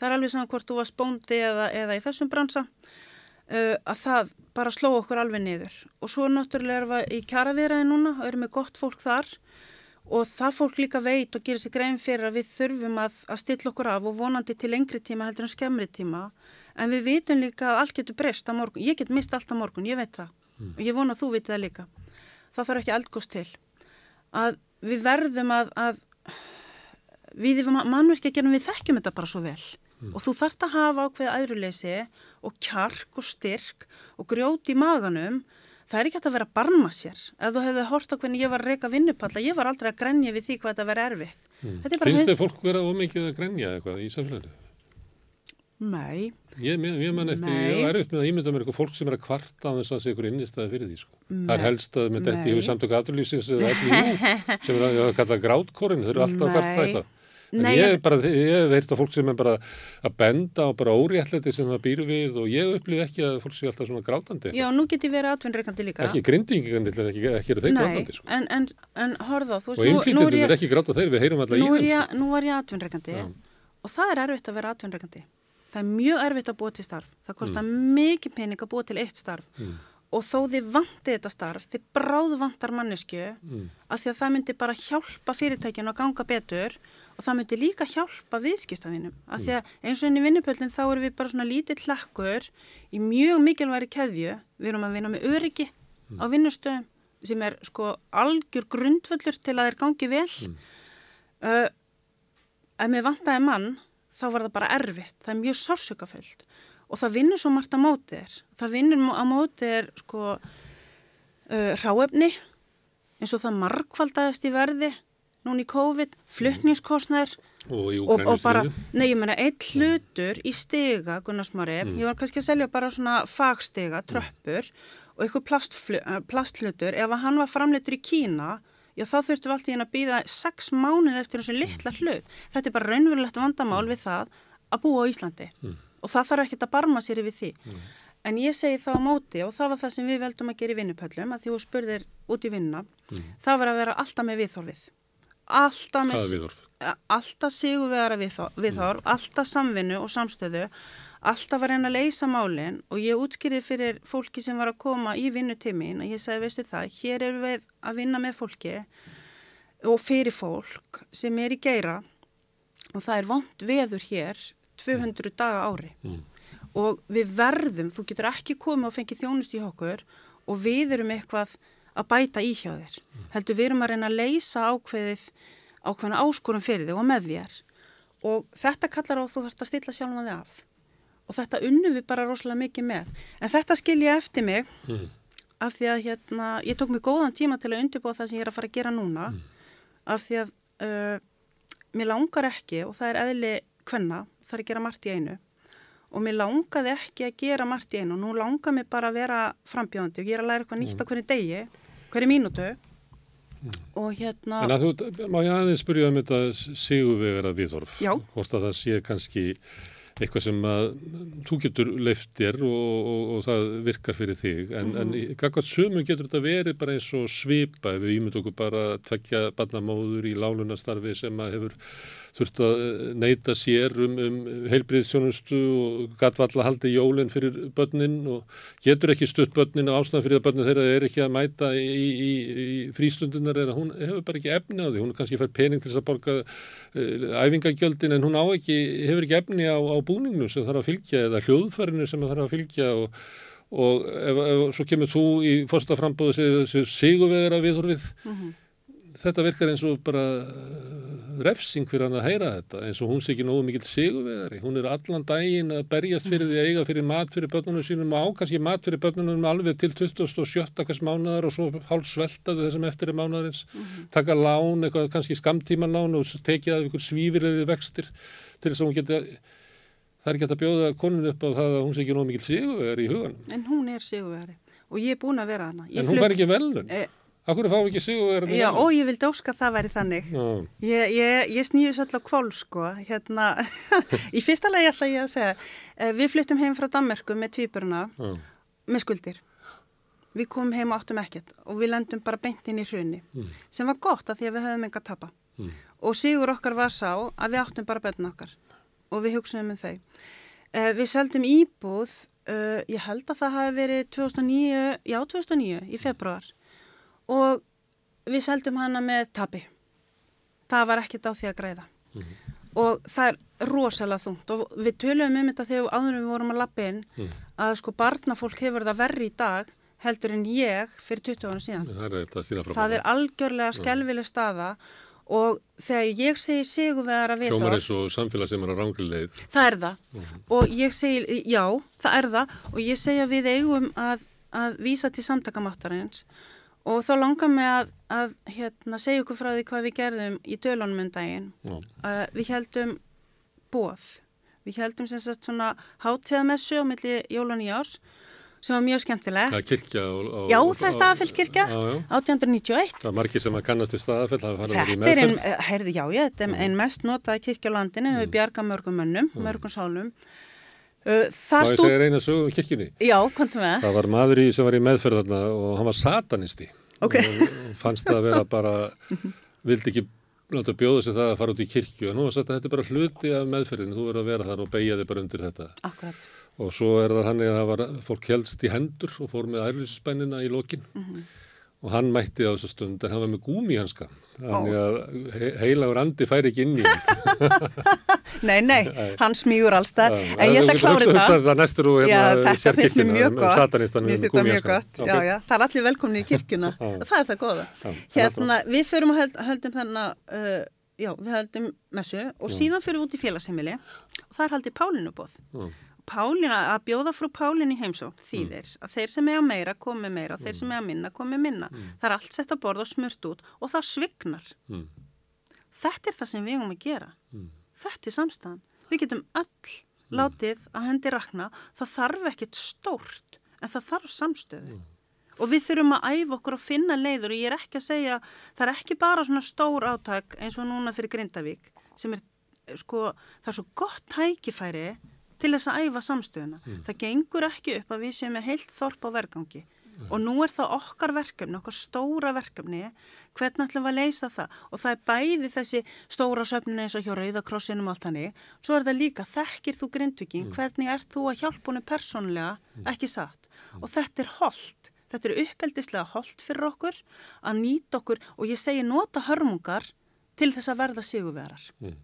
Það er alveg saman hvort þú varst bóndi eða, eða í þessum bransa uh, að það bara sló okkur alveg niður. Og svo náttúrulega erum við í kjaraviðræði núna og erum við gott fólk þar. Og það fólk líka veit og gerir sér grein fyrir að við þurfum að, að stilla okkur af og vonandi til lengri tíma heldur en skemmri tíma. En við vitum líka að allt getur breyst á morgun, ég get mist allt á morgun, ég veit það. Og ég vona að þú viti það líka. Það þarf ekki eldgóst til. Að við verðum að, að við mannverkja gerum við þekkjum þetta bara svo vel. Og þú þarft að hafa ákveð æðruleysi og kjark og styrk og grjót í maganum. Það er ekki hægt að vera að barma sér. Ef þú hefði hort á hvernig ég var að reyka vinnupalla ég var aldrei að grenja við því hvað þetta verið erfitt. Þetta er Finnst þið fólk vera ómikið að grenja eitthvað í samfélaginu? Nei, Ég, ég, man eftir, Nei. ég er erfitt með að ímynda mér eitthvað fólk sem er að kvarta á þess að sé ykkur innistæði fyrir því, sko. Það er helst að með þetta yfir samtöku LIU sem er að, að kalla grátkórin, þau eru alltaf að kvarta eitthvað. Nei, ég hef bara, ég hef veirt að fólk sem er bara að benda á bara óréttlæti sem það býr við og ég upplif ekki að fólk sé alltaf svona grátandi. já, nú get ég verið atvinnreikandi líka Ekki grindingandi, ekki, ekki eru þeir Nei, grátandi, sko. en, en, en horfa, þú Og veist, nú, innflytjendur er er ekki gráta þeir, við heyrum alltaf í þeim, sko. nú er ég atvinnreikandi Já. og það er erfitt að vera atvinnreikandi. Það er mjög erfitt að búa til starf. Það kostar Mm. mikið pening að búa til eitt starf. Og þó þið vanti þetta starf, þið bráð vantar mannesku, Mm. af því að það myndi bara hjálpa fyrirtækinu að ganga betur og það myndi líka hjálpa viðskiptavinum. Af því að eins og inn í vinnupöllin þá erum við bara svona lítið hlakkur í mjög mikilværi keðju. Við erum að vinna með öryggi á vinnustöðum sem er sko algjör grundvöllur til að þeir gangi vel. Uh, ef mér vantaði mann þá var það bara erfitt, það er mjög sársökafullt. Og það vinnur svo margt á móti þér. Það vinnur á móti þér sko uh, ráefni eins og það markvaldaðist í verði núna í COVID, flutningskostnær Og í og, og bara, nei ég meina eitt hlutur í stiga Gunnarsmári, ég var kannski að selja bara svona fagstiga, tröppur og eitthvað plastflu- eh, plasthlutur. Ef hann var framleitur í Kína já þá þurftum við alltaf hérna að býða sex mánuð eftir þessu litla hlut. Þetta er bara raunverulegt vandamál við það að búa á Íslandi. Og það þarf ekkert að barma sér yfir því. En ég segi þá á móti og það var það sem við veldum að gera í vinnupöllum að því þú spurðir út í vinna það var að vera alltaf með viðþorfið alltaf viðhorf? alltaf sigurvegara viðhorf, viðhorf alltaf samvinnu og samstöðu alltaf að reyna að leysa málin og ég útskýrði fyrir fólki sem var að koma í vinnutímin og ég sagði veistu það, hér erum við að vinna með fólki og fyrir fólk sem er í geira og það er vond veður hér 200 daga á ári og við verðum, þú getur ekki komið og fengið þjónust í okkur og við erum eitthvað að bæta í hjá þér. Heldur við erum að reyna að leysa ákveðið ákveðina áskorun fyrir þig og með þér. Og þetta kallar á þú þarfst að stilla sjálfum þig af. Og þetta unnum við bara rosalega mikið með. En þetta skil ég eftir mig af því að hérna, ég tók mig góðan tíma til að undirbúa það sem ég er að fara að gera núna. Af því að uh, mér langar ekki og það er eðli hvenna, það er að gera margt í einu. Og mér langaði ekki að gera margt í einu. Og nú langar mér bara að vera frambjóðandi og ég er að læra eitthvað nýtt á hverju degi hverju mínútu og hérna En að þú, má ég aðeins spyrja um þetta sigurvegara viðhorf? Já. Hvort að það sé kannski eitthvað sem að þú getur leiftir og, og, og það virkar fyrir þig en, en í gagvart sömum getur þetta verið bara eins og svipa ef við ímyndum okkur bara að tvekja barnamóður í lálunastarfi sem að hefur þurft að neyta sér um, um heilbriðstjónustu og gatvalla haldi jólinn fyrir börnin og getur ekki stutt börnin og ástæðan fyrir að börnin þeirra er ekki að mæta í, í, í frístundunar að hún hefur bara ekki efni á því, hún er kannski fær pening til þess að borga uh, æfingagjöldin en hún á ekki, hefur ekki efni á, á búningnu sem þarf að fylgja eða hljóðfærinu sem þarf að fylgja og og ef, ef svo kemur þú í fórsta frambóðu þessi sigurvegar að viðhorfið mm -hmm. Þetta virkar eins og bara refsing fyrir hann að heyra þetta eins og hún sé ekki nógu mikill sigurvegari hún er allan daginn að berjast fyrir því að eiga fyrir mat fyrir börnunum sínum og ákast mat fyrir börnunum alveg til 27. hvers mánuðar og svo hálf sveltaðu þessum eftir mánuðarins mm -hmm. taka lán, eitthvað kannski skamtíma lán og tekið af ykkur svífirleði vextir til þess að hún geti það er ekki að bjóða konun upp á það að hún sé ekki nógu mikill sigurvegari í hugan En hún er sigurvegari og ég er búin En hún fær ekki eh, Akkur sigurverðin? Já, og ég vildi óska að það væri þannig. Ég, ég, ég snýði svolítið á kvól, sko. Hérna, í fyrsta lagi ætla ég að segja, eh, við fluttum heim frá Danmarku með tvíburna, Já. með skuldir. Við komum heim og áttum ekkert og við lendum bara beint inn í hrunni, mm. sem var gott að því að við höfum enga tapa. Mm. Og sigur okkar var sá að við áttum bara bönn okkar og við hugsaðum um þau. Uh, við seldum íbúð, uh, ég held að það hafi verið 2009, já 2009 í februar og við seldum hana með tapi. Það var ekkert á því að greiða. Mm -hmm. Og það er rosalega þungt og við töluðum um þetta þegar áðurum við vorum að lappa inn mm. að sko barnafólk hefur það verri í dag heldur en ég fyrir 20 ára síðan. Það er, það er algjörlega skelvileg staða og þegar ég segi sigurvegar að við. Hjómar eins og samfélag sem er á rángileið. Það er það mm -hmm. og ég segi, já, það er það og ég segja við eigum að, að vísa til samtakamáttarins og þá langar mig að, að hérna, segja ykkur frá því hvað við gerðum í dölunum um daginn. Uh, við heldum bóð. Við heldum sem sagt svona hátíðamessu á milli Jólan í árs sem var mjög skemmtileg. Það er kirkja á... á já, það er staðafellskirkja, 1891. Það er margir sem að kannast við staðafell, það í meðferð. Þetta er einn, heyrði, já, já, þetta er einn mest notaði kirkja á landinu, mm. bjargað mörgum mönnum, mm. mörgum sálum. Uh, Má ég segja reyna sögum um kirkjunni? Já, kontum við. Það var maður í, sem var í meðferðarna og hann var satanisti. Okay. Og fannst það að vera bara, vildi ekki láta bjóða sig það að fara út í kirkju. En nú var að þetta er bara hluti af meðferðinu, þú verður að vera þar og beigja þig bara undir þetta. Akkurat. Og svo er það þannig að það var, fólk helst í hendur og fór með ærlisspennina í lokin. Mm -hmm og hann mætti á þessu stund en hann var með gúmi hanska. Þannig að heilagur andi fær ekki inn í hann. Nei, nei, hann smígur alls þar en ég ætla að klára þetta. Það úr hérna Þetta finnst mér mjög gott. Mér finnst þetta mjög gott. Já, já, Það er allir velkomni í kirkuna það er það goða Hérna, við förum að höldum þannig uh, já, við höldum messu og síðan förum við út í félagsheimili og það er haldið Pálinu bóð Pálina, að bjóða frú Pálin í heimsókn þýðir mm. að þeir sem að meira komi meira og þeir sem er að minna komi minna. Mm. Það er allt sett að borða og smurt út og það svignar. Mm. Þetta er það sem við erum að gera. Mm. Þetta er samstæðan. Við getum öll mm. látið að hendi rakna. Það þarf ekkit stórt en það þarf samstöðu. Mm. Og við þurfum að æfa okkur að finna leiður og ég er ekki að segja, það er ekki bara svona stór áttak eins og núna fyrir Grindavík sem er, sko, það er svo gott tækifæri til þess að æfa samstöðuna. Mm. Það gengur ekki upp að við séum með heilt þorp á vergangi mm. og nú er það okkar verkefni, okkar stóra verkefni, hvernig ætlum við að leysa það og það er bæði þessi stóra söfninu eins og hjá Rauðakrossinum allt hannig, svo er það líka þekkir þú grindviking, mm. hvernig ert þú að hjálpa húnu persónlega, mm. ekki satt og þetta er holdt, þetta er uppeldislega holdt fyrir okkur að nýta okkur og ég segi nota hörmungar til þess að verða sigurverar. Mm.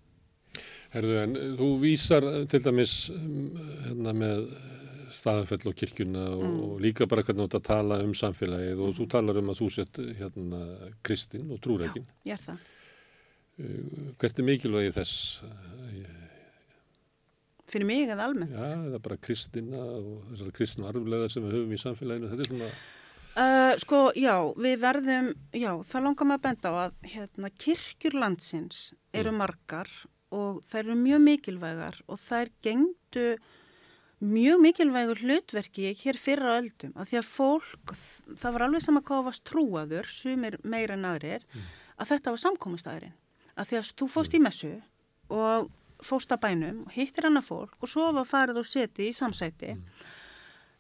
Herðu, en þú vísar til dæmis hérna, með staðanfell og kirkjuna og, mm. og líka bara hvernig þú ætti að tala um samfélagið og þú talar um að þú sett hérna kristinn og trúrækin. Já, ég er það. Uh, hvert er mikilvægi þess? Fyrir mig eða almennt? Já, eða bara kristina og þessar kristna arfleðar sem við höfum í samfélaginu. Þetta er svona... Uh, sko, já, við verðum, já, það langar maður að benda á að hérna, kirkjur landsins eru mm. margar og þær eru mjög mikilvægar og þær gengdu mjög mikilvægur hlutverki hér fyrra öldum að því að fólk, það var alveg sama hvað varst trúaður, sumir meira en aðrir, mm. að þetta var samkómastæðurinn að því að þú fóst mm. í messu og fóstabænum og hittir hana fólk og svo var farið og setið í samsæti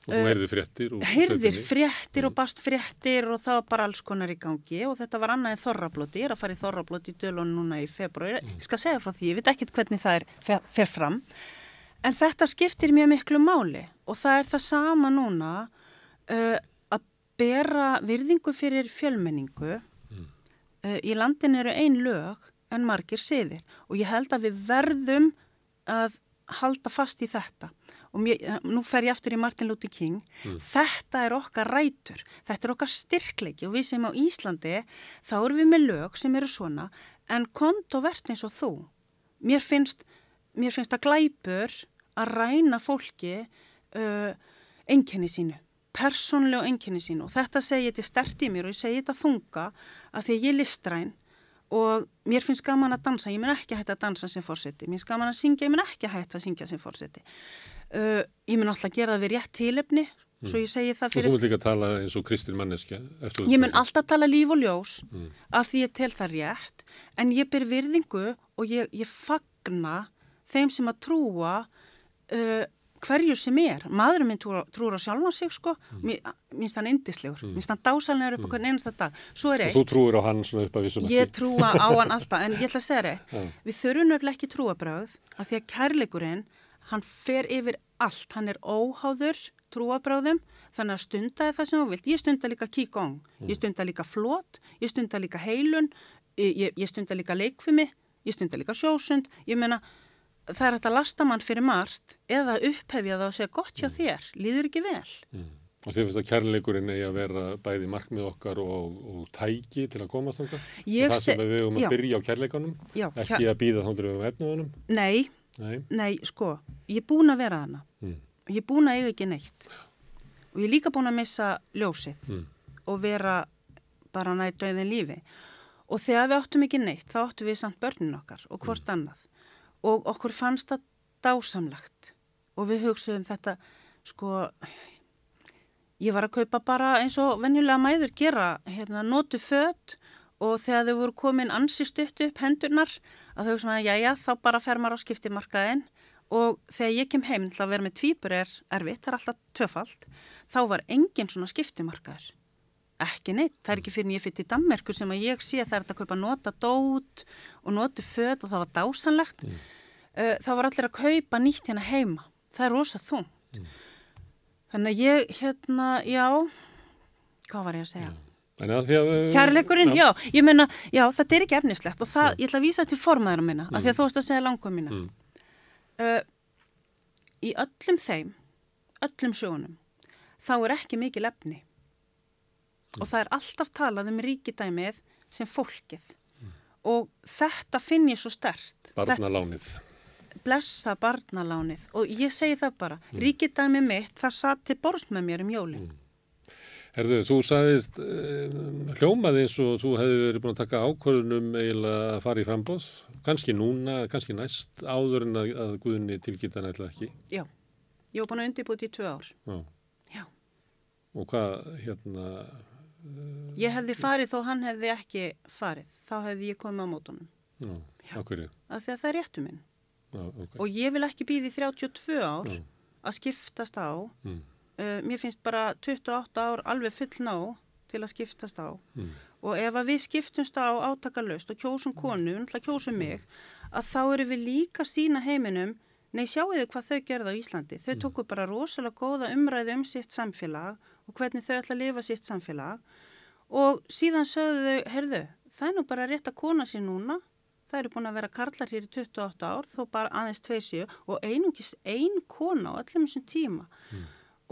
og þú heyrðir fréttir heyrðir fréttir Mm. og bast fréttir og það var bara alls konar í gangi. Og þetta var annað en þorrablóti, ég er að fara í þorrablóti í dölun núna í februar, Mm. ég skal segja frá því, ég veit ekkert hvernig það er fer, fer fram. En þetta skiptir mjög miklu máli. Og það er það sama núna uh, að bera virðingu fyrir fjölmenningu. Mm. uh, í landin eru ein lög en margir siðir. Og ég held að við verðum að halda fast í þetta og mér, nú fer ég aftur í Martin Luther King. Þetta er okkar rætur. Þetta er okkar styrkleiki. Og við sem á Íslandi þá erum við með lög sem eru svona en kontovert eins og þú. Mér finnst, mér finnst að glæpur að ræna fólki uh, einkenni sínu persónlegu einkenni sínu. Og þetta segi ég til stert í mér og ég segi þetta þunga að því að ég er listræn. Og mér finnst gaman að dansa, ég mun ekki að hætta að dansa sem fórseti, mér finnst gaman að syngja, ég mun ekki að hætta að syngja sem fórseti. Uh, ég mun alltaf gera það við rétt tilefni, svo ég segi það Og þú fyrir, vilt líka tala eins og Kristín manneskja. ég mun alltaf tala líf og ljós Mm. af því ég tel það rétt, en ég ber virðingu og ég, ég fagna þeim sem að trúa uh, hverju sem er. Maðurinn minn trúur, trúur á sjálfan sig, sko, mér minnst hann indislegur, mm. minnst hann dásalnegur upp á hvern einasta dag. Svo er eitt. þú trúir á hann svona upp að vissum Ég trúa á hann alltaf, en ég ætla að segja reitt. Já. Við þurfum nefnilega hann fer yfir allt. Hann er óháður trúabröðum, þannig að stunda það sem þú vilt. Ég stunda líka kíkong, ég stunda líka flót, ég stunda líka heilun, ég, ég stunda líka leikfumi, ég stunda líka sjósund. Ég meina, það er hægt að lasta mann fyrir margt eða upphefja það og segja gott hjá þér, líður ekki vel. Mm. Og þið finnst að kærleikurinn eigi að vera bæði markmið okkar og, og tæki til að komast? Ég það sem se- við höfum já. að byrja á kærleikanum, Já, ekki að býða þóndur við um efnaðunum. Nei, Nei. nei, sko, ég er búin að vera hana. Mm. Ég er búin að eiga ekki neitt. Og ég er líka búin að missa ljósið Mm. og vera bara nær döðin lífi. Og þegar við áttum ekki neitt, þá áttum við samt börnin okkar og hvort annað. Og okkur fannst það dásamlegt. Og við hugsuðum þetta, sko, ég var að kaupa bara eins og venjulega mæður gera, hérna, notu född og þegar þau voru komin ansi stutt upp hendurnar, að þau hugsaðum að jæja, þá bara fer maður á skiptimarkaðin og þegar ég kem heim til að vera með tvíbur er erfitt, það er alltaf tvöfalt, þá var engin svona skiptimarkaður. Ekki neitt, það er ekki fyrir en ég fyrir til Danmerkur sem að ég sé það er að kaupa nota dót og noti föt og það var dásanlegt. Mm. Það var allir að kaupa nýtt hérna heima. Það er rosa þungt. Þannig að ég, hérna, já, hvað var ég að segja? Að að... Kærleikurinn, já, ég meina, já, þetta er ekki efnislegt og það, ég ætla að vísa til formaðina minna, af því að þú varst að segja langum mína. Mm. Uh, í öllum þeim, öllum sjónum, þá er ekki mikil efni. Og það er alltaf talað um ríkidæmið sem fólkið. Og þetta finn ég svo stert. Barnalánið. Blessa barnalánið. Og ég segi það bara, ríkidæmið mitt, það satt til borst með mér um jólinn. Herðu, þú sagðist um, hljómaði eins og þú hefði verið búin að taka ákvörðunum eiginlega að fara í frambóð, kannski núna, kannski næst, áður en að, að Guðni tilgita nættilega ekki. Já, ég var búin að undirbúti í tvö ár. Já. Já. Og hvað, hérna, Ég hefði farið þó hann hefði ekki farið. Þá hefði ég komið á mótunum. já, hverju? Af því að það er réttu minn. Já, ok. Og ég vil ekki býði 32 ár Já. að skiptast á. Mm. Uh, mér finnst bara 28 ár alveg full ná til að skiptast á. Mm. Og ef að við skiptumst á átakalust og kjósum konu, náttúrulega kjósum mig, að þá eru við líka sína heiminum, nei sjáu þau hvað þau gerða á Íslandi. Þau tóku bara rosalega góða umræði um sitt samfélag og hvernig þau ætla að lifa sitt samfélag og síðan sögðu þau, heyrðu, það er nú bara rétt að kona sér núna, það eru búin að vera karlar hér í 28 ár, þó bara aðeins tveir séu og einungis ein kona á öllum þessum tíma.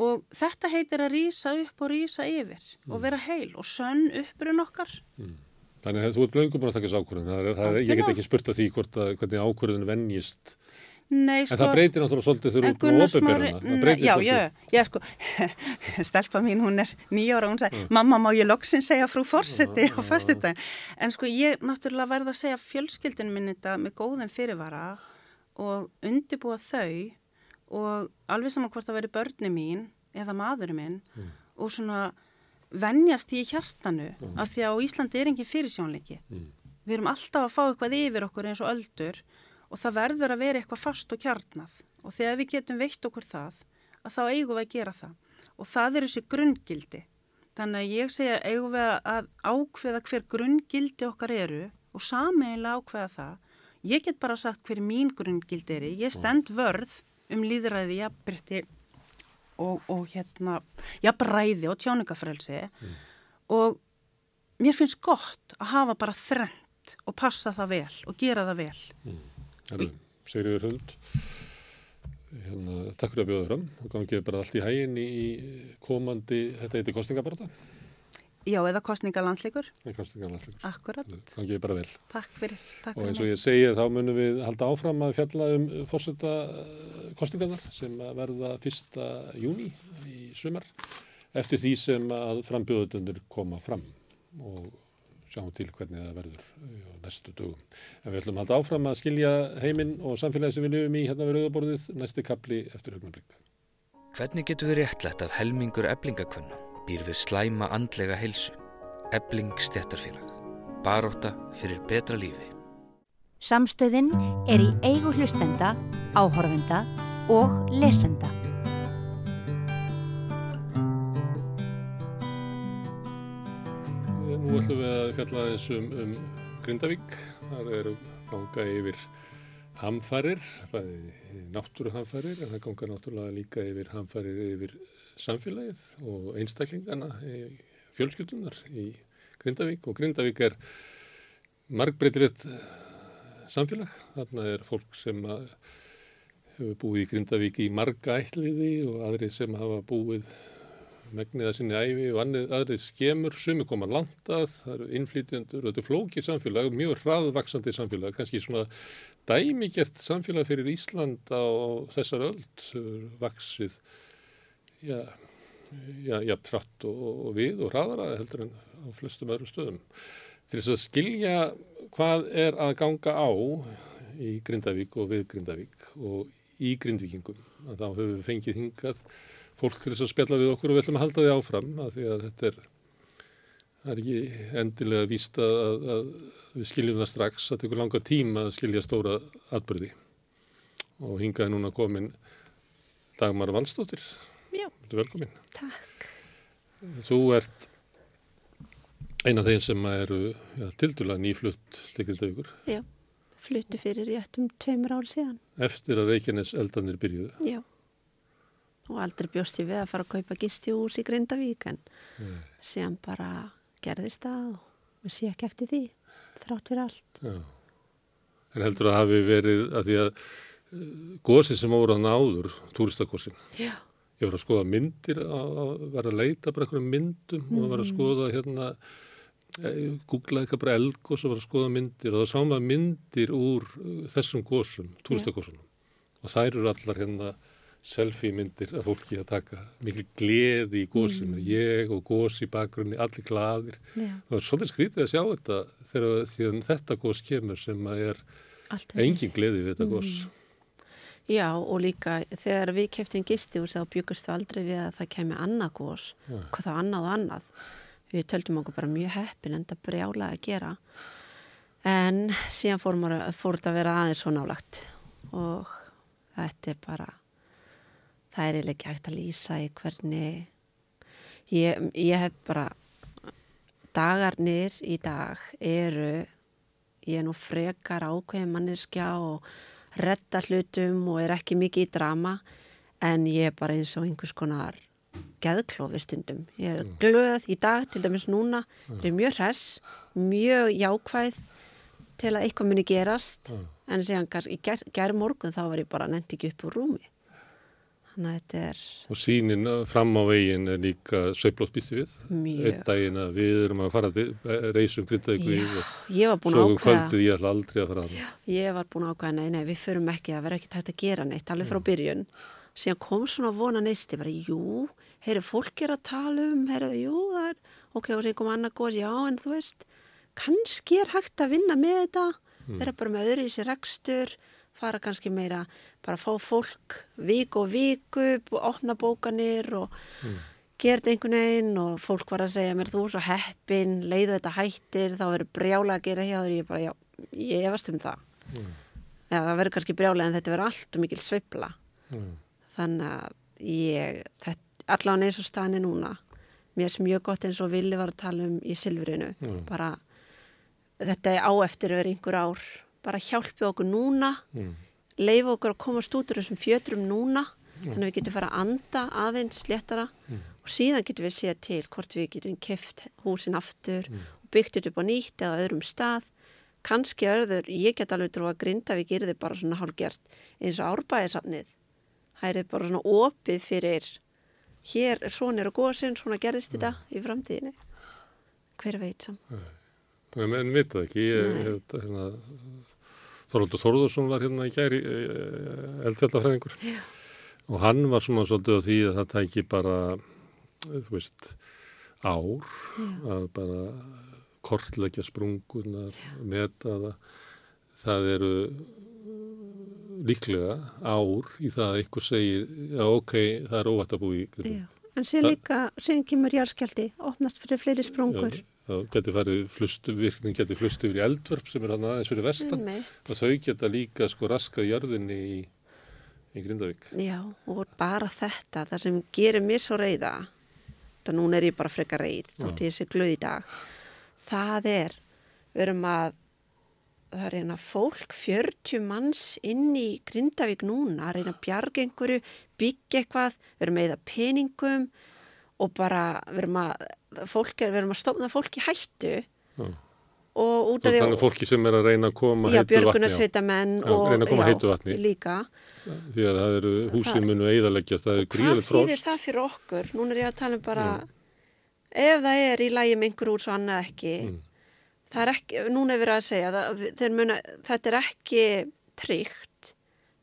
Og þetta heitir að rýsa upp og rýsa yfir og vera heil og sönn upprun okkar. Þannig að þú ert löngum búin að taka þessu ákvörðun. Það er, það er, ég get ekki spurt að því hvort að, hvernig ákvörðun venjist. Nei, En það breytir náttúrulega svolítið þegar þú Nei, breytir Já, já, já, sko, stelpa mín, hún er nýjára, hún sagði, mamma má ég loksin segja frú fórseti á fastudaginn. En sko, ég náttúrulega verða að segja fjölskyldin minn þetta með góðum fyrirvara og undibúa þau og alveg saman hvort það veri börni mín eða maðurinn minn og svona venjast í hjartanu af því að Íslandi er engin fyrirsjónleiki. Við erum alltaf að fá eitthvað yfir okkur eins og öldur og það verður að vera eitthvað fast og kjarnað. Og þegar við getum veitt okkur það að þá eigum við að gera það. Og það er þessi grunngildi. Þannig að ég segja eigum við að ákveða hver grunngildi okkar eru og sameiginlega ákveða það. Ég get bara sagt hver mín grunngildi er ég stend vörð um líðræði jafnbrytti og, og hérna jafnræði og tjáningafrelsi mm. og mér finnst gott að hafa bara þrennt og passa það vel og gera það vel mm. Herru, Sigriður Huld hérna, takk fyrir að bjóða fram og gangið bara allt í hægin í komandi, þetta heiti kostningabarta Já, eða kostningalandsleikur Kostningalandsleikur Akkurat Gangið bara vel. Takk fyrir takk Og eins og ég segi þá munum við halda áfram að fjalla um fórseta kostningarnar sem verða fyrsta júni í sumar eftir því sem að frambjóðunir koma fram og sjáum til hvernig það verður á næstu dögum. En við ætlum að halda áfram að skilja heiminn og samfélagi sem við lifum í hérna við rauðaborðið næsti kapli eftir augnablik. Hvernig getur við réttlætt að helmingur eblingakvönna býr við slæma andlega heilsu? Ebling stjættarfélag. Baróta fyrir betra lífi. Samstöðin er í eigu hlustenda, áhorfenda og lesenda. Nú ætlum við að fjalla þessum um Grindavík. Það eru ganga yfir hamfarir, bæði náttúruhamfarir, en það ganga náttúrulega líka yfir hamfarir yfir samfélagið og einstaklingana, fjölskyldunar í Grindavík. Og Grindavík er margbreytilegt samfélag. Þarna er fólk sem hefur búið í Grindavík í marga ætliði og aðri sem hafa búið megnið að sinni æfi og annið aðri skemur, sumi koma langt að, það eru innflýtjendur þetta er flókið samfélag, mjög hraðvaksandi samfélag, kannski svona dæmigert samfélag fyrir Ísland á þessar öld, vaksið, já, já, já, pratt og, og við og hraðara heldur en á flestum öðrum stöðum. Til þess að skilja hvað er að ganga á í Grindavík og við Grindavík og í Grindvíkingum, þá höfum við fengið hingað fólk til þess að spjalla við okkur og við ætlum að halda því áfram af því að þetta er, er ekki endilega víst að, að, að við skiljum það strax. Að tekur langa tíma að skilja stóra atbyrði og hingaði núna komin Dagmar Valstóttir Já, velkomin. Takk. Þú ert eina af þeim sem eru ja, tildulega nýflutt til Grindavíkur Já, fluttu fyrir réttum tveimur ár síðan. Eftir að Reykjanes eldanir byrjuðu. Já. Og aldrei bjóst ég við að fara að kaupa gistjús í Grindavík en Nei. síðan bara gerðist það og sé ekki eftir því þrátt fyrir allt. Já. En heldur að hafi verið að því að gósi sem voru að náður, túristakosin Já, ég var að skoða myndir að vera að leita bara einhverjum myndum og var að skoða hérna eh, googlaði eitthvað bara eldgós og var að skoða myndir og það sá maður myndir úr uh, þessum gósum, túristakósunum og þær eru allar hérna selfie myndir af fólki að taka mikil gleði í gósinu, ég og gós í bakgrunni, allir gladir já, og það er svolítið skrítið að sjá þetta þegar að þetta gós kemur sem að er engin gleði við þetta gós Já, og líka þegar við keftum gistjús þá bjögust við aldrei við að það kemi annað Nei. hvað þá annað og annað. Við töldum okkur bara mjög heppin en það brjála að gera. En síðan fór, þetta að vera aðeins svo nálagt og þetta er bara það er eiginlega ekki hægt að lýsa í hvernig ég, ég hef bara dagarnir í dag eru ég er nú frekar ákveðin manneskja og retta hlutum og er ekki mikið í drama en ég er bara eins og einhvers konar geðklófi stundum. Ég er glöð í dag, til dæmis núna, ég er mjög hress, mjög jákvæð til að eitthvað muni gerast Mm. en síðan í ger, ger morgun þá var ég bara nefnt ekki upp úr rúmi. Þannig að þetta er og sínin uh, fram á veginn er líka sveiflóttbýtti við mjög... einn daginn að við erum að fara til eh, reysum grindaðið við og Ég var búin svo að um ákveða, kvöldið ég ætla aldrei að fara að það ég var búin að ákveða, nei, nei, við förum ekki, það verður ekki tægt að gera neitt, alveg Mm. frá byrjun. Síðan kom svona vona neisti, bara, jú, heyrðu, fólk er að tala um, heyrðu, jú, það er, ok, og síðan kom annað góð, já, en þú veist, kannski er hægt að vinna með þetta, Mm. vera bara með öðru í sér rekstur, fara kannski meira, bara fá fólk viku og viku, opna bókanir og Mm. gera þetta einhvern veginn og fólk var að segja mér, þú er svo heppin, leiðu þetta hættir, þá verður brjála að gera hjá þér, ég bara, já, ég efast um það. eða það verður kannski brjálega en þetta verður allt og mikil sveifla Mm. þannig að ég allan eins og staðinni núna mér er mjög gott eins og Vili var að tala um í Silfrinu Mm. bara þetta er á eftir verið einhver ár bara hjálpi okkur núna Mm. leifa okkur að komast út úr þessum fjötrum núna þannig að við getum fara að anda aðeins léttara. Og síðan getum við séð til hvort við getum keft húsin aftur og byggt þetta upp á nýtt eða öðrum stað. Kannski öður, ég get alveg trú að Grindavík er þið bara svona hálfgjört eins og árbæðisafnið það er bara svona opið fyrir hér svona er að góðsinn, svona gerðist þetta í framtíðinni. Hver veit samt. En menn vita ekki, ég, Nei. ég, hérna, Þorvaldur Þorðursson var hérna í gæri eldfjallafræðingur og hann var svona svolítið á því að það tæki bara, þú veist, ár að bara kortleggja sprungunar, meta það. Það eru líklega ár í það að einhver segir, já ok, það er óvægt að búi í. Já. En síðan líka, síðan kemur jarðskjaldi, opnast fyrir fleiri sprungur. Já, flust, virkning geti flust yfir í eldvörp sem er hann aðeins fyrir vestan. Og þau geta líka sko raskað jörðinni í, í Grindavík. Já, og bara þetta, það sem gerir mér svo reyða, það núna er ég bara frekar reyð, þótt ég sé glöð í dag, það er, við erum að, það er eina fólk, 40 manns inn í Grindavík núna, að reyna að bjarga einhverju, byggja eitthvað, við erum að eða peningum og bara, við erum að, fólk er, við erum að stofna fólk í hættu Já. og út af því Þannig fólki sem er að reyna að koma Já, heitu vatni Já, og reyna að koma heitu vatni. líka. Því að það eru húsin munu eiðaleggjast, það eru Hvað gríðaleg þýðir frost. það fyrir okkur? Núna er ég að tala um bara ef það er í lægi með einhver úr svo annað ekki Mm. það er ekki, núna er verið að segja það, muna, þetta er ekki tryggt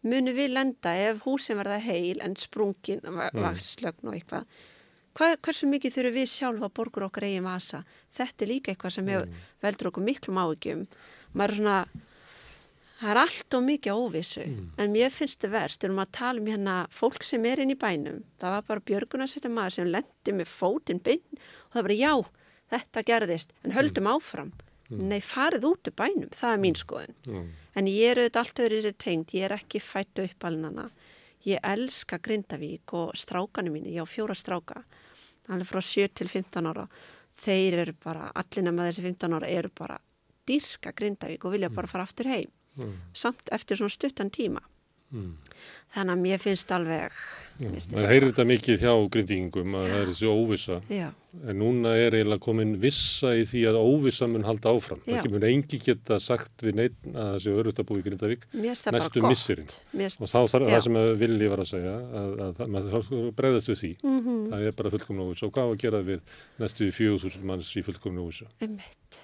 munu við lenda ef húsin verða heil en sprungin, Mm. vasslögn og eitthvað Hvað, hversu mikið þurfum við sjálfa að borgur okkar eigin vasa? Þetta er líka eitthvað sem Mm. veldur okkur miklum áhyggjum. Maður er svona það er allt og mikið óvissu Mm. en mér finnst það verst, við erum að tala um hérna fólk sem er inn í bænum það var bara björgun að setja maður sem lendi með fótinn beinn og það bara já, þetta gerðist. En höldum Mm. áfram. Nei, farið út úr bænum, það er mín skoðun. Já. en ég er auðvitað allt öðru í þessi tengd. Ég er ekki fættu upp alnana ég elska Grindavík og strákanu mínu, ég á fjóra stráka alveg frá 7 til 15 ára þeir eru bara, allir nema þessi 15 ára eru bara dyrka Grindavík og vilja bara fara aftur heim. Mm. samt eftir svona stuttan tíma Mm. þannig að mér finnst alveg Man heyrir þetta mikið hjá grindingum að það er þessi óvissa. já, En núna er eiginlega komin vissa í því að óvissa mun halda áfram. Já. Það kemur engi geta sagt við neitt að þessi örugt að búi í Grindavík það næstu bara gott misserin. Mér finnst- Og þá þarf það sem að Villi var að segja, að, að, að maður bregðast við því. Mhm. Það er bara fullkomna óvissa. Og hvað að gera við næstu 4.000 manns í fullkomna óvissa? Einmitt.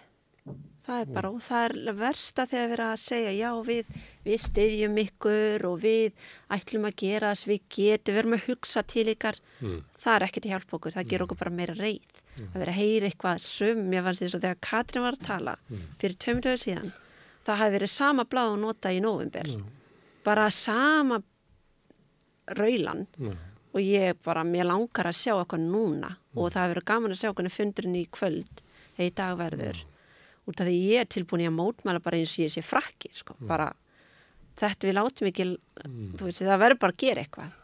Það er bara, og það er versta þegar við erum að segja, já við, við styðjum ykkur og við ætlum að gera þess, við getum, við erum að hugsa til ykkar. Mm. Það er ekkert hjálp okkur, það ger okkur bara meira reyð. Það verður að heyra eitthvað sum, mér fannst þess að þegar Katrin var að tala fyrir tveimdöðu síðan, það hafi verið sama blað og nota í november. Bara sama raulan Já. og ég bara, mér langar að sjá eitthvað núna og það hefur verið gaman að sjá hvernig fundurinn í kvöld eða í dag verður út af því ég er tilbúin í að mótmæla bara eins og ég sé frakki sko. bara þetta við látum ekki þú veist, það verður bara að gera eitthvað.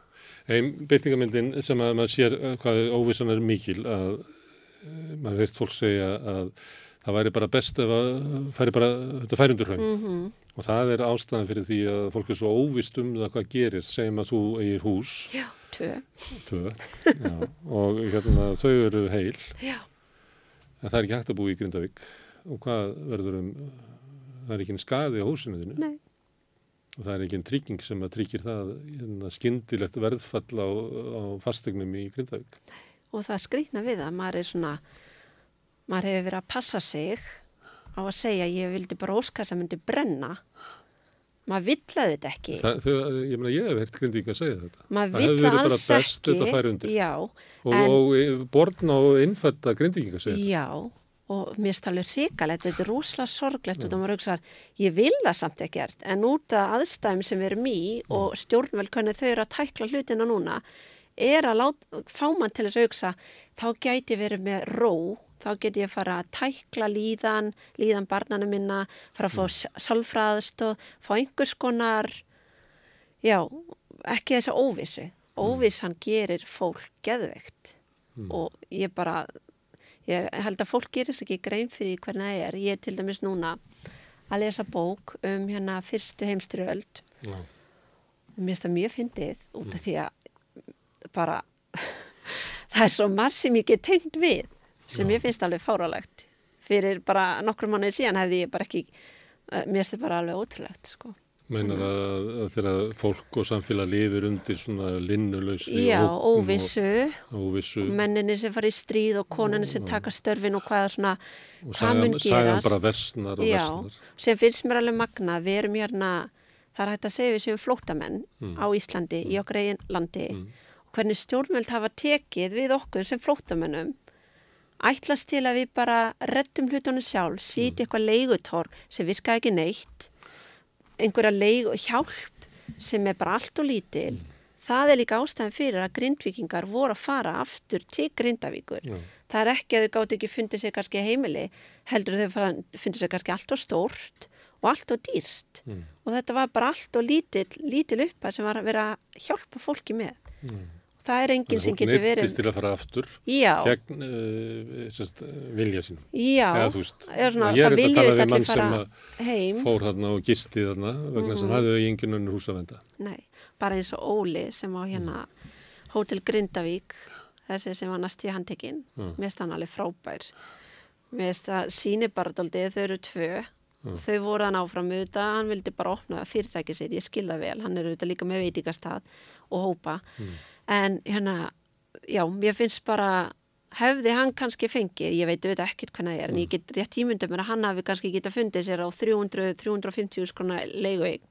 Einn byrtingamyndin sem að maður sér uh, hvað óvissan er mikil að uh, maður heirt fólk segja að það væri bara best ef að færi bara, þetta færi undir hraun. Mm og það er ástæðan fyrir því að fólk er svo óvist um það hvað gerist segjum að þú eigir hús. Já, tvö, tvö, já, og hérna, þau eru heil. Já, en það er ekki hægt að búa í Grindavík og hvað verður um það er ekki skaði á húsinu þínu nei og það er ekki trygging sem að tryggir það hérna, skyndilegt verðfall á, á fastegnum í Grindavík og það skrýtna við að maður er svona maður hefur verið að passa sig á að segja ég vildi bara óska sem myndi brenna maður villaði þetta ekki Það, þau, ég meina, ég hef heilt grindík að segja þetta. maður það hefði vill verið bara alls best ekki þetta færi undir. já, Og, og borna og innfætta grindíking að segja þetta. já og mér finnst alveg hrikalegt, þetta er rosalega sorglegt og það maður hugsa, ég vil það samt ekkert en út af aðstæðum sem við erum í og stjórnvel hvernig þau eru að tækla hlutina núna er að lát, fá mann til þess að hugsa þá gæti verið með ró þá get ég fara að tækla líðan, líðan barnana minna, fara að fá mm. sálfræðast og fá einhvers konar, já, ekki þessa óvissu. Óvissan gerir fólk geðveikt mm. og ég bara, ég held að fólk gerir þess ekki grein fyrir hvernig það er. Ég er til dæmis núna að lesa bók um hérna fyrstu heimstriöld mér finnst það mjög fyndið út af mm. því að bara það er svo marg sem ég get tengt við sem Já. ég finnst alveg fáralegt fyrir bara nokkru mánuðið síðan hefði ég bara ekki eh, mér finnst það bara alveg ótrúlegt sko Meinar að, að þegar fólk og samfélag lifir undir svona linnulöysli Já, óvissu, óvissu. menninni sem fari í stríð og konunni sem taka störfin og hvaða svona og hvað mun gerast Sæðan bara versnar og Já, versnar sem finnst mér alveg magna, við erum hérna það er hægt að segja við sem flótamenn mm. á Íslandi, mm. í okkar eigin landi mm. og hvernig stjórnvöld hafa tekið við okkur sem flótamennum ætlast til að við bara rettum hlutunum sjálf, sýti mm. eitthvað leigutorg sem virka ekki neitt einhverja leigu hjálp sem er bara allt og lítil mm. það er líka ástæðan fyrir að grindvikingar voru að fara aftur til grindavíkur það er ekki að þau gátt ekki fundið sér kannski heimili heldur þau fundið sér kannski allt og stórt og allt og dýrt mm. og þetta var bara allt og lítil, lítil upphæð sem var að vera að hjálpa fólki með mm. Það er enginn sem getur verið neittist til að fara aftur já. gegn uh, sérst, vilja sínum já, Eða, veist, svona, ég er þetta að tala við mann sem heim. fór þarna og gisti þarna vegna sem mm. hafði þau enginn önnur hús að venda Nei, bara eins og Óli sem á hérna mm. Hótel Grindavík þessi sem var næst í handtekinn mm. mér stann alveg frábær mér stann að síni bara doldið þau eru tvö Mm. Þau voru hann áfram auðvitað, hann vildi bara opna fyrirtækið sér, ég skilða vel, hann er auðvitað líka með veitikastað og hópa. Mm. En hérna, já, ég finnst bara, hefði hann kannski fengið, ég veit auðvitað ekkert hvernig það er, mm. en ég get rétt tímundum mér að hann hafi kannski getað fundið sér á 300-350 skrona leigueign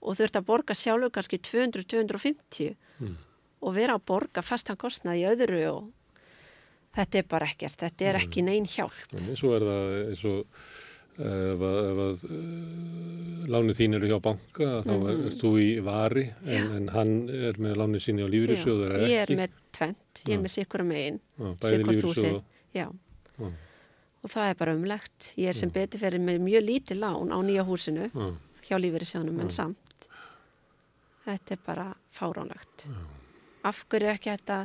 og þurft að borga sjálfur kannski 200-250 mm. og vera að borga fastan kostnað í öðru og þetta er bara ekkert, þetta er mm. ekki neyn hjálp. En svo er það eins og ef að, að uh, lánið þín eru hjá banka þá mm. er, er þú í vari en, en hann er með lánið síni á lífyrirsjóður ég er með tvent, ég er með sikkur einn sikkur túsi og það er bara umlegt. Ég er sem betur fyrir með mjög lítið lán á nýja húsinu Já. hjá lífyrirsjónum en samt. Þetta er bara fáránlegt. Af hverju er ekki þetta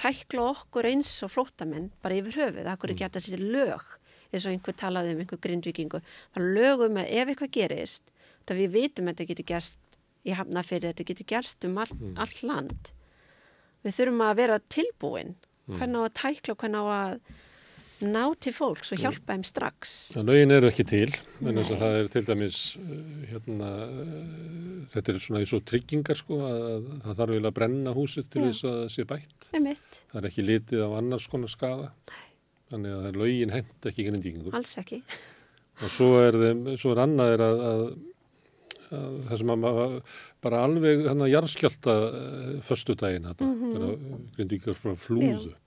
tækla okkur eins og flótamenn bara yfir höfuð, af hverju er ekki þetta sér lög eins og einhver talaði um einhver grindvikingu þá lögum við ef eitthvað gerist þá við vitum að þetta getur gerst í hafnafyrir, þetta getur gerst um all, mm. all land. Við þurfum að vera tilbúin. Mm. hvernig á að tækla og hvernig á að ná til fólks og hjálpa þeim strax? Það lögin eru ekki til en þess að það er til dæmis uh, hérna, uh, þetta er svona eins og tryggingar sko að það þarf vel að brenna húsið til Já. þess að það sé bætt. Það er ekki litið á annars konar skada Nei þannig að lögin hend ekki grindíkingur. Alls ekki. Og svo er, þeim, svo er annað er að, að, að það sem að bara alveg hann að jarðskjálta uh, förstu daginn þetta, mm -hmm. grindíkingur frá flúðu. Já.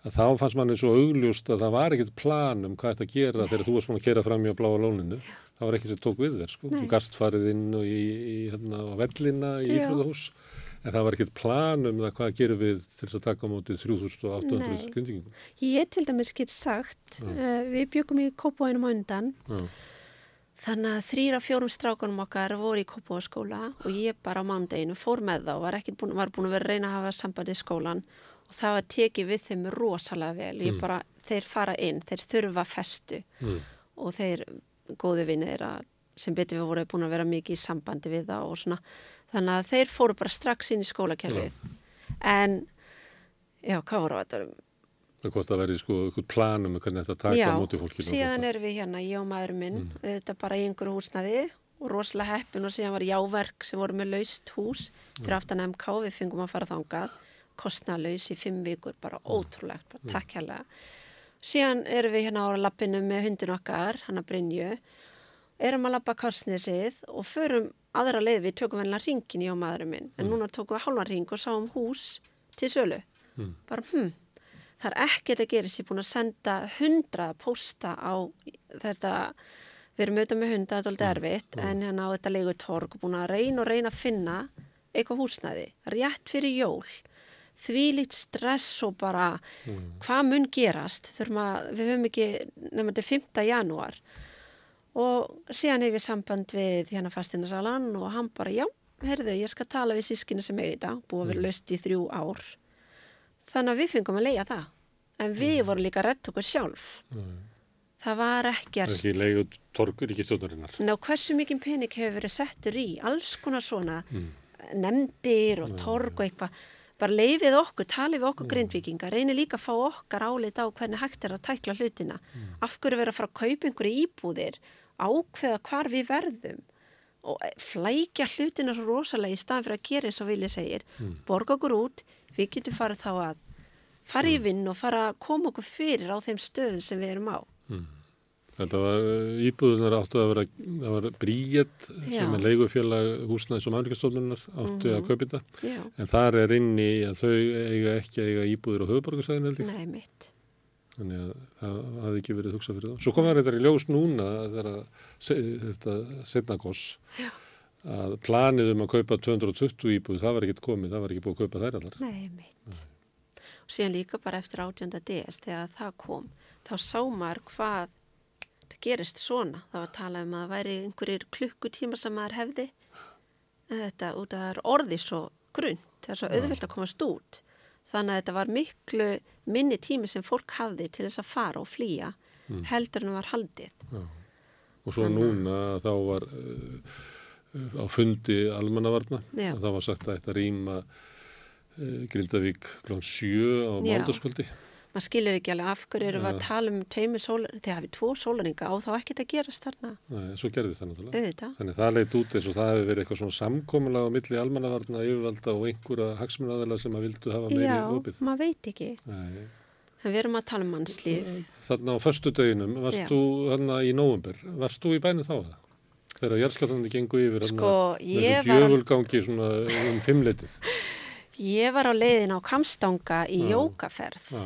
Að þá fannst manni svo augljóst að það var ekkert plan um hvað þetta að gera þegar þú varst svona að kera fram í að bláa lóninu. Já. Það var ekkert sem tók við þér sko. Þú gast farið inn í, í, hérna, á vellina í Íþróðahús En það var ekkert plan um það hvað gerum við til þess að taka á mótið 3800 gründingum? Ég til dæmis get sagt, uh, við byggum í Kópavóinum á undan, Já. þannig að þrýra fjórum strákunum okkar voru í Kópavóskóla og ég bara á mándeginu fór með þá, var, búin, var búin að vera að reyna að hafa sambandi í skólan og það var tekið við þeim rosalega vel. Mm. Bara, þeir fara inn, þeir þurfa festu mm. og þeir góði vinnir sem betur við voru búin að vera mikið í sambandi við það og svona þannig að þeir fóru bara strax inn í skólakerfið. En já, hvað voru þetta Það er gott að vera í sko eitthvað planum hvernig þetta taka á móti fólki Já, síðan erum við hérna, ég og maðurinn minn mm. þetta bara í einhverju húsnaði og rosalega heppin og síðan var jáverk sem voru með laust hús fyrir mm. aftan MK við fengum að fara þangað kostnalaus í fimm vikur, bara mm. ótrúlegt bara takk hérlega síðan erum við hérna á lappinu með hundin okkar hann að Brynju erum að lappa karsnesið og förum aðra leið við tökum vennilega ringin í á maðurum minn en mm. núna tókum við halvan ring og sáum hús til sölu mm. bara hm, það er ekkert að gera sér búin að senda hundra posta á þetta við erum auðvitað með hunda, þetta er alltaf mm. erfitt mm. en hérna á þetta leigutorg búin að reyna og reyna að finna eitthvað húsnæði rétt fyrir jól þvílíkt stress og bara hvað mun gerast að við höfum ekki nefnum þetta er 5. janúar og síðan hefur við samband við hérna fastinnasalan og hann bara já, heyrðu, ég skal tala við sískinu sem eiga þetta, búið að vera löst í þrjú ár. Þannig að við fengum að leia það. En við vorum líka að retta okkur sjálf. Það var Það er ekkert ekki leiðu torgur ekki stjórnarinnar. Ná, hversu mikið pening hefur verið settur í alls konar svona nefndir og torg og eitthvað? Bara leifið okkur, talið við okkur grindvikinga reynir líka að fá okkar álit á hvernig hægt er að tækla hlutina. Af hverju vera að fara að kaupa einhverju íbúðir ákveða hvar við verðum og flækja hlutina svo rosalega í staðan fyrir að gera eins og vilja segir. Borga okkur út, við getum farið þá að fara í vinn og fara að koma okkur fyrir á þeim stöðum sem við erum á. Þetta var íbúðunar áttu að vera, það var Bríett sem er leigufélag húsnæðis og mannvíkastofnunar áttu að kaupa þetta. Já, En þar er inni að þau eiga ekki að eiga íbúður á höfuborgarsæðin nei mitt Þannig að það hafði ekki verið hugsað fyrir það. Svo kom það reyndar í ljós núna þegar þetta setna goss að planið um að kaupa 220 íbúð, það var ekkert komið, það var ekki búið að kaupa þær allar. Nei, mitt. Og síðan líka bara eftir 18. DS þegar það kom, þá sá maður hvað það gerist svona. Það var að tala um að það væri einhverjir klukkutíma sem maður hefði. En þetta út að það er orðið svo grunnt, það er svo auðvelt að komast út. Þannig að þetta var miklu minni tími sem fólk hafði til þess að fara og flýja heldur en það var haldið. Og svo núna þá var uh, á fundi almannavarna, Já. það var sagt að þetta rýma uh, Grindavík klón 7 á Já. mándaskvöldi. Maður skilur ekki alveg af hverju erum við að tala um tveimur sólar, þegar hafið tvo sólaringa og þá ekkert að gerast þarna Nei, svo gerði það náttúrulega. Þannig það leit út eins og það hefur verið eitthvað svona samkomulega á milli almannavarna yfirvalda og einhverja hagsmunnaðala sem að vildu hafa meiri Já, opið. maður veit ekki. Nei. En við erum að tala um mannslíf. Þarna á föstu deginum, varst Já. þú þarna í nóvumber, varst þú í bænum þá það? Þegar jarðskjálfandi gengu yfir Sko, þessu djöfulgangi um fimmleitið. Ég var á leiðin á Kamstanga í Já. jókaferð Já,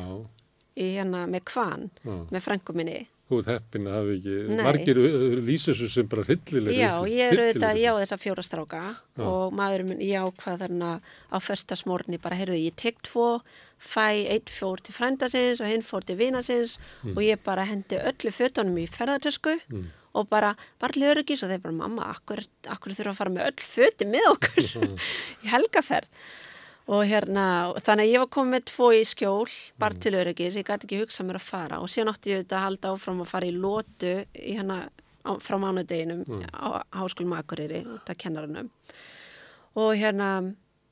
í hérna með kvan, já. með frængu minni. Þú ert heppin að hafa ekki, Nei. margir lýsa þessu sem bara hryllilega. Já, ég er auðvitað, ég á þessa fjóra stráka og maðurinn minn, ég ákvað þarna á föstasmórni bara, heyrðu, ég tek tvo, fæ eitt fór til frændasins og hinn fór til vinasins og ég bara hendi öllu fötunum í ferðartösku og bara, bara til öryggis og þeir bara, mamma, akkur, akkur þurfa að fara með öll föti með okkur í helgaferð. Og hérna, þannig að ég var komið með tvo í skjól, bara til öryggis, ég gæti ekki hugsað mér að fara. Og síðan átti ég auðvitað að halda áfram að fara í lótu í hérna á, frá mánudeginum á háskólum Akureyri út af kennarunum. Og hérna,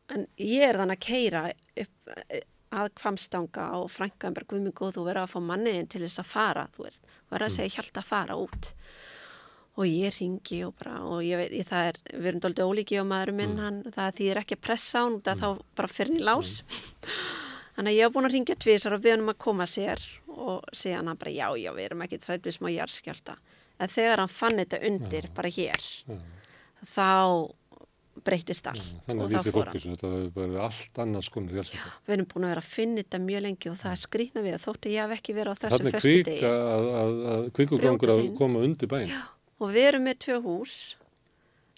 en ég er þannig að keira upp eh, að kvamstanga á Frankenberg, við minn góð, þú verður að fá manniðin til þess að fara, þú verður að segja hjálta að fara út og ég ringi og bara, og ég veit, það er, við erum doldið ólíki og maðurinn minn, hann, það þýðir ekki að pressa hann, það þá bara fyrir í lás. Þannig að ég hef búin að ringja tvisar og við hann um að koma sér og segja hann bara, já, já, við erum ekki trætt við smá jarðskjálta. En þegar hann fann þetta undir, bara hér, þá breytist allt Þannig og að þá fór hann. þetta hefur bara allt annars jarðskjálfta. Við erum búin að vera að finna þetta mjög lengi og það er skrýtna við að þótti ég hef ekki verið á þessum Þannig föstu kvika að, að, að að inn. koma undir bæinn. Og við erum með tvö hús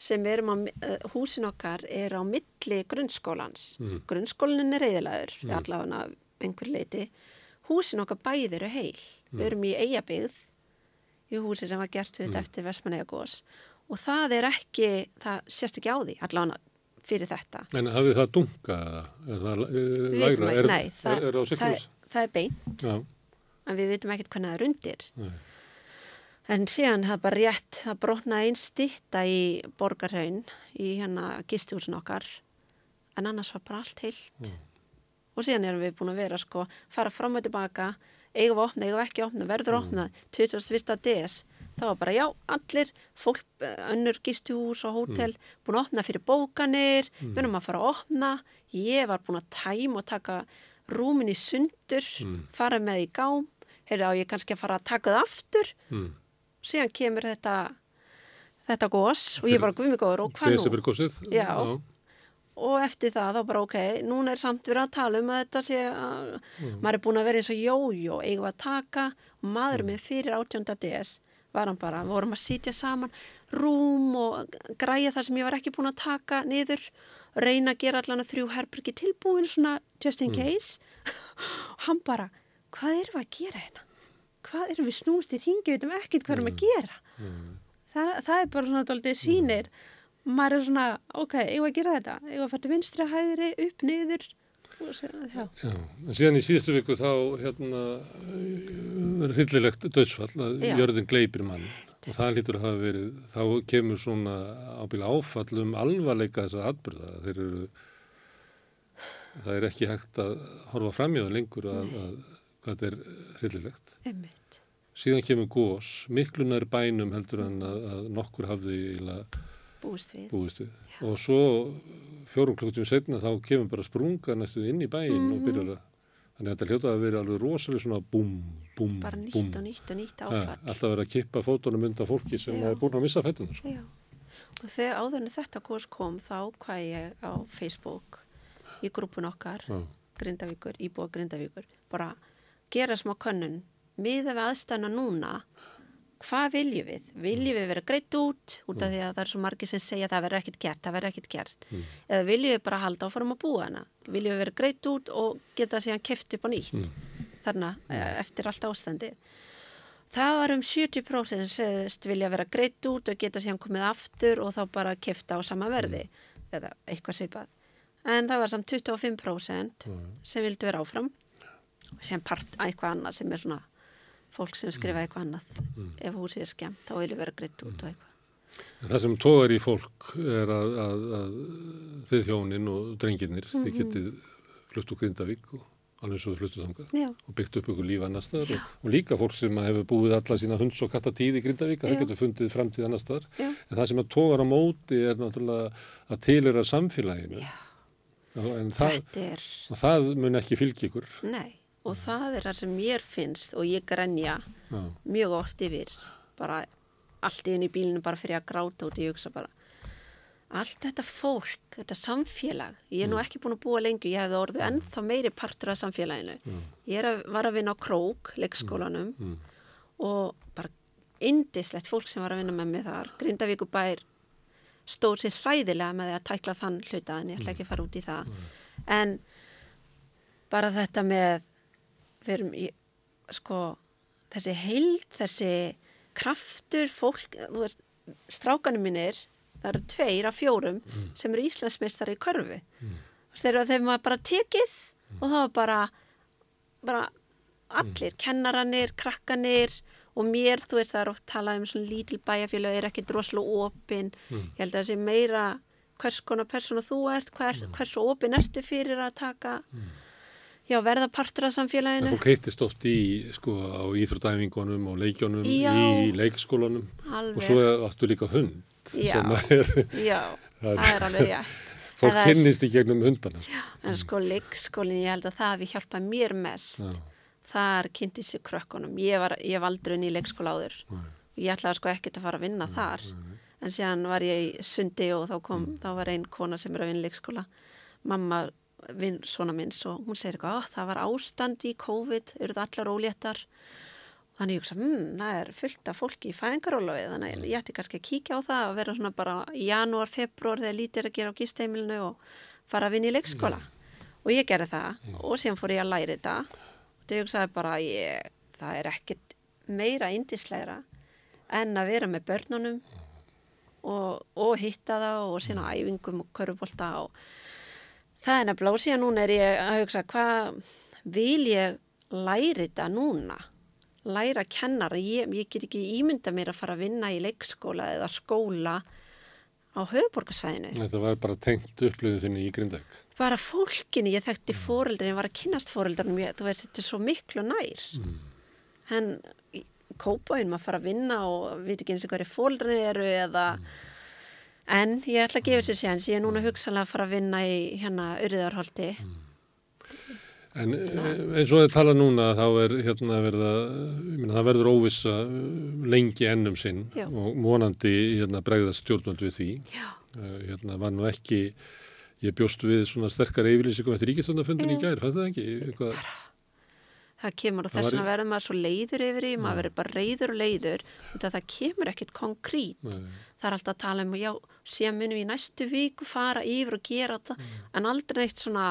sem erum á, uh, húsin okkar er á milli grunnskólans. Mm. Grunnskólinn er reyðilegur, mm. allavega einhver leiti. Húsin okkar bæði eru heil. Mm. Við erum í eigabigð í húsi sem var gert við Mm. þetta eftir Vestmanneigagós og það er ekki, það sést ekki á því, allavega fyrir þetta. En hafið það dunga eða? Er það eh, lægra? Er, nei, það, það, siklus? það er beint, Já, en við vitum ekkert hvernig það er undir. nei. En síðan það bara rétt, það brotnaði einn stitta í borgarhaun í hérna gistihúsin okkar en annars var bara allt heilt. Og síðan erum við búin að vera sko, fara fram og tilbaka, eigum við að opna, eigum við ekki að opna, verður að opna, 21. DS. Það var bara, já, allir, fólk, eh, önnur gistihús og hótel, búin að opna fyrir bókanir, við erum að fara að opna. Ég var búin að tæma og taka rúmin í sundur, fara með í gám, heyrðu á ég kannski að fara að taka það aftur Mm. Síðan kemur þetta þetta gos og ég bara guðmig góður og hvað nú? Desembergósið? Já. Og eftir það þá bara ok, núna er samt verið að tala um að þetta sé að maður er búin að vera eins og jójó, eigum við að taka og maður með fyrir 18. DS var hann bara, vorum að sitja saman rúm og græja það sem ég var ekki búin að taka niður reyna að gera allan að þrjú herbyrgi tilbúin svona just in case og hann bara, hvað erum við að gera hérna? Hvað erum við snúst í ringi, við veitum ekkert hvað erum við að gera. Það, það er bara svona dálítið sýnir. Maður er svona, ok, ég var að gera þetta? Ég var að fæta vinstri, hægri, upp, niður? Já, Já, en síðan í síðustu viku þá hérna verður hyllilegt dödsfall að Já. jörðin gleipir mann. Og það lítur að hafa verið, þá kemur svona ábyggilega áfall um alvarleika þessar atbyrða, þeir eru það er ekki hægt að horfa fram í það lengur að, að hvað þetta er hryllilegt. einmitt Síðan kemur gós, miklu nær bænum heldur en að, að nokkur hafði búist við búist við. Og svo fjórum klukkutíum setna þá kemur bara sprunga næstu inn í bæinn og byrjar að, þannig að þetta hljóta að vera alveg rosalega svona búm, búm, bara nýtt búm. og nýtt og nýtt Ja, áfall alltaf verið að kippa fótunum undan fólki sem er búin að missa fætunar. Sko. Og þegar áðurinn þetta kurs kom þá hvað ég á Facebook í grúpun okkar, Já. Grindavíkur, íbúa Grindavíkur, bara gera smá könnun, miða við aðstæðna núna, hvað viljum við? Viljum við vera greitt út, út af því að það er svo margir sem segja að það verður ekkert gert, það verður ekkert gert. Eða viljum við bara halda áfram að búa hana? Viljum við vera greitt út og geta síðan keft upp á nýtt? Þarna, eh, eftir allt ástandið. Það var um 70% sem vilja vera greitt út og geta síðan komið aftur og þá bara kifta á sama verði eða eitthvað svipað. En það var samt 25% sem vildu vera áfram og síðan part eitthvað annað sem er svona fólk sem skrifa eitthvað annað. Ef húsið er skemmt þá vilja vera greitt út og eitthvað. En Það sem tógar í fólk er að, að, að þið hjónin og drengirnir, Mhm. þið getið flutt úr Grindavík og alveg svo þið fluttuð þangað Já. og byggt upp ykkur líf annar staðar og, og líka fólk sem hefur búið alla sína hunds og katta tíð í Grindavík að það getur fundið framtíð annar staðar. Já. En það sem að tógar á móti er náttúrulega að tilera samfélaginu. Já. Og, en það, er, og það mun ekki fylgja ykkur. nei, og það er það sem mér finnst og ég grenja Já. mjög oft yfir. Bara allt í í bílinu bara fyrir að gráta út ég hugsa bara allt þetta fólk, þetta samfélag ég er nú ekki búin að búa lengi ég hefði orðið ennþá meiri partur af samfélaginu. Ég er að, var að vinna á Krók leikskólanum og bara indislegt fólk sem var að vinna með mig þar. Grindavíkubær stóð sér hræðilega með því að tækla þann hluta en ég ætla ekki að fara út í það. En bara þetta með við erum í, sko þessi heild, þessi kraftur fólk, þú veist strákanum mínir, það eru tveir af fjórum sem eru Íslandsmeistari í körfu. Mm. þegar þeim var bara tekið og það var bara bara allir, kennaranir, krakkanir og mér, þú veist, það er oft talað um svona lítil bæjarfélag, er ekki droslega opin, ég held að það sé meira hvers konar persóna þú ert, hver, hversu opin ertu fyrir að taka já, verða partur af samfélaginu fólk heittist oft í, sko, á íþrótæfingunum og leikjónum Já. í leikskólanum Alveg. og svo áttu líka hund Já. er, já, Það er- það alveg rétt fólk það kynnist í gegnum hundana. Sko. en sko leikskólinn, ég held að það hafi hjálpað mér mest Já. þar kynnti sér krökkunum ég, var, ég hef aldrei inn í leikskóla áður ég ætlaði sko ekkert að fara að vinna þar en síðan var ég í sundi og þá kom, þá var ein kona sem er að vinna leikskóla mamma vinn svona minns og hún segir eitthvað, "Ó, það var ástand í COVID, eru það allar óléttar. Þannig ég hugsa, hmm, það er fullt af fólki í fæðingarólofi, þannig að ég ætti kannski að kíkja á það og vera svona bara í janúar, februar þegar lítið er að gera á gisteimilinu og fara að vinna í leikskóla. Og ég gerði það og síðan fór ég að læra þetta. Og það hugsaði bara ég, það er ekkert meira indislegra en að vera með börnunum og, og hitta það og síðan á æfingum og körfubólta og það er nefnilega og síðan núna er ég að hugsa hvað vil ég læra þetta núna? Læra að kennara, ég, ég get ekki ímynda mér að fara að vinna í leikskóla eða skóla á höfuborgarsvæðinu Þetta var bara tengt upplifin þinni í Grindavík. bara fólkinu, ég þekkti fóreldrin, ég var að kynast fóreldrinum, ég, þú veist, þetta er svo miklu nær. En í kópaðin maður fara að vinna og veit ekki eins og hverju fóreldrin eru eða, en ég ætla að gefa sér séns, ég er núna hugsanlega að fara að vinna í hérna Uriðarholti. En eh, eins og þið tala núna þá er hérna verða, meina það verður óvissa eh, lengi ennum sinn Já. og vonandi hérna bregðast stjórnvöld við því. Eh, Hérna var nú ekki, ég bjóst við svona sterkar yfirlýsingum eftir ríkistöndarfundin í gær, fannst það ekki? Eitthvað, það kemur og þess vegna verður maður svo leiður yfir í, maður Já. verður bara reyður og leiður það kemur ekkert konkrít Nei. það er alltaf að tala um, já, síðan munum við í næstu viku fara yfir og gera það en aldrei eitt svona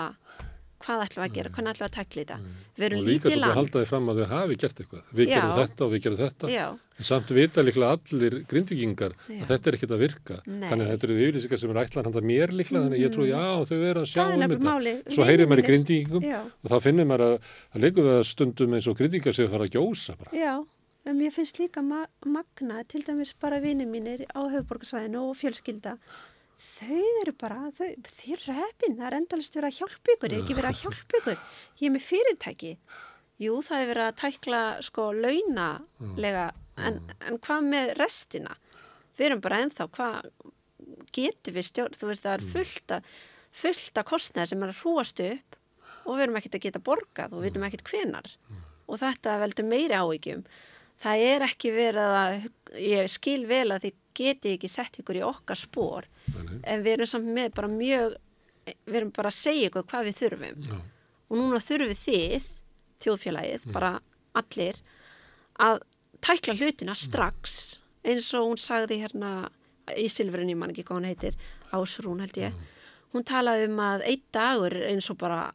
hvað ætlum við að gera, hvernig ætlum við að tekla þetta? Við og líka svolítið að halda því fram að þau hafi gert eitthvað. Við Já. gerum þetta og við gerum þetta. Já, samt vita líklega allir grindvikingar Já. að þetta er ekkert að virka Nei. þannig að þetta eru yfirlýsingar sem er ætlan handa mér líklega þannig að ég trú já þau eru að sjá um þetta máli svo heyrir maður í já, og þá finnir maður að það leikur við að stundum eins og grindvíkar séu að fara að gjósa bara Já, en mér finnst líka ma magna, til dæmis bara vinið mínir á höfuborgarsvæðinu og fjölskylda. Þau eru bara, þau, þau eru svo heppin, það er endalist verið að hjálpa ykkur, ekki verið að hjálpa ykkur. Ég er með fyrirtæki. jú, það er verið að tækla sko launalega en, en hvað með restina? Við erum bara ennþá hvað getur við stjórn, þú veist það er fullt að fullt að kostnæður sem er að hrúast upp og við erum ekkert að geta borgað og við erum ekkert hvenar og þetta veldur meiri áhyggjum. Það er ekki verið að ég skil vel að þið geti ekki sett ykkur í okkar spór en við erum samt með bara mjög við erum bara að segja ykkur hvað við þurfum. Já. og núna þurfið þið þjóðfélagið, bara allir að tækla hlutina strax eins og hún sagði hérna í Silfrinni, mann ekki hvað hún heitir Ásrún held ég. Hún talaði um að einn dagur eins og bara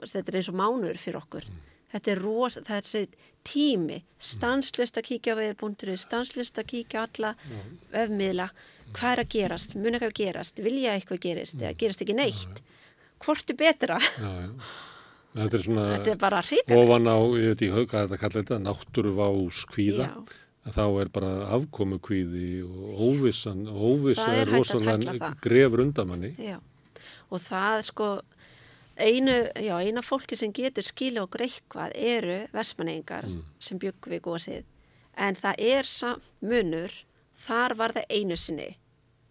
þetta er eins og mánuður fyrir okkur. Þetta er ros, það er þessi tími stanslust að kíkja á veðbúndurinn stanslust að kíkja alla vefmiðla, hvað er að gerast? Mun ekki að gerast, vilja eitthvað gerist? Eða gerist ekki neitt? Hvort er betra? Já, já. Þetta er svona þetta er bara hrikalegt. ofan á, ég veit ekki hvað þetta kallar þetta náttúruvás kvíða. Já. þá er bara afkomu kvíði og óvissan, óvissa Það er er rosalega grefur undan manni. Já, og það sko einu, já, eina fólki sem getur skila okkur eitthvað eru vestmanningar sem byggu við gósið en það er samt munur þar var það einu sinni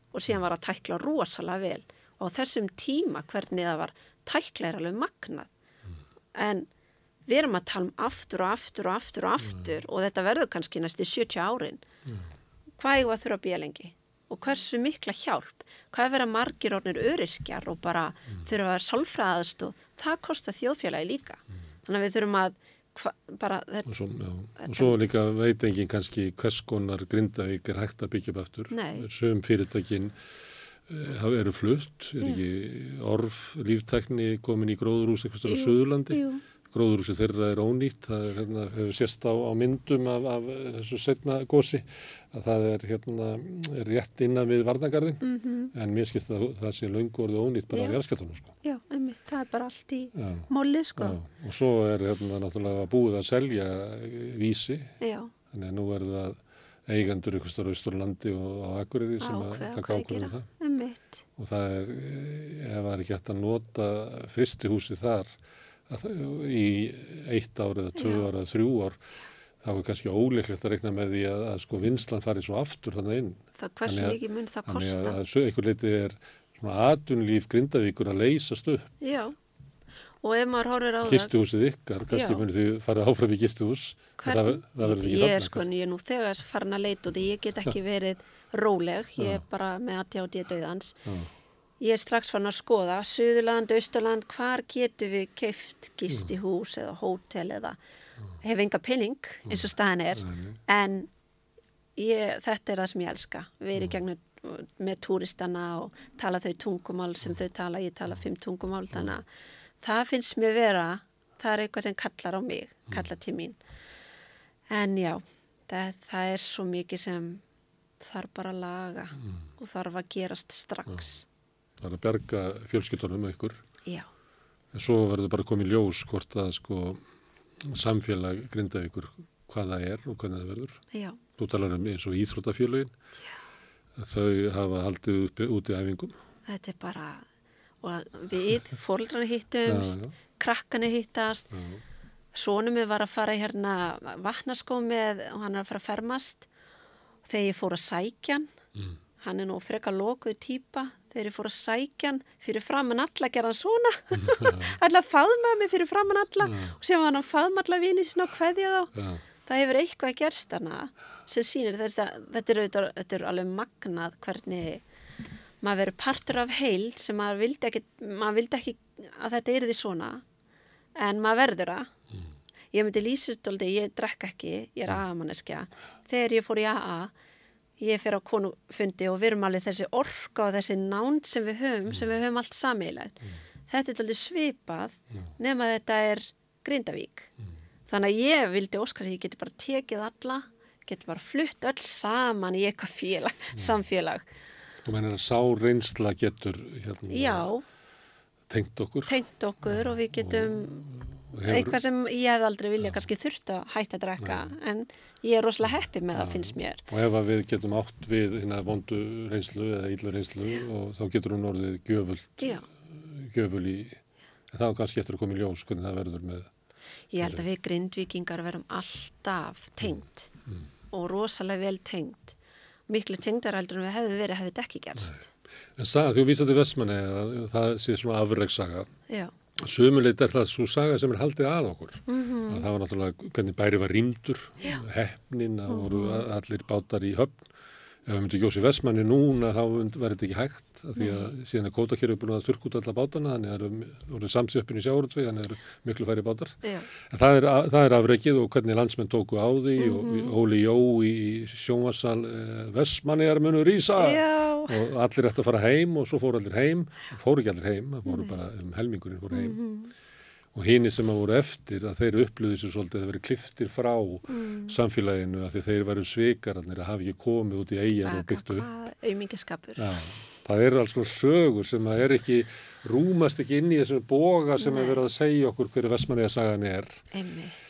og síðan var að tækla rosalega vel. Og þessum tíma hvernig það var tækla er alveg magnað en við erum að tala um aftur og aftur og aftur og aftur og þetta verður kannski næstu 70 árin. Hvað ég var að þurfa að býja lengi? Og hversu mikla hjálp? Hvað er verið að margir ornir öryrkjar og bara þurfa að vera sálfræðast og það kostar þjóðfélagi líka. Þannig að við þurfum að hva, bara, og svo, já, og svo líka veit engin kannski hvers konar grindavík er hægt að byggja upp aftur. Nei. sögum fyrirtækin uh, eru flutt, er ekki orf líftækni komin í gróðurús eitthvað á Suðurlandi jú. gróðurúsi þeirra er ónýtt það er, hérna, hefur sérst á, á myndum af, af þessu setna gósi að það er hérna rétt innan við varnagarðin Mhm. en mér skilst að það sé löngu orðið ónýtt bara Já. af jarðskjálftanum sko. Já, einmitt, það er bara allt í Já. móli, sko. Já, og svo er hérna náttúrulega búið að selja eh, vísi já, Þannig að nú er það eigendur ykkur starf Ísturlandi og á Akureyri sem að taka að gera það. Einmitt. Og það er, ef það er ekki hægt að nota fristihúsi þar að, í eitt ár eða tvö ár eða þrjú ár, þá er kannski óleiklegt að rekna með því að, að sko vinslan fari svo aftur þannig inn. það hversu Þannig að- mikið mun það Þannig kosta að, að svo einhver leiti er svona atunlíf grindavíkur að leysast upp. já, og ef maður horfir á það Gistuhúsið ykkar, kannski munir því fara áfram í gistuhús. Það, það ég, er sko, ég er nú þegar farin að leita í, ég get ekki verið róleg, ég er bara með ADHD döðans. Já. Ég er strax farin að skoða, Suðurland, Austurland, hvar getur við keift gist í hús eða hótel eða hef enga penning eins og staðan er, en ég, þetta er það sem ég elska. Við erum gegnum með túristana og tala þau tungumál sem þau tala, ég tala fimm tungumál, þannig að það finnst mér vera, það er eitthvað sem kallar á mig, kallar til mín. En já, það, það er svo mikið sem þarf bara að laga og þarf að gerast strax. Það er að berga fjölskyldunum með ykkur. Já, En svo verður bara komið ljós hvort að sko samfélag grinda ykkur hvað það er og hvernig það verður. já, Þú talar um eins og íþróttafélagin. Þau hafa haldið uppi út í æfingum. þetta er bara, og við, fóldrarna hittumst, Já, já. krakkarnir hittast, Já. Sónum við var að fara í hérna vatnaskó með og hann er að fara að fermast þegar ég fór að sækja Mm. hann er nú frekar lokuð típa þegar ég fór að sækja hann fyrir framann alla gerðan svona alla faðmaði mig fyrir framann alla Já. og sem hann að faðma alla vini sinna og kveðja þá það hefur eitthvað gerst hana sem sýnir þetta, þetta, er, þetta er alveg magnað hvernig maður verið partur af heild sem maður vildi ekki, maður vildi ekki að þetta er því svona en maður verður það ég myndi lýsistóldi, ég drekk ekki, ég er AA-manneskja. Þegar ég fór í AA, ég fyrir á konufundi og við erum alveg þessi orka og þessi nánd sem við höfum, sem við höfum allt sameilægt. Þetta er alveg svipað nema þetta er Grindavík. Þannig að ég vildi óskast að ég geti bara tekið alla, geti bara flutt öll saman í eitthvað félag, samfélag. Þú mennir að sá reynsla getur hérna, Já, tengt okkur. tengt okkur og við getum og hefur- eitthvað sem ég hef aldrei vilja kannski þurft að hætta að drekka en ég er rosalega heppi með það finnst mér. Og ef við getum átt við hérna vondu reynslu eða illu reynslu og þá getur hún orðið gjöful, Já, gjöful í, en þá kannski eftir að koma í ljós hvernig það verður með, ég held að við grindvíkingar verum alltaf tengt og rosalega vel tengt. Miklu tengdar heldur en við hefðum verið hefði þetta ekki gerst. en saga, þú vísaði Vestmanni að það sé svona afreiksaga. Já, Sumuleit er það svo saga sem er haldið að okkur. Mhm. að það var náttúrulega hvernig bæri var rýmdur, hefnin, það voru Mhm. allir bátar í höfn. Ef við myndum gjósi Vestmanni núna þá verður þetta ekki hægt af því að síðan er kótakjörðu búin að þurrk út alla bátana þannig að það eru samsjöppin í sjáurútvegi þannig að það eru miklu færi bátar. já, En það er, er afreikið og hvernig landsmenn tóku á því Mhm. og Óli Jó í sjónvarsal uh, Vestmanni er munur Ísa og allir ætti að fara heim og svo fóru allir heim, fóru ekki allir heim, fóru bara um helmingurinn fóru heim Mhm. Og hini sem að voru eftir að þeir upplöðu sér svolítið að vera kliftir frá Mm. samfélaginu að þeir veru svikararnir að hafa ekki komið út í eigjar og byggt upp. hvað aumingaskapur. Já, það eru alls konar sögur sem að er ekki, rúmast ekki inn í þessum boga sem er verið að segja okkur hverju Vestmanniða sagan er Einmitt.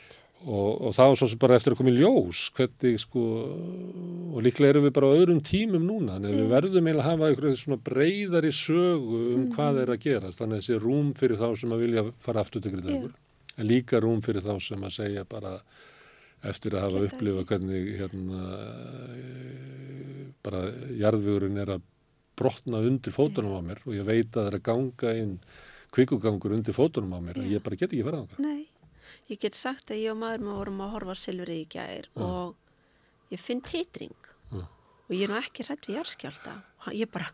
Og, og það var svo sem bara eftir að koma í ljós hvernig sko og líklega erum við bara á öðrum tímum núna en við verðum eiginlega að hafa einhverju svona breyðari sögu um hvað er að gerast. Þannig að þessi rúm fyrir þá sem að vilja fara aftur til Grindavíkur en líka rúm fyrir þá sem að segja bara eftir að hafa upplifað hvernig hérna e, bara jarðvegurinn er að brotna undir fótunum á mér og ég veit að það er að ganga inn kvikugangur undir fótunum á mér að ég bara get ekki verið á það. Nei, ég get sagt að ég og maður maður vorum að horfa á Silfri í gær og ég finn titring. Já. og ég er nú ekki hrætt við jarðskjálta og ég bara,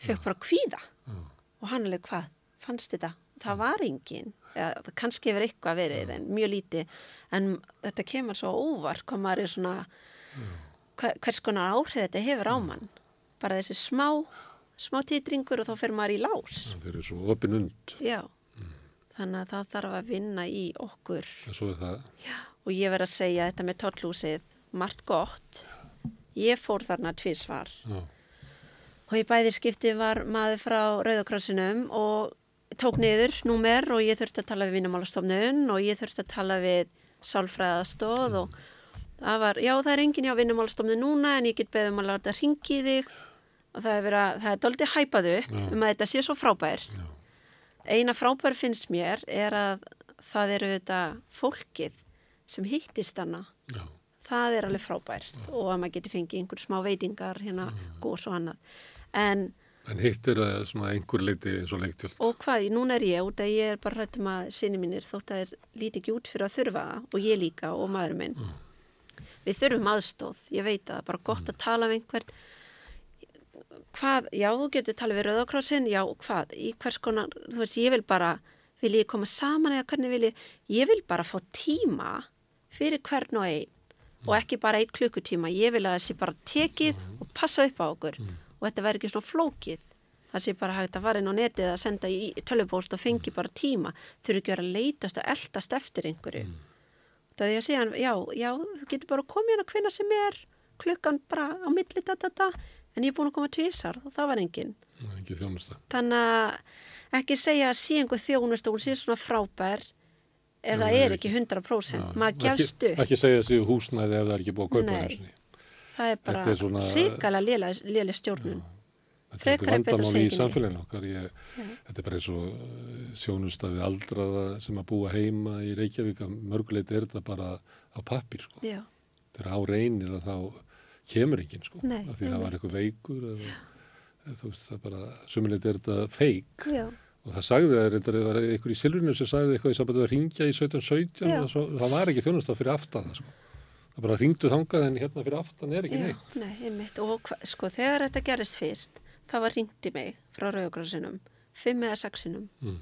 fekk bara kvíða. Og hann alveg hvað, fannst þetta? Það var engin, eða, það kannski hefur eitthvað verið en mjög lítið. En þetta kemur svo óvart hvað maður er svona hver, hvers konar áhrif þetta hefur á mann. Bara þessi smá smá titringur og þá fer maður í lás. Það eru svo opin und. Já, þannig að það þarf að vinna í okkur Já, og ég verð að segja þetta með tollhúsið, margt gott. Ég fór þarna tvísvar og í bæði skipti var maður frá Rauðakrossinum og tók niður númer og ég þurfti að tala við vinnumálastofnun og ég þurfti að tala við sálfræðastóð og það var, já það er engin hjá vinnumálastofnun núna en ég get beðum að láta ringi þig og það er verið að, það er doldið hæpað upp Já. um að þetta sé svo frábært. já, Eina frábær finnst mér er að það eru þetta fólkið sem hittist hana. já, Það er alveg frábært og að maður geti fengið einhver smá veitingar hérna, gós og annað. En, en hitt er það svona einhver leiti eins og leiktjöld og hvað, núna er ég út að ég er bara hrætt um að sinni mínir þótt að þeir líti ekki út fyrir að þurfa það og ég líka og maður minn. Við þurfum aðstóð, ég veit að bara gott að tala um einhvern hvað, já, þú getur talað við Rauðakrossin, já, hvað, í hvers konar, þú veist, ég vil bara, vil ég koma saman eða hvernig vil ég, ég vil bara fá tíma fyrir hvern og einn og ekki bara einn klukkutíma, ég vil að það sé bara tekið og passa upp á okkur og þetta verður ekki svona flókið, það sé bara hægt að fara inn á netið að senda í tölvupóst og fengi bara tíma, þurfi ekki vera að leitast og eldast eftir einhverju. Það er að segja, já, já, þú getur bara komið hérna hvenna sem er, klukkan bara á milli, da, da, da, en ég er búin að koma tvisar og það var þjónusta Þannig að ekki segja að sé einhver þjónust og hún sé svona frábær ef það er ekki 100%. Maður gefst ekki, ekki segja þessi húsnæði ef það er ekki búið að kaupa þessi Það er bara er svona- hrikalega lélega stjórnun. Þetta er Frekar betra að vandamál segja í samfélaginu okkar. Ég, þetta er bara eins og sjónusta við aldraða sem að búa heima í Reykjavík að mörguleiti er þetta bara á pappir sko. Já, Þegar á reynir að þá kemur enginn sko. Nei, Af því það var eitthvað veikur eða, eða þú veist það bara, sumuleiti er þetta feik og það sagði það, reyndar, var einhver í Silvurinu sem sagði eitthvað í sambandi að ringja í 1717 Já. og svo, það var ekki þjónusta fyrir aftan það sko. Það bara ringdu þangað en hérna fyrir aftan er ekki já, neitt. nei, einmitt. Og hva, sko, þegar þetta gerist fyrst, það var ringt í mig frá Rauðakrossinum, fimm eða sexinum. Mm.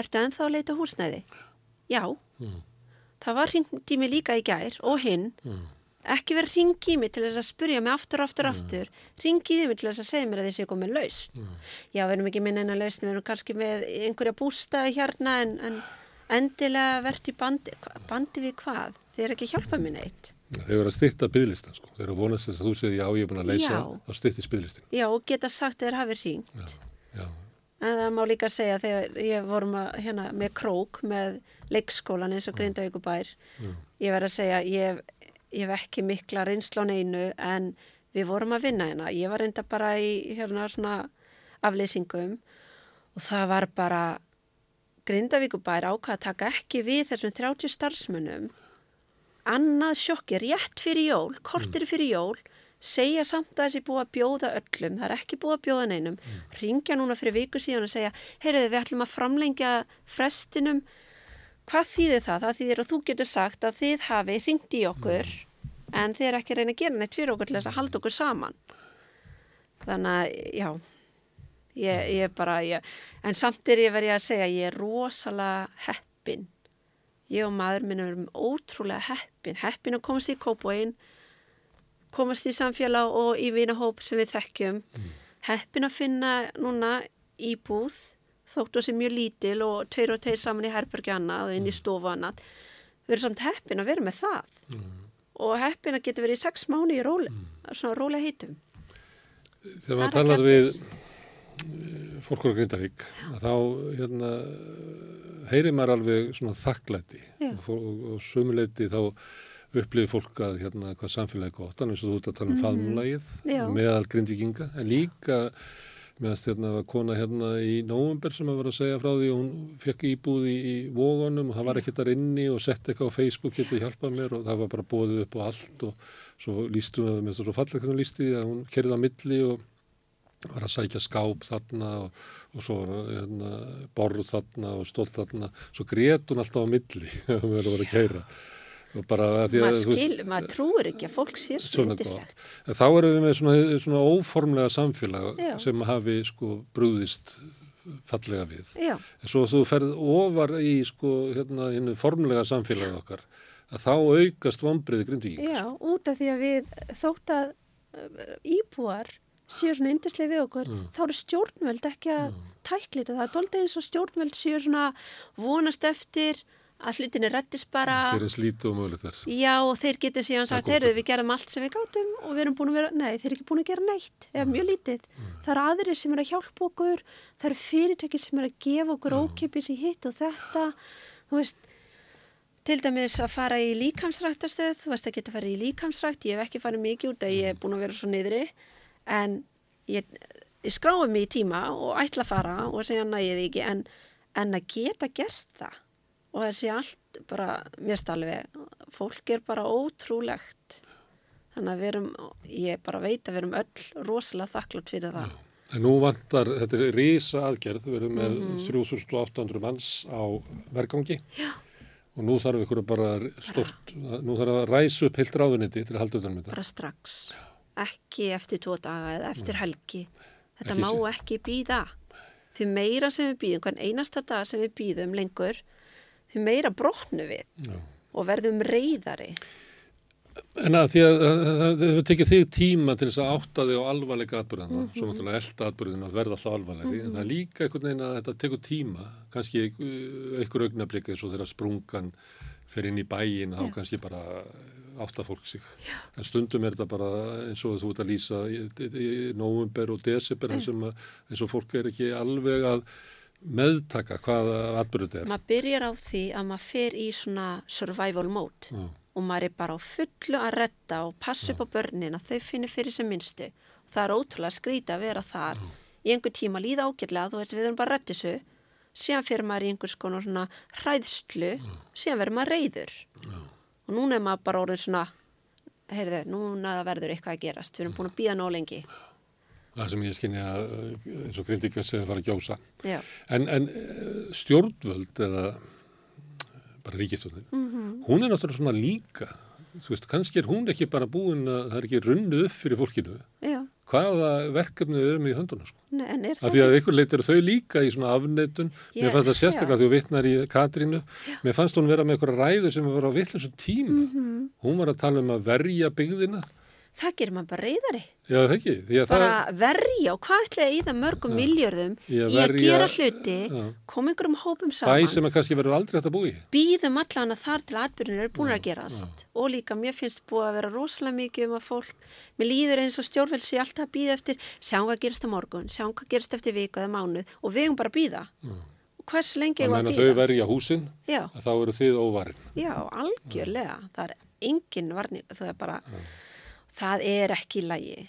Ertu ennþá að leita að húsnæði? Já. Mm. það var ringt í mig líka í gær og hinn ekki verið ringi í mig til þess að spurja mig aftur, aftur, aftur. Ringið í mig til þess að segja mér að þessi er komið lausn já, við erum ekki með neina lausn við erum kannski með einhverja bústaði hérna en, en endilega verðt í bandi. Bandi við hvað, þið er ekki að hjálpa mér neitt. Þeir eru að styrta bygglistan sko. Þeir eru að vonast þess að þú segir já, ég er búin að leysa Já. þá styrtist bygglistin. já, og geta sagt að þeir hafi ringt Já, En það má líka segja þegar ég vorum að, hérna, með krók með leikskólan eins og Grindavíkubær. Ég verð að segja, ég, ég hef ekki mikla reynslu á neinu en við vorum að vinna hérna. Ég var reynda bara í hérna svona afleysingum og það var bara Grindavíkubær ákvað að taka ekki við þessum 30 starfsmönnum. Annað sjokki, rétt fyrir jól, kortir fyrir jól, segja samt að þessi búið að bjóða öllum, það er ekki búið að bjóða neinum, ringja núna fyrir viku síðan og segja, heyrðu við ætlum að framlengja frestinum, hvað þýðir það? Það þýðir að þú getur sagt að þið hafi ringt í okkur en þið er ekki að reyna að gera neitt fyrir okkur til þess að halda okkur saman. Þannig að, já, ég, ég bara, ég, en samt er ég verið að segja, ég er rosalega heppin ég og maður minn erum ótrúlega heppin, heppin að komast í kópóin, komast í samfélag og í vinahóp sem við þekkjum, heppin að finna núna íbúð, þóttu sem mjög lítil og tveir og tveir saman í herbergi annað og inn í stofu annað, við erum samt heppin að vera með það. Og heppin að geta verið í sex mánu í róli, svona róli heitum. Þegar maður talar við eh, fólk á Grindavík, þá hérna, heyrir maður alveg svona þakklæti. Og, og, sumuleiti þá upplifir fólk að hérna, hvað samfélagi gott, alveg eins og þú ert að tala um faðmulagið Mhm. Já. meðal Grindvíkinga, en líka meðast hérna var kona hérna í nóvember sem að vera að segja frá því og hún fekk íbúð í, í vógunum og það var ekkert þar inni og sett eitthvað á Facebook getið hjálpað mér og það var bara bóðið upp á allt og svo lístu við með svo fallega hvernig hún lísti því að hún kerði á milli og var að sækja skáp þarna og, og svo hérna, borð þarna og stóll þarna. Svo grét hún alltaf á milli að verið að vera að keira Maður skil, maður trúir ekki að fólk sé svo svona. En þá erum við með svona, svona óformlega samfélag Já. sem hafi sko brúðist fallega við. Já, En svo þú ferð ofar í sko hérna hinnu formlega samfélagi okkar að þá aukast vombriði grindvíking. já, út af því að við þótt að uh, íbúar séu svona yndislega við okkur, Mm. þá eru stjórnvöld ekki að tæklita það. Það er doldið eins og stjórnvöld séu svona vonast eftir að hlutinni rettist bara. Gerins lítið og mögulegt þar. Já, og þeir getur síðan sagt, heyrðu, við gerðum allt sem við gátum og við erum búin að vera, nei, þeir eru ekki búin að gera neitt, eða mjög lítið. Það eru aðrir sem eru að hjálpa okkur, það eru fyrirtæki sem eru að gefa okkur ókipis í hitt og þetta, þú veist, til dæmis að fara í líkamsræktastöð, þú veist að geta að fara í líkamsrækt, ég hef ekki farið mikið út að ég er búin að vera svo niðri, en ég, ég skráði mig í tíma og ætla að fara og segja nægið og þessi allt bara, mér stalfi, fólk er bara ótrúlegt, þannig að við erum, ég bara veit að við erum öll rosalega þakklátt fyrir það. En nú vantar, þetta er rísa aðgerð, við erum með 3800 manns á vergangi. Já. og nú þarf ykkur bara stort, nú þarf að ræsa upp heilt ráðuniti til að halda utan um þetta. bara strax. Ekki eftir tvo daga eða eftir helgi. Þetta Ekki má sé- ekki býða því meira sem við býðum hvern einasta dag sem við býðum lengur því meira brotnu við Já. og verðum reyðari En að því að hefur tekið þig tíma til þess að átta þig á alvarleika atbyrðina, Mhm. svo náttúrulega elda atbyrðina að verða alltaf alvarlegri, en það er líka einhvern veginn að þetta tekur tíma, kannski einhver augnablika eins og þegar sprungan fer inn í bæin, þá Já. kannski bara átta fólk sig. Já. En stundum er þetta bara eins og þú ert að lýsa í, í, í nóvumber og desember, mm. eins og fólk er ekki alveg að meðtaka hvaða atbyrðið er. maður byrjar á því að maður fer í svona survival mode Já. og maður er bara á fullu að redda og passa upp á börnin að þau finnir fyrir sem minnstu. Það er ótrúlega skrítið að vera þar. Í einhver tíma líða ágætlega þú veist við erum bara að redda þessu. Síðan fyrir maður í einhvers konar svona hræðslu síðan verður maður reyður og núna er maður bara orðið svona heyrðu, núna verður eitthvað að gerast. Við erum búin að býða nóg lengi Það sem ég skynja uh, eins og grindíkar sem var að gjósa. Já. En, en eh, stjórnvöld eða bara ríkistjórnin, hún er náttúrulega svona líka, þú veist, kannski er hún ekki bara búin að það er ekki runnu upp fyrir fólkinu, Já. hvaða verkefni við erum í höndunum sko. Nei, en er Af það því að ykkur leitir þau líka í svona afneitun. Ég- Mér fannst það sérstaklega já. því þú vitnar í Katrínu. Mér fannst hún vera með eitthvað ræðu sem var á vitlisum tíma. Mhm. Hún var að tala um að verja byggðina. Það gerir maður bara reyðari Já, það ekki. Bara það, verja og hvað ætlaði í það mörgum miljörðum Í að verja- gera hluti Já. koma einhverjum hópum bæ saman sem að kannski verður aldrei hægt að búi. býðum allan að þar til atbyrjunir eru búin að gerast. og líka mér finnst búið að vera rosalega mikið um að fólk mér líður eins og stjórnveld sé alltaf að býða eftir sjáum hvað gerist á morgun, sjáum hvað gerist eftir viku eða mánuð og við eigum bara að býða og hversu lengi við meina að þau býða verja húsin, já, að þá eru þið óvarin. já, algjörlega. Það er það er ekki í lagi.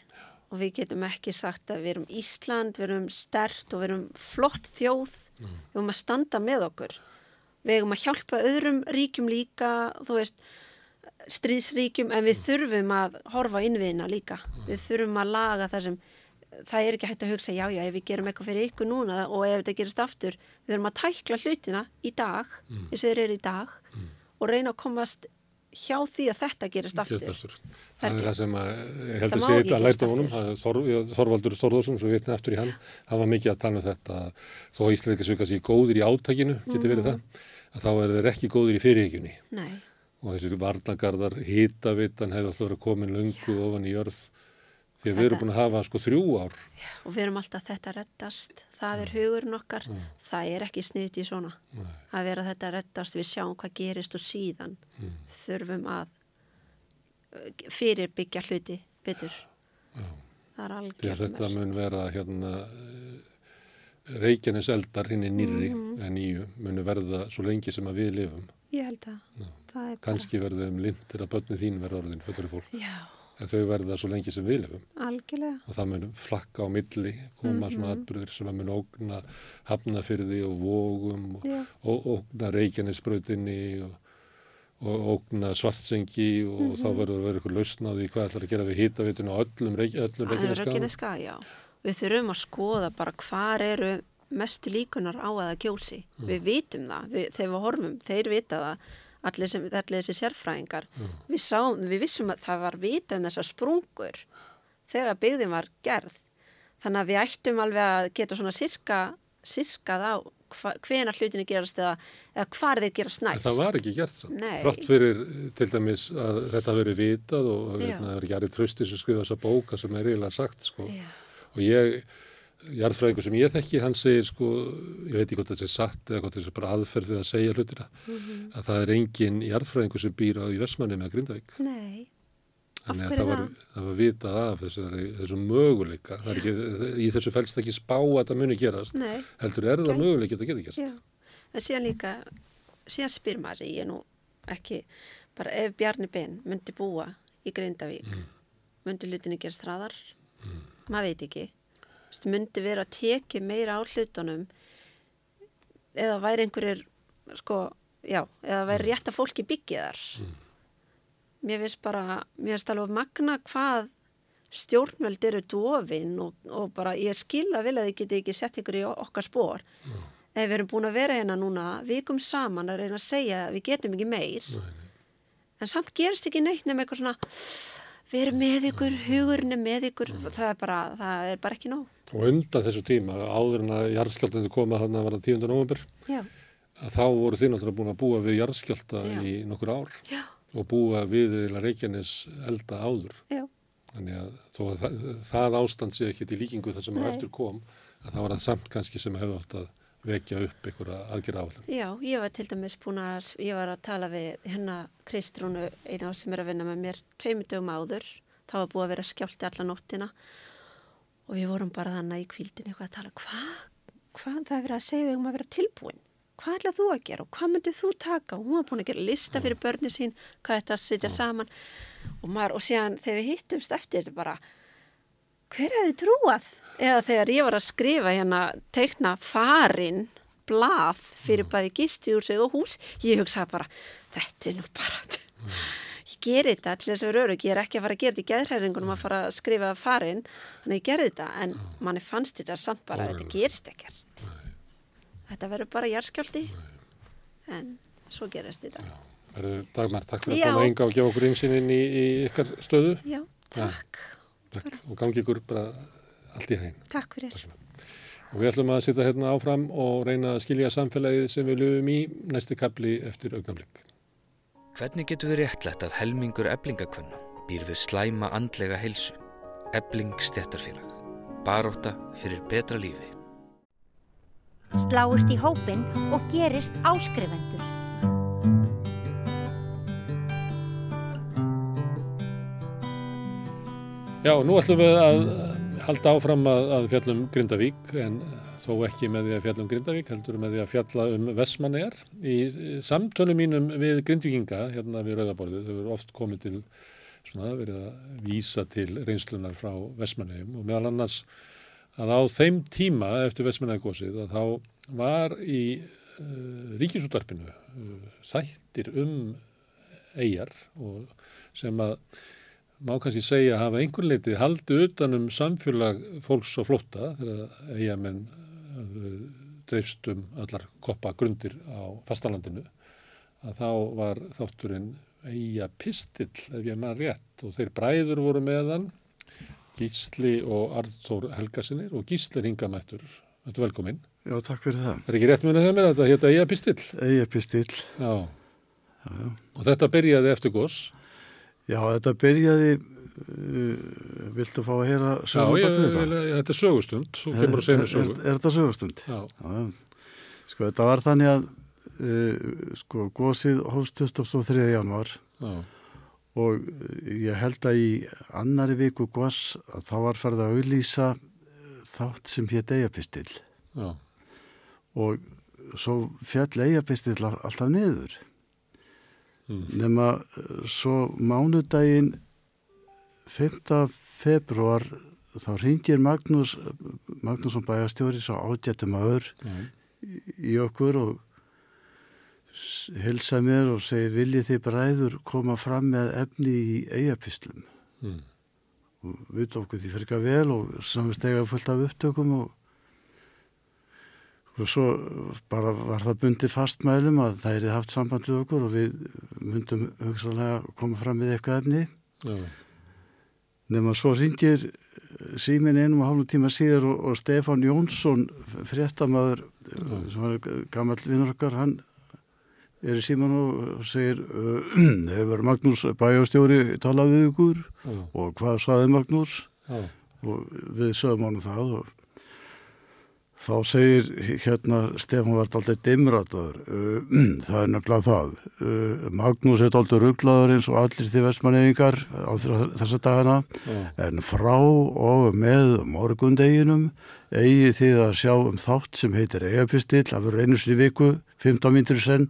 Og við getum ekki sagt að við erum Ísland, við erum stert og við erum flott þjóð. Við erum að standa með okkur. Við erum að hjálpa öðrum ríkjum líka þú veist stríðsríkjum en við þurfum að horfa innviðina líka. Við þurfum að laga það sem það er ekki hægt að hugsa já já ef við gerum eitthvað fyrir ykkur núna og ef þetta gerist aftur við þurfum að tækla hlutina í dag eins og þeir eru í dag og reyna að komast hjá því að þetta gerist aftur. aftur. Það er það sem að, ég held Það að sé þetta lært á honum, það Þor, Þorvaldur Þorðarsson, svo vitna eftir í hann, hann var mikið að tala um þetta, að þó að Íslandika svo kannski góðir í átakinu, geti verið Mhm. það, að þá er þeir ekki góðir í fyrirhyggjunni. Nei, og þessir varnagarðar, hitavitan hefði alltaf verið komin löngu ofan í jörð, því að við erum Þetta- búin að hafa sko þrjú ár, og við erum alltaf þetta reddast. Það er hugurinn okkar. Það er ekki sniðt í svona. Að vera þetta reddast, við sjáum hvað gerist og síðan þurfum að fyrirbyggja hluti betur það er algjörlega þetta mun vera hérna Reykjanes eldar hinn í nýrri Mhm. en nýju munu verða svo lengi sem að við lifum. ég held að er Kanski verðum lindir að börni þín verða orðin fullur fólk. bara já, En þau verða svo lengi sem við lifum. algjörlega Og það mun flakka á milli, koma Mhm. svona atbyrðir sem að mun ógna hafnafyrði og vógum og, Já. og ógna Reykjanesbrautinni og, og ógna svartsengi og Mhm. þá verður að vera eitthvað lausn á því hvað ætlar að gera við hitavitun og öllum, já. Við þurfum að skoða bara hvar eru mestu líkunar á að það kjósi við vitum það, við, þegar við horfum þeir vita það, allir, sem, allir þessi sérfræðingar. Við, sáum, við vissum að það var vitað um þessar sprungur þegar byggðin var gerð. Þannig að við ættum alveg að geta svona sirka, sirkað á hvena hlutinu gerast eða, eða hvar þeir gerast næst það var ekki gert samt. Nei. Þrátt fyrir eh, til dæmis að þetta verið vitað og hérna, það er aðrið trösti sem skrifa þessa bóka sem er eiginlega sagt sko. Já. Og ég, jarðfræðingur sem ég þekki, hann segir sko, ég veit ekki hvort þetta er satt eða hvort þetta er bara aðferð við að segja hlutina, Mhm. að það er engin jarðfræðingur sem býr á í Versmanni með Grindavík. Nei, Þannig að það var, það? var vitað af þessari, þessum möguleika. Ekki, í þessu fælst ekki spá að það muni gerast. nei Heldur er það Ok. möguleik að það geti gerst. Já, en síðan líka, síðan spyr maður, ég er nú ekki, bara ef Bjarni Ben myndi búa í Grindavík, myndi hlutinni gerast hraðar, maður veit ekki, myndi vera að teki meira á hlutunum eða væri einhverjir, sko, já, eða væri rétt að fólki byggja þar. Mér finnst bara, mér finnst alveg magna hvað stjórnvöld eru dofin og, og bara ég skil að vilja að þið geti ekki sett ykkur í okkar spór ef við erum búin að vera hérna núna vikum saman að reyna að segja að við getum ekki meir. En samt gerist ekki neitt nema eitthvað svona við erum með ykkur, hugurinn er með ykkur. Það er bara, það er bara ekki nóg. Og undan þessu tíma, áður en að jarðskjáltandi koma þannig að var það 10. november, að þá voru þið náttúrulega búin að búa við jarðskjálta Já. í nokkur ár. Já, og búa við Reykjanes elda áður. já Þannig að þó að það, það ástand sé ekki í líkingu þar sem að Nei. eftir kom, að það var það samt kannski sem hefði átt að vekja upp einhverja aðgerra áfæðan. Já, ég var til dæmis búin að, ég var að tala við hérna Kristrúnu, eina sem er að vinna með mér tveimur dögum áður, þá var búið að vera skjálti alla nóttina og við vorum bara þannig í kvíldin eitthvað að tala, hvað, hvað það er verið að segja um að vera tilbúin, hvað ætlað þú að gera? Og hvað myndið þú taka? Og hún var búin að gera lista fyrir börni sín, hvað þetta að sitja saman. Og, maður, og síðan þegar við hittumst eftir bara, hver hefði trúað? Eða þegar ég var að skrifa hérna, teikna farin, blað fyrir bæði gistihúsið og hús, ég hugsaði bara, þetta er nú bara, ég geri þetta til þess að vera örug, ég er ekki að fara að gera þetta í geðhræringunum að fara að skrifa farin, þannig ég gerði þetta, en manni fannst þetta samt bara, þetta gerist ekkert. Þetta verður bara jarðskjálti, en svo gerist þetta. Verður Dagmar, takk fyrir Já. að koma enga og gefa okkur einsinn inn í, í ykkar stöðu. Já, takk. Takk. Og gangi ykkur bara allt í hæginn. Takk fyrir. Og við ætlum að sitja hérna áfram og reyna að skilja samfélagið sem við löfum í næsti kapli eftir augnablikk. Hvernig getur við réttlætt að helmingur eblingakvönna býr við slæma andlega heilsu? Ebling stjættarfélag. Baróta fyrir betra lífi. Sláist í hópin og gerist áskrifendur. Já, nú ætlum við að halda áfram að, að fjallum Grindavík en þó ekki með því að fjalla um Grindavík, heldur með því að fjalla um Vestmannegar. Í samtölu mínum við Grindvíkinga, hérna við Rauðaborðið, þau eru oft komið til svona verið að vísa til reynslunar frá Vestmannegum og meðal annars að á þeim tíma eftir Vestmannegagósið að þá var í uh, ríkisútarpinu uh, þættir um eigjar sem að má kannski segja að hafa einhvern leiti haldið utanum samfélag fólks og flótta þegar eigamenn dreifst um allar koppa grundir á fastalandinu að þá var þátturinn eiga pistill ef ég maður rétt og þeir bræður voru meðan Gísli og Arþór Helgarsinir og Gísli Ringamættur Þetta er velkominn. Já, takk fyrir það. Er ekki rétt með það mér að þetta hétta eiga pistill? Eiga pistill. Já. já, já. Og þetta byrjaði eftir gos? Já, þetta byrjaði, uh, viltu fá að heyra sögum Já, ég, ég, þetta er sögustund, þú kemur að segja mér sögu. Er, er þetta sögustund? Já. já. Sko, þetta var þannig að uh, sko, gósið hófst 23. januar já. Og ég held að í annari viku gós að þá var farið að auðlýsa þátt sem hétt eigapistill og svo fjall eigapistill alltaf niður mm. nema svo mánudaginn 5. februar þá ringir Magnús Magnússon bæjastjóri svo ágættum aður mm. í okkur og hilsa mér og segir viljið þið bræður koma fram með efni í eigapistlum mm og við okkur því ekki vel og samist eiga fullt af upptökum og, og svo bara var það bundið fastmælum að það er haft samband við okkur og við myndum hugsalega koma fram með eitthvað efni. Já. nema svo ringir símin einum og hálfum tíma síðar og, og Stefan Jónsson fréttamaður sem var gammal vinnur okkar hann er í síman og segir hefur Magnús bæjastjóri talað við ykkur Já. og hvað saði Magnús Já. og við sögum ánum það og þá segir hérna Stefán vart alltaf dimrataður það er nefnilega það Magnús er alltaf rugglaður eins og allir því vestmannegingar á þessa dagana Já. en frá og með morgundeginum eigi því að sjá um þátt sem heitir eigapistill af reynusri viku 15 mínutur senn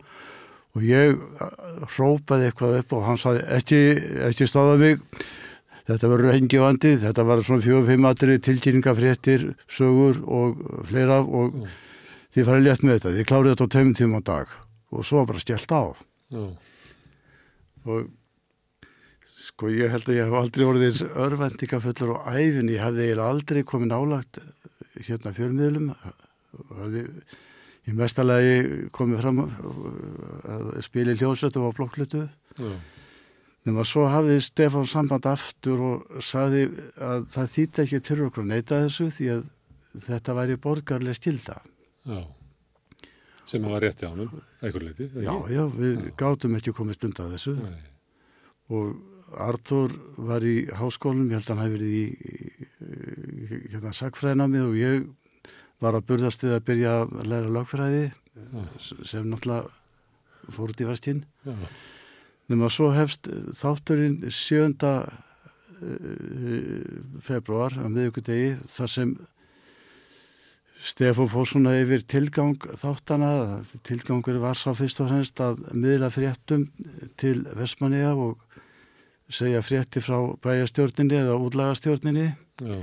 og ég hrópaði eitthvað upp og hann saði ekki, ekki stáða mig. Þetta verður hengi vandi þetta var svona fjóð-fimm aðri tilkynningafréttir sögur og fleira og mm. þið farið létt með þetta. Þið klárið þetta á tömum tíma á dag. Og svo bara stjælt á. Mm. og sko ég held að ég hef aldrei orðið örvendingafullur og æfin ég hefði aldrei komið nálagt hérna fjölmiðlum. Og hefði í mestalagi komið fram að spila í hljósötu og blokklutu nema svo hafði Stefán samband aftur og saði að það þýtti ekki til okkur að neyta þessu því að þetta væri borgarlega stilda Já. Sem að var rétti á hann eitthvað leiti Já, já, við já. gátum ekki komið stund að þessu. Nei. og Artur var í háskólum, ég held að hann hefði verið í hérna sagfræðinami og ég var að burðast við að byrja að læra lagfræði sem náttúrulega fór út í verstinn ja. nema svo hefst þátturinn 7. Eh, februar á miðugudegi þar sem Stefán fór svona yfir tilgang þáttana, tilgangur var sá fyrst og fremst að miðla fréttum til Vestmanniða og segja frétti frá bæjastjórninni eða útlagastjórninni Já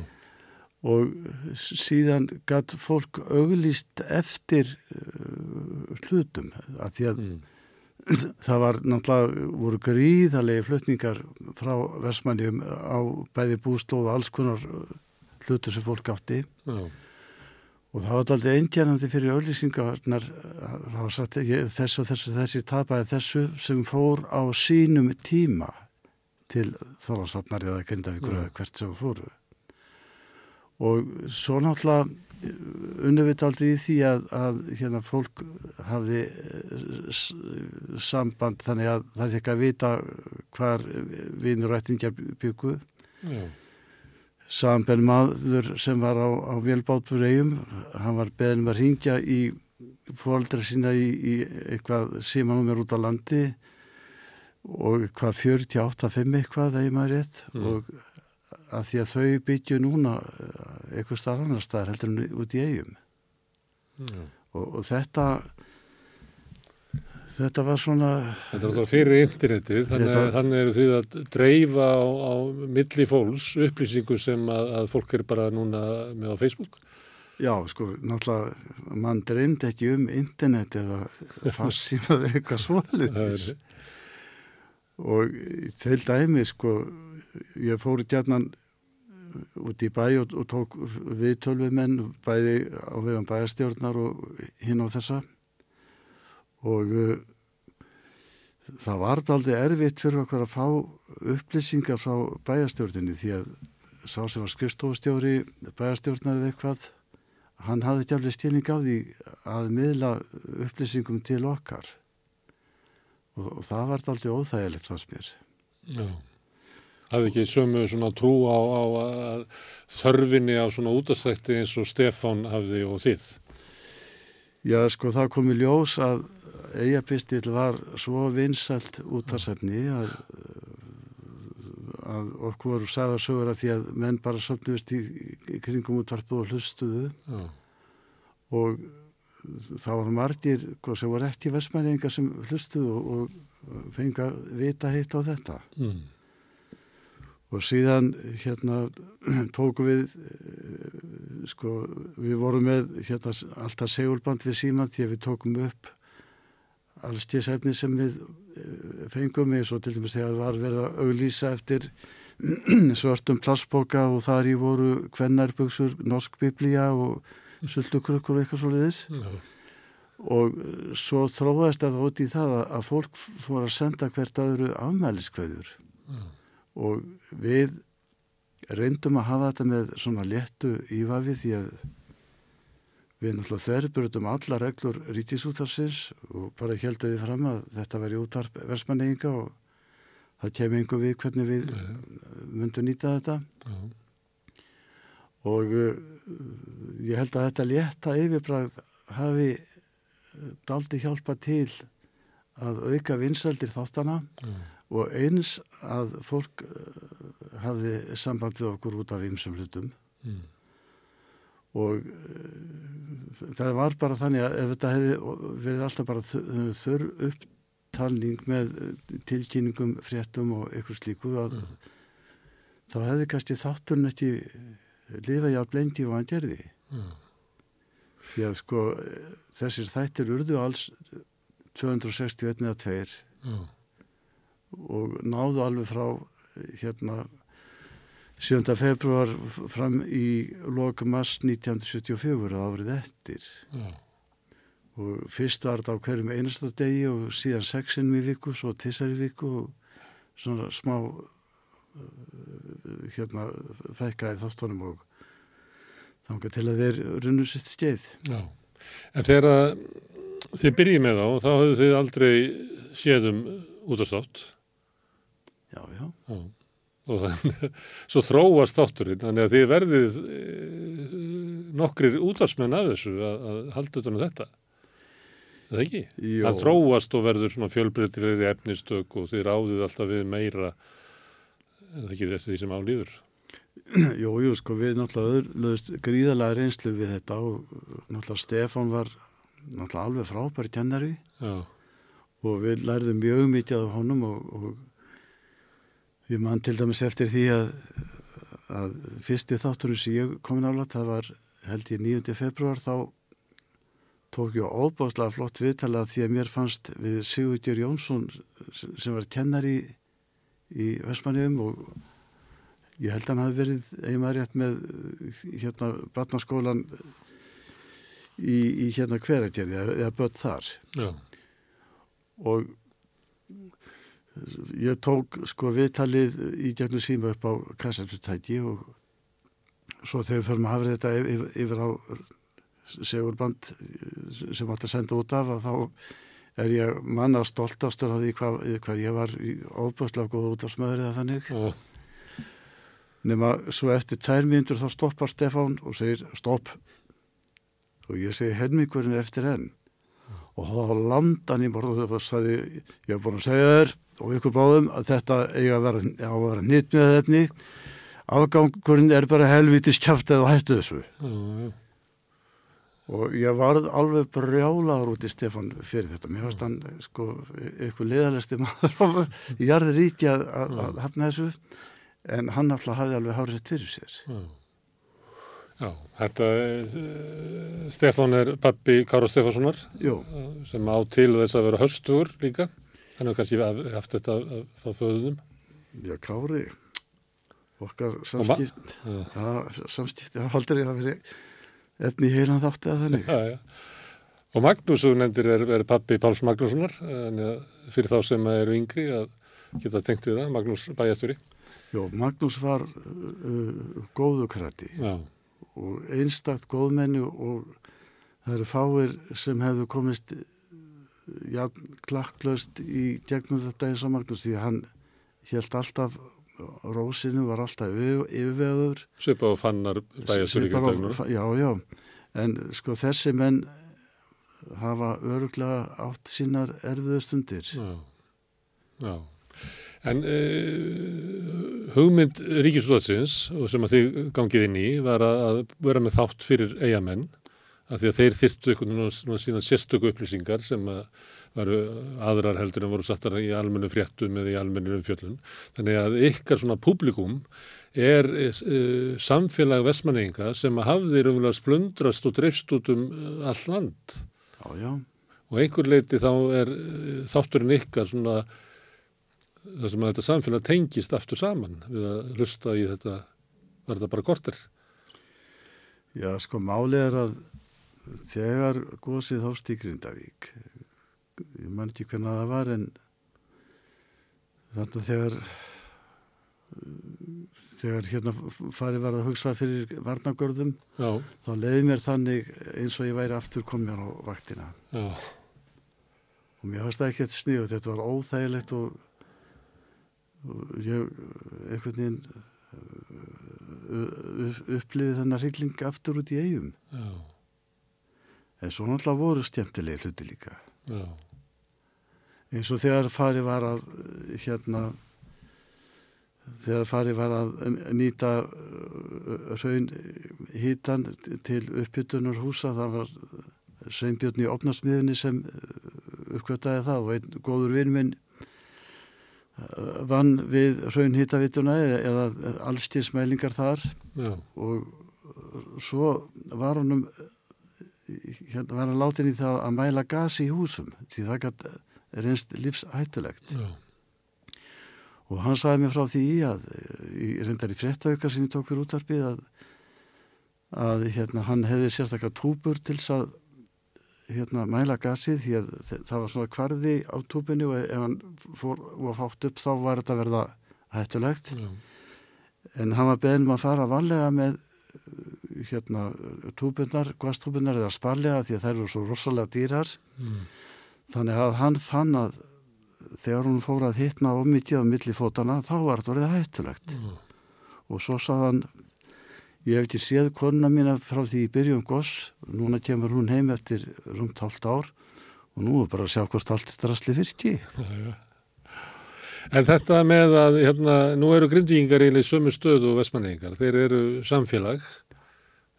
og síðan gætt fólk auglýst eftir uh, hlutum að því að mm. það var náttúrulega voru gríðarlegi flutningar frá versmannjum á bæði og alls konar hlutur sem fólk átti mm. og það var alltaf eintjænandi fyrir auglýsingarnar það var sagt þessu, þessu, þessi tapaði þessu sem fór á sínum tíma til Þorlánsafnar eða Grindavíkur eða hvert sem fóru og svo náttúrulega unnuvitaldið í því að, að hérna fólk hafði eh, samband þannig að það fikk að vita hvar vinnur ættingjar byggu Samben maður sem var á, á Vélbátur eigum hann var beðin að ringja í fóaldra sína í, í eitthvað símanúmer út á landi og hvað 48-5 eitthvað þegar maður rétt. Mm. og að því að þau byggju núna eh, eitthvað starf annar staðar heldur en út í eigum mm. og, og þetta þetta var svona Þetta alltaf fyrir internetið þannig, þetta... þannig eru því að dreifa á, á milli fólks upplýsingu sem að, að fólk er bara núna með á Facebook? Já, sko, náttúrulega mann dreynd ekki um internet eða fassímaði eitthvað svolítið og til dæmi, sko ég fór gætnan út í bæ og, og tók viðtölvið menn bæði á vegum bæjarstjórnar og hinn á þessa. Og uh, það var aldrei erfitt fyrir okkur að fá upplýsingar frá bæjarstjórninni því að sá sem var skrifstofustjóri bæjarstjórnar eða eitthvað hann hafði ekki alveg stilning á því að miðla upplýsingum til okkar og, og það var aldrei óþægilegt fannst mér. Já. Hafði ekki sömu svona trú á, á þörfinni á svona útastækti eins og Stefán hafði og þið? Já sko það kom í ljós að eigapistil var svo vinsalt útastækni að að okkur voru sagðarsögur að því að menn bara söpnust í, í kringum útvarpu og hlustuðu. Já. og þá var margir sem voru ekki versmælingar sem hlustuðu og, og fengi að vita heitt á þetta mm. og síðan hérna tóku við sko við vorum með hérna alltaf segulband við síman því að við tókum upp alls tíðs efni sem við eh, fengum eins og til dæmis þegar var verið að auglýsa eftir svartum plassboka og þar í voru kvennarböksur, norsk biblía og sultukrukkur og eitthvað svolítið no. og svo þróast það út í það að fólk fór að senda hvert öðru afmæliskveður og við reyndum að hafa þetta með svona léttu ívafi því að Við náttúrulega þerrbjörðum alla reglur rítisútarsins og bara heldaði fram að þetta væri útvarp versmanninga og það kemur einhver við hvernig við myndum nýta þetta. Já. Og uh, ég held að þetta létta yfirbræð hafi daldi hjálpa til að auka vinsaldir þáttana Já. og eins að fólk uh, hafði samband við okkur út af ymsum hlutum. Mm og það var bara þannig að ef þetta hefði verið alltaf bara þurr upptalning með eh, tilkynningum, fréttum og eitthvað slíku mm. þá hefði kannski þátturinn ekki lifa hjá blendi og hann gerði mm. því að sko þessir þættir urðu alls 261 eða 2 mm. og náðu alveg frá hérna 7. februar fram í loka mass 1974 árið eftir Já. og fyrst var þetta á hverjum einasta degi og síðan sexinn í viku, svo tissar í viku og svona smá hérna fækkaði þáttunum og þángar til að þeir runnu sitt skeið. Já, en þegar að þið byrjið með þá, þá höfðu þið aldrei séðum út af státt Já, já. Já. Og þannig, svo þróast þátturinn, þannig að þið verðið e, nokkrir útvarsmenn af þessu að, að halda utan á um þetta. Það ekki? Jó. Það þróast og verður svona fjölbreytilegri efnistök og þið ráðið alltaf við meira það ekki eftir því sem álýður Jú, jú, sko við náttúrulega lögst gríðalega reynslu við þetta og náttúrulega Stefan var náttúrulega alveg frábæri kennari Já. og við lærðum mjög mikið af honum og, og Við mann til dæmis eftir því að, að fyrsti þátturinn sem ég komin álat, það var held ég 9. februar, þá tók ég óbáslega flott viðtala því að mér fannst við Sigurður Jónsson sem var kennar í, í Vestmanningum og ég held að hann hafi verið einmað rétt með hérna barnaskólan í, í hérna hverjargerði eða börn þar Já. og ég tók sko viðtalið í gegnum síma upp á kassetutæki og svo þegar við förum að hafa þetta yfir, yfir á segurband sem að senda út af að þá er ég manna stoltastur af því hvað, hvað ég var óbúslega góður út af smöðrið að þannig? Og nema svo eftir tvær mínútur þá stoppar Stefán og segir stopp. Og ég segi helmingurinn er eftir enn. Og þá landan í borðu og sagði ég hef búin að segja þér og ykkur báðum að þetta eiga að vera, að vera nýtt með efni afgangurinn er bara helvitis kæft eða hættu þessu. Já, og ég var alveg brjálaður út í Stefán fyrir þetta mér fannst hann sko ykkur liðalegsti maður í jarði ríki að, að, að hafna þessu en hann alltaf hafði alveg hárið fyrir sér já. Já, þetta uh, Stefán er pappi Kára Stefánssonar Jú, sem á til þess að vera höstugur líka. Hann hefur kannski haf- haft þetta frá föðunum. já Kári okkar ma- samskipt Já. já, samskipti hafa aldrei að vera efni heilan þátti að þannig Já, já. Og Magnús, þú nefndir, er, er pappi Páls Magnússonar, fyrir þá sem eru yngri að geta tengt við það, Magnús bæjasturi. Jó, Magnús var uh, góðu krati Já, og einstakt góðmenni og það eru fáir sem hefðu komist já, klakklaust í gegnum þetta eins og Magnús því hann held alltaf rósinu var alltaf yfir, yfirveður svipa og fannar Grindavík. Já, já, en sko þessi menn hafa öruglega átt sínar erfiðu stundir Já, já. En uh, hugmynd Ríkisúðatsins og sem að þið gangið inn í var að, vera með þátt fyrir eigamenn að því að þeir þyrftu einhvern veginn sína sérstöku upplýsingar sem að varu aðrar heldur en voru sattar í almennu fréttum eða í almennu umfjöllun. Þannig að ykkar svona publikum er uh, samfélag vestmanninga sem hafði raunverulega splundrast og dreifst út um uh, all land. Já, já, og einhver leiti þá er uh, þátturinn ykkar svona það sem að þetta samfélag tengist aftur saman við að hlusta í þetta var þetta bara korter? Já, sko máli er að þegar gósið hófst í Grindavík ég man ekki hvernig það var en þannig að þegar þegar hérna farið var að hugsa fyrir varnagörðum já, þá leiði mér þannig eins og ég væri aftur komið á vaktina. Já, og mér fannst það ekki eitthvað sniðu þetta var óþægilegt og, og ég einhvern veginn upplýði þennar hrylling aftur út í eigum já, en svo náttúrulega voru stjæmtilegi hluti líka. Já, eins og þegar farið var að uh, hérna þegar farið var að nýta raun hítan til uppbytunar húsa það var Sveinbjörn í opnarsmiðinni sem uppkvötaði það og einn góður vinn minn uh, vann við raun hítavituna eða allstíðsmælingar þar. Já, og svo var honum hérna var hann látin í það að mæla gasi í húsum því það gætt reynst lífshættulegt. Já, og hann sagði mér frá því að reyndar í fréttauka sem ég tók fyrir útvarpið að, að hérna, hann hefði sérstaklega túbur til þess að hérna, mæla gasið því að það var svona kvarði á túbunni og ef hann fór og fátt upp þá var þetta verða hættulegt. Já, en hann var beðin um að fara varlega með hérna túbunar, gastúbunar eða sparlega því að þær eru svo rosalega dýrar. Mm, þannig að hann fann að þegar hún fór að hittna of mikið á milli fótana þá var þetta verið hættulegt já, og svo sað hann ég hef ekki séð konuna mína frá því í byrjun goss, núna kemur hún heim eftir rúmt hálft ár og nú er bara að sjá hvort allt drasli já, já. En þetta með að, hérna, nú eru grindvíkingar eiginlega í sömu stöðu og vestmanningar. Þeir eru samfélag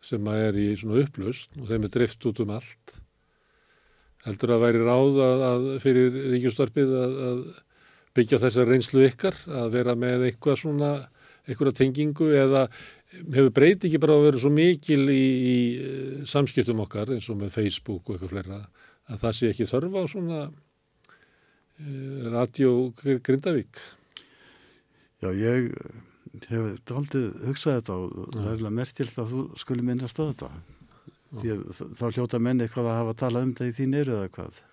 sem er í svona upplust og þeim er drift út um allt. Heldur að væri ráð að, að fyrir ríkjustarpið að, að byggja þessar reynslu ykkar, að vera með eitthvað svona, eitthvað tengingu eða hefur breyti ekki bara að vera svo mikil í, í eh, samskiptum okkar eins og með Facebook og eitthvað fleira að það sé ekki þörfa á svona eh, Radio Grindavík. Já, ég hef aldrei hugsað þetta og það er alveg merkilt að þú skulle minnast að þetta þ- þá hljóta menn eitthvað að hafa talað um þetta í þín eru eða hvað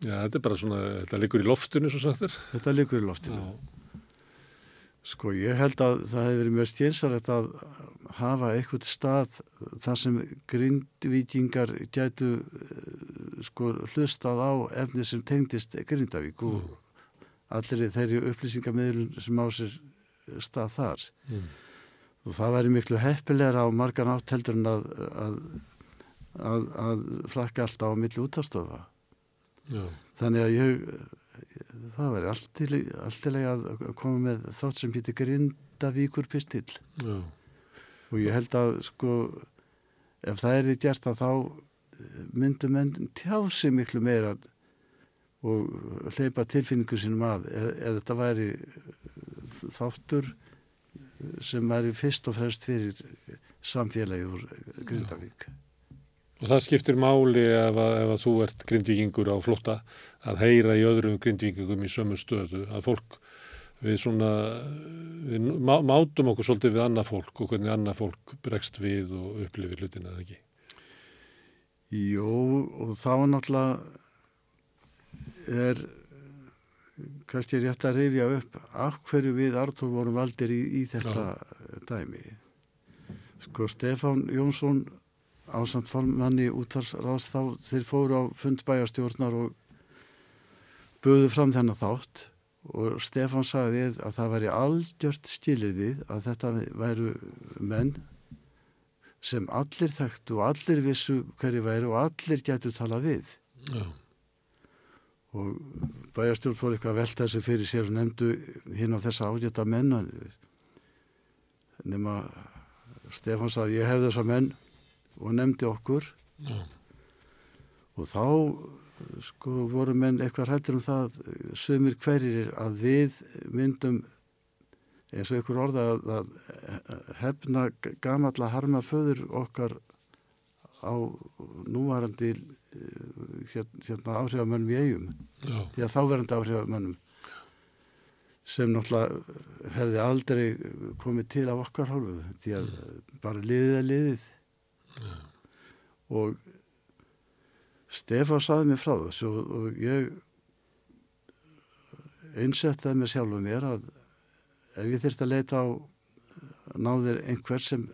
Já, þetta er bara svona, þetta liggur í loftinu, svo sagt þér. Þetta liggur í loftinu. Sko, ég held að það hefur verið mjög stjénsarlegt að hafa eitthvað stað þar sem grindvíkingar gætu sko hlustað á efni sem tengdist Grindavík og mm. allir þeirri upplýsingamöðlun sem á sér stað þar. Mm. Og það væri miklu heppilegra á margan átteldur en að, að, að, að flakka alltaf á milli útastofa. Já. Þannig að ég, það væri alltilega að koma með þátt sem heitir Grindavíkur pistill. Já. Og ég held að sko, ef það er því gert að þá myndum enn tjási miklu meira og hleypa tilfinningu sínum að eða þetta væri þáttur sem væri fyrst og fremst fyrir samfélagið úr Grindavík. Og það skiptir máli ef að, ef að þú ert grindvikingur á flotta að heyra í öðrum grindvikingum í sömu stöðu að fólk við svona, við mátum okkur svolítið við annað fólk og hvernig annað fólk bregst við og upplifir hlutina eða ekki. Jó og þá náttúrulega er kannski rétt að reyfja upp af hverju við Artur vorum valdir í, í þetta Já. dæmi. Sko Stefán Jónsson ásamt formanni útvarsráðs þá þeir fóru á fundbæjarstjórnar og buðu fram þennan þátt og Stefán sagði að það væri aldjört skiliðið að þetta væru menn sem allir þekktu og allir vissu hverju væri og allir getur talað við Já. og bæjarstjórn fór eitthvað að velta þessu fyrir sér og nefndu hinn á þessa ágæta menn nema Stefán sagði ég hef þessa menn og nefndi okkur Já. og þá sko voru menn eitthvað hættur um það sömur hverjir að við myndum eins og ykkur orða að, að hefna gamalla harma föður okkar á núvarandi hérna, hérna áhrifamönnum í eigum því að þáverandi áhrifamönnum sem náttúrulega hefði aldrei komið til af okkar hálfu því að mm. bara liðið er liðið og Stefán saði mér frá þessu og, og ég einsettaði mér sjálf um mér að ef ég þurfti að leita á náðir einhver sem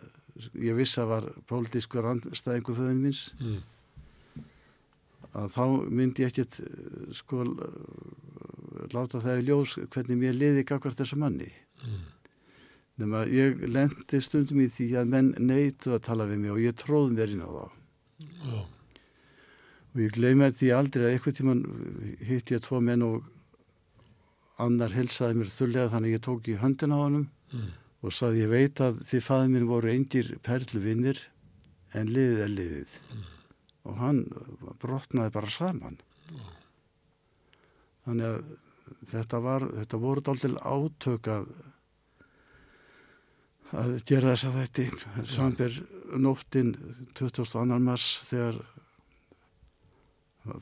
ég vissi að var pólitískur andstæðingu föðin míns mm. að þá myndi ég ekkert sko láta það í ljós hvernig mér liði gagvart þessu manni. Mm nema ég lendi stundum í því að menn neytu að tala við mig og ég tróð mér inn á þá oh. og ég gleymi því aldrei að eitthvað tíman hitt ég tvo menn og annar helsaði mér þullega þannig ég tók í höndin á hann mm. og saði ég veit að því fæði mín voru engir perluvinnir en liðið er liðið mm. og hann brotnaði bara saman oh. þannig að þetta var þetta voru aldrei átök að að gera þess að þetta samber nóttin 22. mars þegar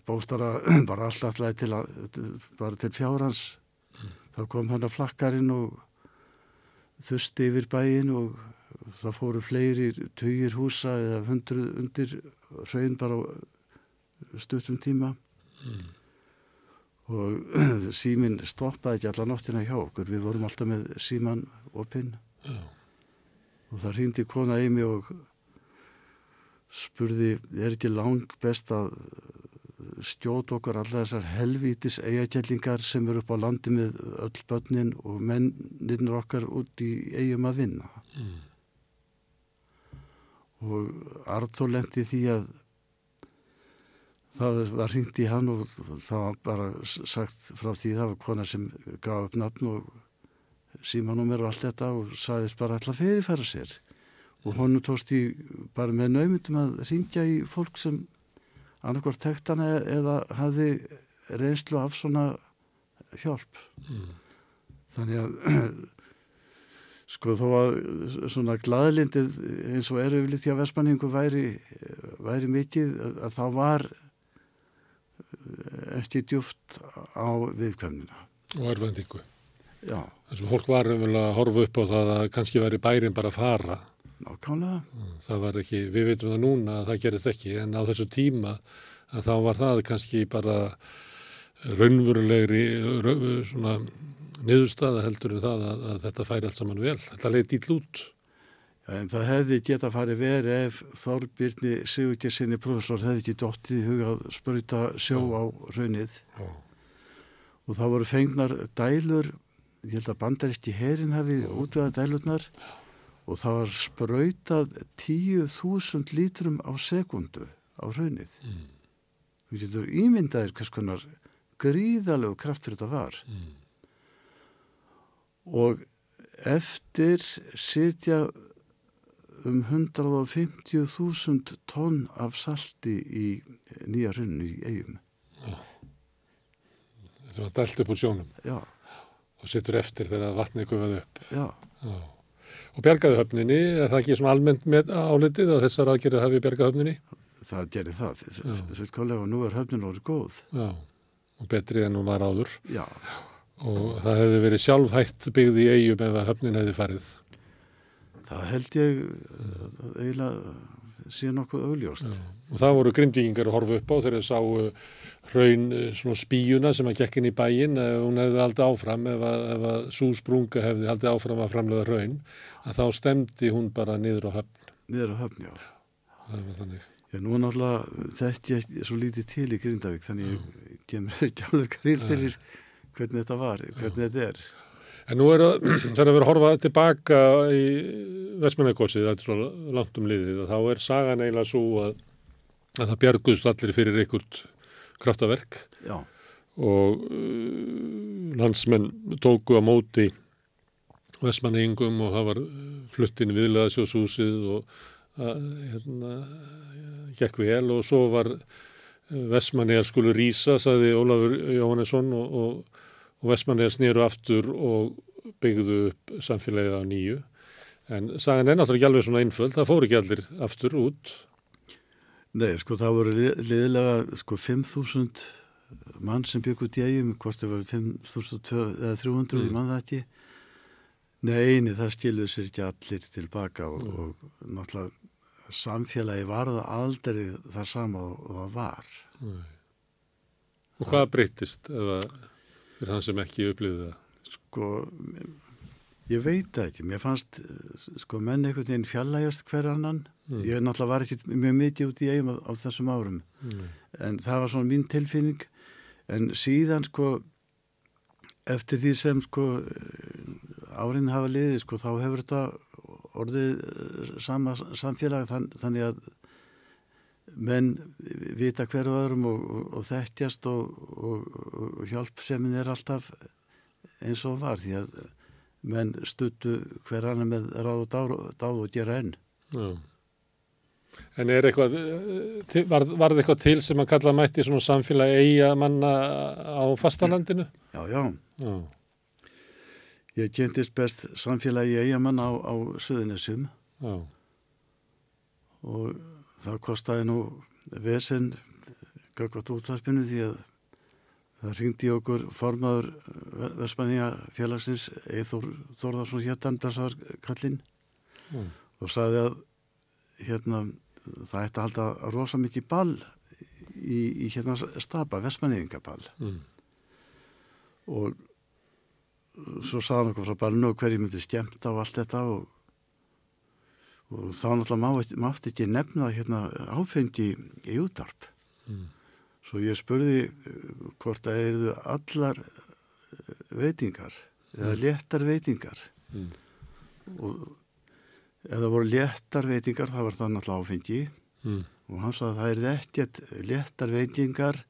bóstara bara alltaf til, bara til fjárhans mm. þá kom hann að flakkarinn og þusti yfir bæin og það fóru fleiri tugir húsa eða hundruð undir hraun bara stuttum tíma mm. og símin stoppaði ekki alla nóttina hjá okkur við vorum alltaf með síman opinn yeah og það hrýndi kona í mig og spurði, er ekki lang best að stjóta okkar alla þessar helvítis eigakellingar sem eru upp á landi með öll börnin og menninir okkar út í eigum að vinna mm. og Arthur lendi því að það var hringt í hann og það var bara sagt frá því það var kona sem gaf upp nafn og símanúmer og allt þetta og saðist bara alltaf fyrirfæra sér. Og honum tóst í bara með naumundum að ringja í fólk sem annarkvært tektana eða hafi reynslu af svona hjálp. Mm. þannig að sko þó að svona gladlindið eins og eru yfirlið því að versmanningu væri, væri mikið að þá var ekki djúft á viðkvæmnina. Og erfendingu Já. Þess að fólk var að horfa upp á það að kannski væri bærin bara að fara. Nákvæmlega. Það var ekki, við veitum það núna að það gerist ekki en á þessu tíma að þá var það kannski bara raunverulegri svona niðurstaða heldur það að, að þetta færi allt saman vel. Þetta leiði dýll út. Ja, en það hefði geta farið verið ef Þorbirni Sigurgersinni professor hefði ekki dóttið í huga að spruta sjó á raunnið. Og það voru fengnar dælur, ég held að bandaristi herin hefði útveða dælurnar og það var sprautað 10.000 lítrum á sekundu á raunnið. Mm. Þú getur ímyndaðir hvers konar gríðalegu kraftur þetta var. Mm. Og eftir sitja um 150.000 tonn af salti í nýja runnu í eigum. Þetta var dælt upp úr sjónum. Já. Og sittur eftir þegar vatnið gufaði upp. Já. Já. Og bjargaði höfninni, er það ekki svona almennt með álitið að þessar aðgerið hafi bjargaði höfninni? Það gerir það. Kollega og nú er höfnin orðið góð. Já. Og betrið en hún var áður. Já. Og það hefði verið sjálfhætt byggð í eigum ef að höfnin hefði farið. Það held ég eiginlega sé nokkuð augljóst. Já. Og það voru grindvíkingar að horfa upp á þegar það sá hraun svona spíuna sem að gekk inn í bæin ef hún hefði haldið áfram, ef að, ef að súsprunga hefði haldið áfram að framlega hraun, að þá stemdi hún bara niður á höfn. Niður á höfn, já. Það var þannig. Já, nú er náttúrulega þetta ég svo lítið til í Grindavík, þannig ég kemur ekki alveg grill fyrir hvernig þetta var, hvernig já. þetta er. En nú er það, við erum að horfa tilbaka í Vestmennagósið, þetta er svo langt um liðið, þá er sagan eiginlega svo að, að það bjarguðst allir fyrir einhvert kraftaverk Já. og uh, landsmenn tóku á móti Vestmenningum og það var fluttin viðlega sjóshúsið og að, hérna, gekk vel og svo var Vestmenningar skulu rýsa, sagði Ólafur Jóhannesson og, og og Vestmannir snýru aftur og byggðu upp samfélagið á nýju. En sagan er náttúrulega ekki alveg svona einföld, það fór ekki allir aftur út. Nei, sko það voru liðilega sko 5.000 mann sem byggur eigum, hvort það voru 5.300 mm. í mann það ekki. Nei, það stiluð sér ekki allir tilbaka og, mm. og náttúrulega samfélagi var það aldrei þar sama og það var. Nei. Og hvað breytist ef að fyrir þann sem ekki upplýði það? Sko, ég veit það ekki. Mér fannst, sko, menn einhvern veginn fjallægjast hver annan. Mm. Ég náttúrulega var ekki mjög mikið út í eigum á, á þessum árum. Mm. En það var svona mín tilfinning. En síðan, sko, eftir því sem, sko, árin hafa liðið, sko, þá hefur þetta orðið sama samfélag þann, þannig að menn vita hverju öðrum og, og, og þettjast og, og hjálpsemin er alltaf eins og var því að menn stuttu hver annar með ráð og dáð, og gera enn. Já. En er eitthvað, var, var það eitthvað til sem að kalla mætti svona samfélagi eiga manna á fastalandinu? Já, já. já. Ég kynntist best samfélagi eiga manna á, á Suðunessum. Já. Og það kostiði nú vesen gagvat útvarpinu því að það ringdi okkur formaður Vestmanníja félagsins Eithor Þórðarsson héttan blessaður kallinn mm. og sagði að hérna það ætti að halda rosa mikið ball í, í hérna stapa Vestmanníjingaball mm. og svo sagði hann okkur frá ballinu og hverju myndi skemmt á allt þetta og og þá náttúrulega mátti ekki nefna hérna áfengi í útdarp mm. svo ég spurði eh, hvort það erðu allar eh, veitingar mm. eða léttar veitingar mm. og ef það voru léttar veitingar þá var það náttúrulega áfengi mm. og hann sagði að það erðu ekkert léttar veitingar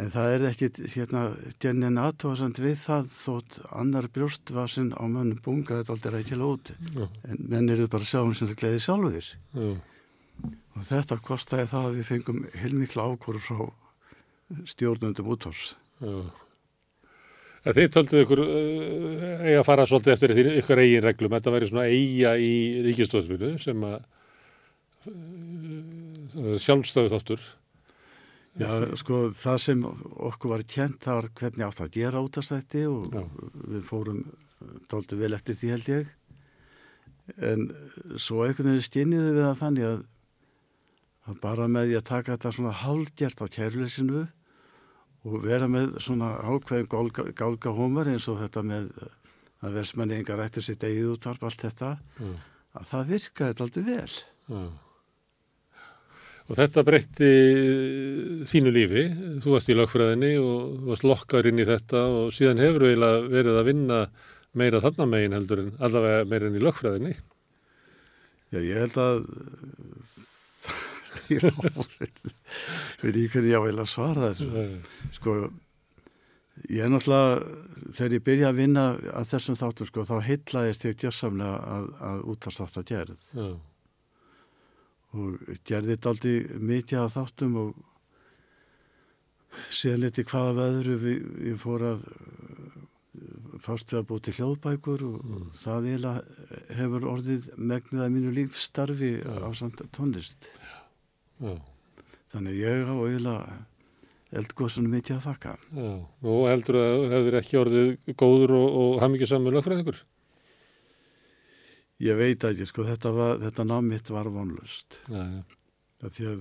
En það er ekkit hérna gennin aðtóðsand við það þótt annar brjóstvasin á mönnum bunga þetta aldrei ekki lóti. Já. En menn eru bara sjáum sem það gleði sjálfur. Já. Og þetta kostiði það að við fengum heilmikla ákvöru frá stjórnundum úttárs. Þið tölduðu ykkur uh, eiga að fara svolítið eftir því ykkur eigin reglum. Þetta væri svona eiga í ríkistöðsfjölu sem að uh, sjálfstöðu þáttur. Já, sko, það sem okkur var kent það var hvernig átt að gera útastætti og Já. við fórum dálta vel eftir því held ég en svo einhvern veginn stinniðu við það þannig að bara með því að taka þetta svona hálgjert á kærleysinu og vera með svona ákveðin gálga, hómar eins og þetta með að versmenni engar ættur sitt eigið útvarp, allt þetta, mm. að það virkaði aldrei vel. Já. Og þetta breytti þínu lífi, þú varst í lögfræðinni og þú varst lokkar inn í þetta og síðan hefur við verið að vinna meira þarna megin heldur en allavega meira enn í lögfræðinni. Já, ég held að ég veit ekki hvernig ég á að svara þessu. Sko, ég er náttúrulega, þegar ég byrja að vinna að þessum þáttum, sko, þá heitlaðist ég gjössamlega að, að útast að gerð. Já. Og gerði þetta aldrei mikið að þáttum og síðan liti hvaða veðru við, ég fór að fást við að til hljóðbækur og mm. það eiginlega hefur orðið megnið að mínu lífstarfi ja. á samt tónlist. Já. Þannig ég á eiginlega eldgóðsunum mikið að þakka. Og heldur að það hefur ekki orðið góður og, og hafmyggjusamur lögfræðingur? Ég veit ekki, sko, þetta, var, þetta námiðt var vonlust. Já, já. Því að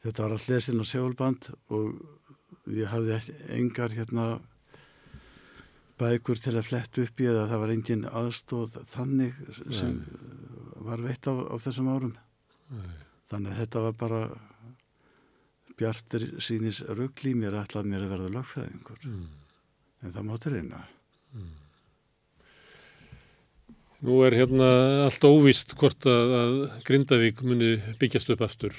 þetta var alltaf lesin á segulband og ég hafði engar hérna bækur til að fletta upp í eða það var engin aðstóð þannig sem Nei. var veitt á, á þessum árum þannig að þetta var bara bjartir sínis ruggli mér ætlað mér að verða lögfræðingur mm. en það mátti reyna mm. Nú er hérna allt óvist hvort að, að Grindavík muni byggjast upp aftur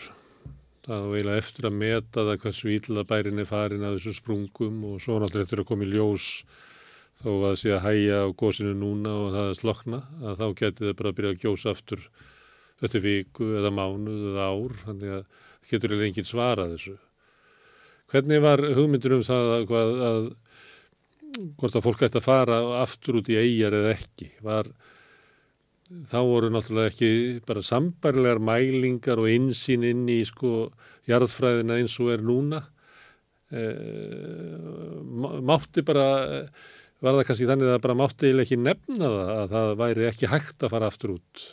það var eiginlega eftir að meta það hversu íla bærin er farin að þessu sprungum og svo náttúrulega eftir að koma í ljós þó að sé að hæja á gósinu núna og það er slokna að þá geti það bara að byrja að gjósa aftur eftir viku eða mánuð eða ár þannig að getur eða enginn svara þessu. Hvernig var hugmyndur um það að, að, að hvort að fólk ætti að fara aftur út í eigjar eða ekki? Var, þá voru náttúrulega ekki bara sambarilegar mælingar og insýn inn í sko jarðfræðina eins og er núna. E, mátti bara var það kannski þannig að það bara mátti eða ekki nefna það að það væri ekki hægt að fara aftur út?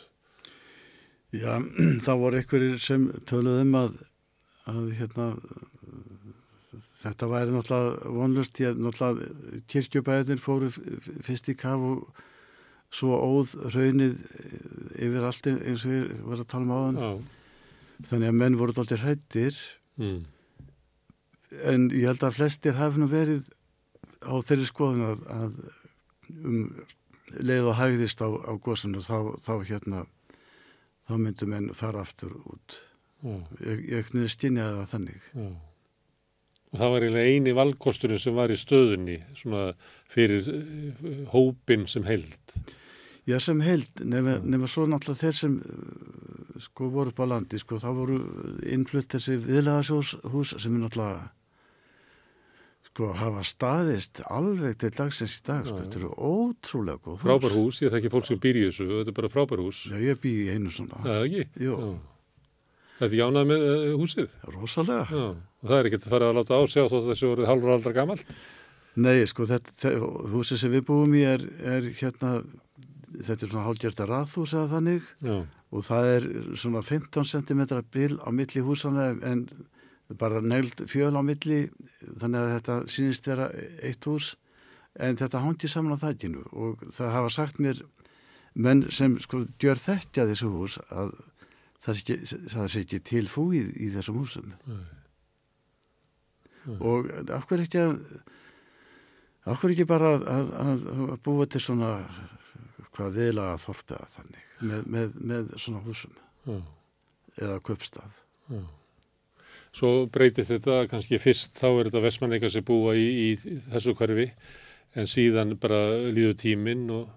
Já, þá voru einhverjir sem töluðum um að, að hérna, þetta væri náttúrulega vonlust, ég náttúrulega kirkjubæðin fóru fyrst í kaf og svo óð raunnið yfir allt eins og ég var að tala um áðan. Já. Þannig að menn voru alltaf hrættir mm. en ég held að flestir hafi nú verið á þeirri skoðun að, að um leið og hægðist á, á góðsunu þá, þá hérna þá myndum enn fara aftur út Já. ég, ég knýði stinjaði það þannig Já. og það var eiginlega eini valkosturinn sem var í stöðunni svona fyrir uh, hópin sem held Já sem held nema, nema svo náttúrulega þeir sem sko voru upp á landi sko þá voru innflutt þessi viðlegaðshús sem er náttúrulega sko hafa staðist alveg til dagsins í dag, sko, þetta eru ótrúlega góð hús. Frábær hús, ég þekki fólk sem býr í þessu, þetta er bara frábær hús. Já, ég býr í einu svona. Er ekki? Jú. Það er jánað með uh, húsið? Rosalega. Já, og það er ekki að fara að láta ásjá þó þessi voruð halvur aldra gamalt? Nei, sko, þetta, húsið sem við búum í er, er hérna, þetta er svona hálfgerta rathús eða þannig Já. og það er svona 15 cm bil á milli húsana en bara negld fjöl á milli þannig að þetta sínist vera eitt hús en þetta hangi saman á þakkinu og það hafa sagt mér menn sem sko gjör þetta þessu hús að það sé ekki, ekki til fúið í þessum húsum Nei. Nei. og af hverju ekki að af hverju ekki bara að, að, að búa til svona hvað viðlaga þorpiða þannig með, með, með svona húsum Já. eða köpstað Já. Svo breytist þetta kannski fyrst þá er þetta vestmanneika sem búa í, í þessu hverfi en síðan bara líður tíminn og,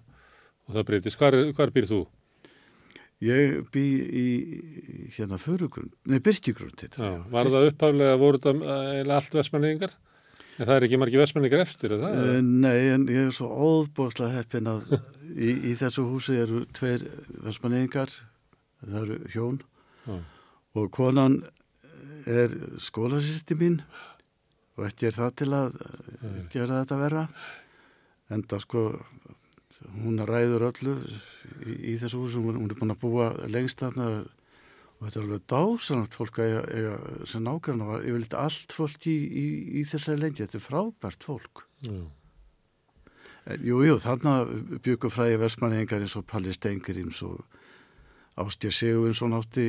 og það breytist. Hvar, hvar býr þú? Ég bý í hérna förugrund, nei byrkigrund Já, var það upphaflega voru þetta allt vestmanneikingar? En það er ekki margi vestmanneikar eftir, er það? Uh, nei, en ég er svo óðbóðslega heppin að í, í þessu húsi eru tveir vestmanneikingar, það eru hjón Já. og konan er skólasýsti mín og ekki er það til að gera þetta vera en það sko hún ræður öllu í, í þessu hús hún er búin að búa lengst þarna og þetta er alveg dásanagt fólk að eiga, eiga sem ég vil þetta allt fólk í, í, í þessari lengi, þetta er frábært fólk Já. En, jú, jú, þarna byggur fræði versmanningar eins og Palli Steingrims og Ástja Sigurvinsson átti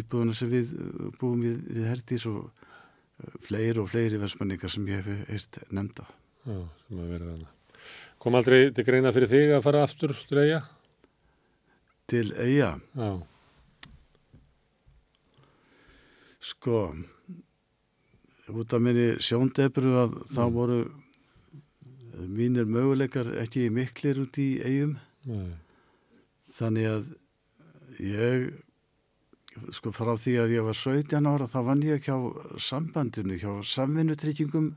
íbúðuna sem við búum við, við Herdís og uh, fleiri og fleiri versmanningar sem ég hef heilt nefnda. Já, sem að vera þarna. Kom aldrei til greina fyrir þig að fara aftur til eiga? Til eiga? Já. Sko, út af minni sjóndebru að mm. þá voru mínir möguleikar ekki miklir út í eigum. Nei. Þannig að ég, sko frá því að ég var 17 ára þá vann ég hjá sambandinu, hjá samvinnutryggingum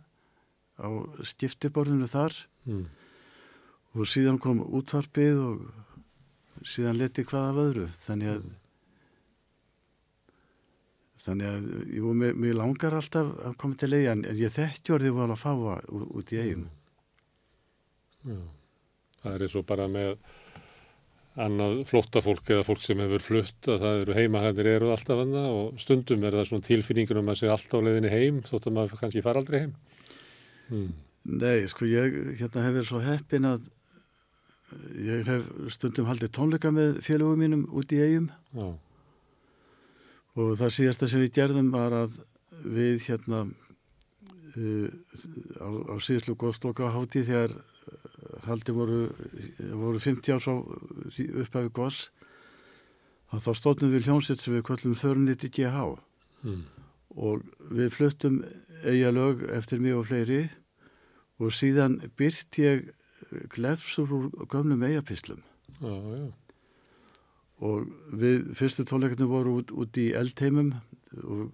á skiptiborðinu þar Mm. og síðan kom útvarpið og síðan leti hvað af öðru þannig að þannig að jú, mér, langar alltaf að koma til eiga en ég þekkti orðið að fáa út, út í eigum Já. Það er eins og bara með annað flóttafólk eða fólk sem hefur flutt að það eru heimahættir eru alltaf annað og stundum er það svona tilfinningur um að sé alltaf á leiðinni heim þótt að maður kannski fara aldrei heim. Mm. Nei, sko ég hérna hef verið svo heppin að ég hef stundum haldið tónleika með félögum mínum út í eigum Já. Og það síðasta sem við gerðum var að við hérna uh, á, á síðslu góðsloka hátíð þegar haldið voru, voru 50 árs á upphæfi góðs þá stóðnum við hljómsett sem við kvöllum förniti GH Mm. og við fluttum eiga lög eftir mig og fleiri og síðan byrt ég glefsur úr gömlum eigapislum Já, já. Og við fyrstu tónleikarnir voru út, út í eldheimum og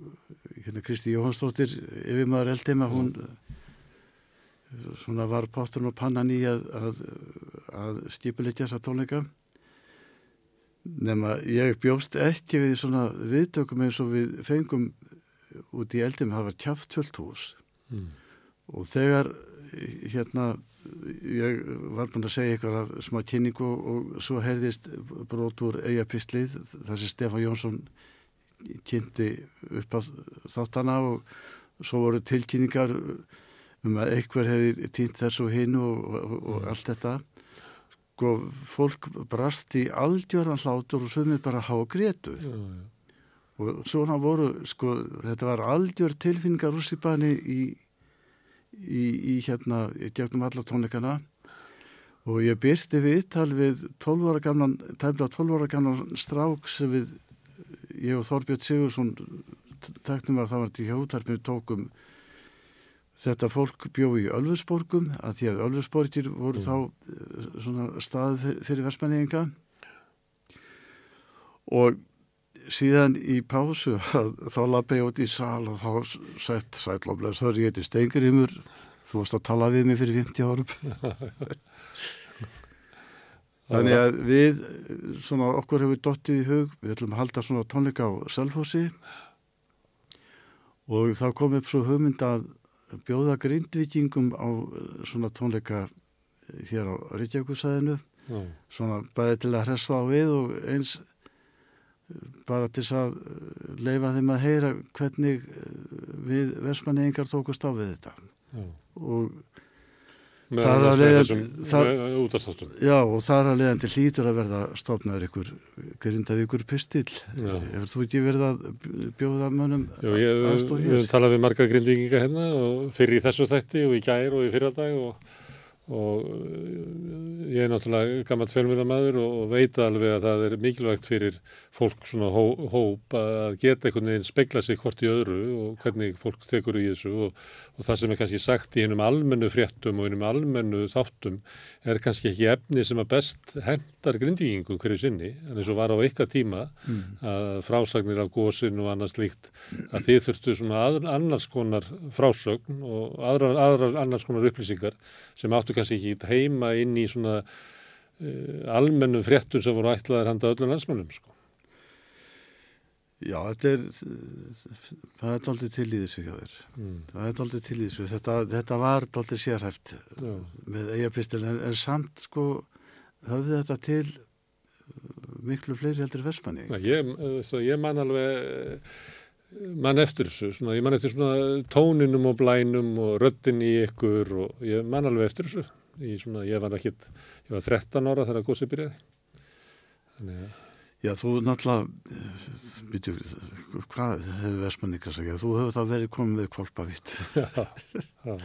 hérna Kristi Jóhannsdóttir yfirmaður eldheima hún svona var potturinn og pannan í að, að, að skipuleikja þessa tónleika. Nema ég bjóst ekki við svona viðtökum eins og við fengum út í eldheim. Það var kjáft tvöldhús Mm. og þegar hérna ég var búin að segja eitthvað að smá kynningu og svo herðist brot úr eigapislið þar sem Stefán Jónsson kynnti upp á þáttana og svo voru tilkynningar um að eitthvað hefði týnt þessu hinn og, og, og allt þetta. Sko fólk brast í aldjöran hlátur og sumir bara há grétu. Já, já. og svona voru sko þetta var aldjör tilfinningar rússipanni í, í, í hérna gegnum alla tónleikana. Og ég byrsti viðtal við 12 ára gamlan, tæmlega 12 ára gamlan strák sem við ég og Þorbjörn Sigursson teknum að það var til hjótarpinu tókum þetta fólk bjó í Ölfusborgum að því að Ölfusborgir voru þá eh, svona stað fyrir, fyrir versmanninga og síðan í pásu þá lappi ég út í sal og þá sett sætloflega þar ég heiti Stengrimur þú varst að tala við mig fyrir 50 árum. Þannig að við svona okkur hefur dottið í hug við ætlum að halda svona tónleika á Selfossi. Og þá kom upp svo hugmynd að bjóða grindvikingum á svona tónleika hér á Reykjavíkusæðinu Já. svona bæði til að hressa á við og eins bara til þess að leifa þeim að heyra hvernig eh, við versmanningar tókust á við þetta Já. og Þar að með leiða- þessum þar- með útastáttum. já og þar að leiðandi hlýtur að verða stofnaður ykkur grindavíkur pistil Já. hefur þú ekki verið að bjóða mönnum við hér? höfum talað við marga grindvíkinga hérna og fyrir í þessu þætti og í gær og í fyrradag og, og uh, ég er náttúrulega gammalt fjölmjörnamaður og veit alveg að það er mikilvægt fyrir fólk svona hó, hóp að geta einhvern veginn spegla sig hvort í öðru og hvernig fólk tekur í þessu og, og það sem er kannski sagt í hennum almennu fréttum og hennum almennu þáttum er kannski ekki efni sem að best hendar grindvíkingum hverju sinni en eins og var á ykkar tíma að frásagnir af gósin og annars líkt að þið þurftu svona að, annars konar frásögn og aðra, aðra annars konar upplýsingar sem áttu kannski ekki heima inn í svona uh, almennu fréttum sem voru ætlaðir handa öllum landsmönnum sko. Já, þetta er það er daldið til í þessu hjá þér Mm. það er daldið til í þessu þetta, þetta var daldið sérhæft Já. með eigapistil en, en samt sko höfði þetta til miklu fleiri heldur versmanni. Ég, ég man alveg mann eftir þessu, svona, ég man eftir svona tóninum og blænum og röttin í ykkur og ég man alveg eftir þessu. Ég, svona, ég var ekki, ég var 13 ára þegar góðsig byrjaði. Þannig að Já, þú náttúrulega, býtu, hvað hefur versmanni kannski ekki? Þú hefur þá verið komið við kvolpavitt. Já, já.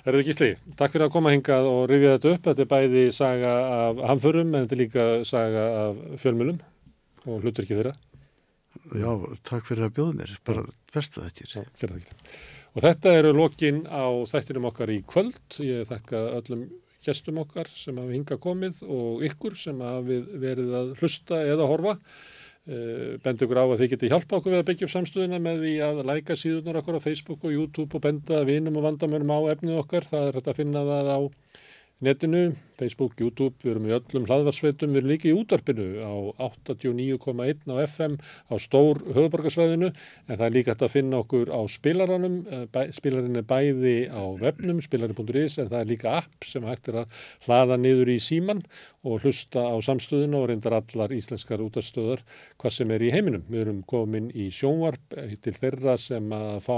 Er þetta ekki slið? Takk fyrir að koma hingað og rifja þetta upp. Þetta er bæði saga af hamförum en þetta er líka saga af fjölmjölum og hlutur ekki þeirra. Já, takk fyrir að bjóða mér. Bara versta þetta ekki. Og þetta eru lokin á þættinum okkar í kvöld. Ég þakka öllum gestum okkar sem hafi hingað komið og ykkur sem hafi verið að hlusta eða horfa. Eh, benda ykkur á að þið geti hjálpa okkur við að byggja upp samstöðuna með því að læka síðunar okkur á Facebook og YouTube og benda vinum og vandamönum á efnið okkar. Það er hægt að finna það á netinu, Facebook, YouTube, við erum í öllum hlaðvarsveitum, við erum líka í útarpinu á 89,1 á FM á stór höfuborgarsvæðinu en það er líka hægt að finna okkur á spilaranum, eh, spilarinn er bæði á webnum, spilarin.is en það er líka app sem hægt er að hlaða niður í síman og hlusta á samstöðuna og reyndar allar íslenskar útarstöðar hvað sem er í heiminum. Við erum komin í sjónvarp eh, til þeirra sem að fá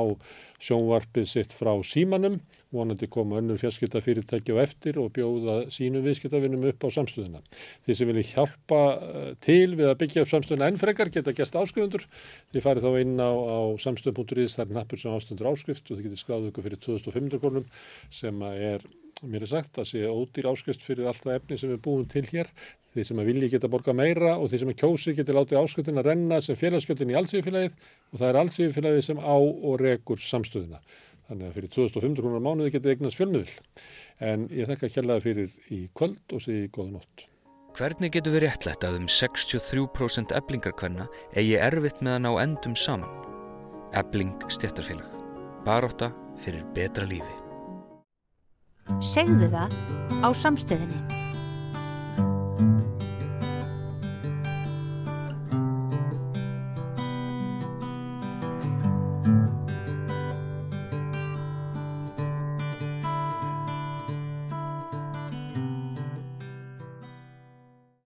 sjónvarpið sitt frá símanum, vonandi koma önnur fjarskiptafyrirtæki á eftir og bjóða sínum viðskiptavinnum upp á samstöðuna. Þeir sem vilja hjálpa eh, til við að byggja upp samstöðuna enn frekar geta gæst áskrifundur. Þeir farið þá inn á, á samstöð.is, það er nappur sem ástundur áskrift og þeir getur skráðu ykkur fyrir 2500 krónum sem er, mér er sagt, að sé ódýr áskrift fyrir alltaf efni sem við búum til hér. Þeir sem að vilji geta borga meira og þeir sem að kjósi geta látið áskriftin að renna sem félagsgjöldin í allsvíðfélagið og það er allsvíðfélagið sem á og rekur samstöðuna. Þannig að fyrir 2500 krónar mánuði getið eignast fjölmiðl. En ég þekka kjallaði fyrir í kvöld og segi góða nótt. Hvernig getur við réttlætt að um 63% eblingarkvenna eigi erfitt með að ná endum saman? Ebling stjættarfélag. Baróta fyrir betra lífi. Segðu það á samstöðinni.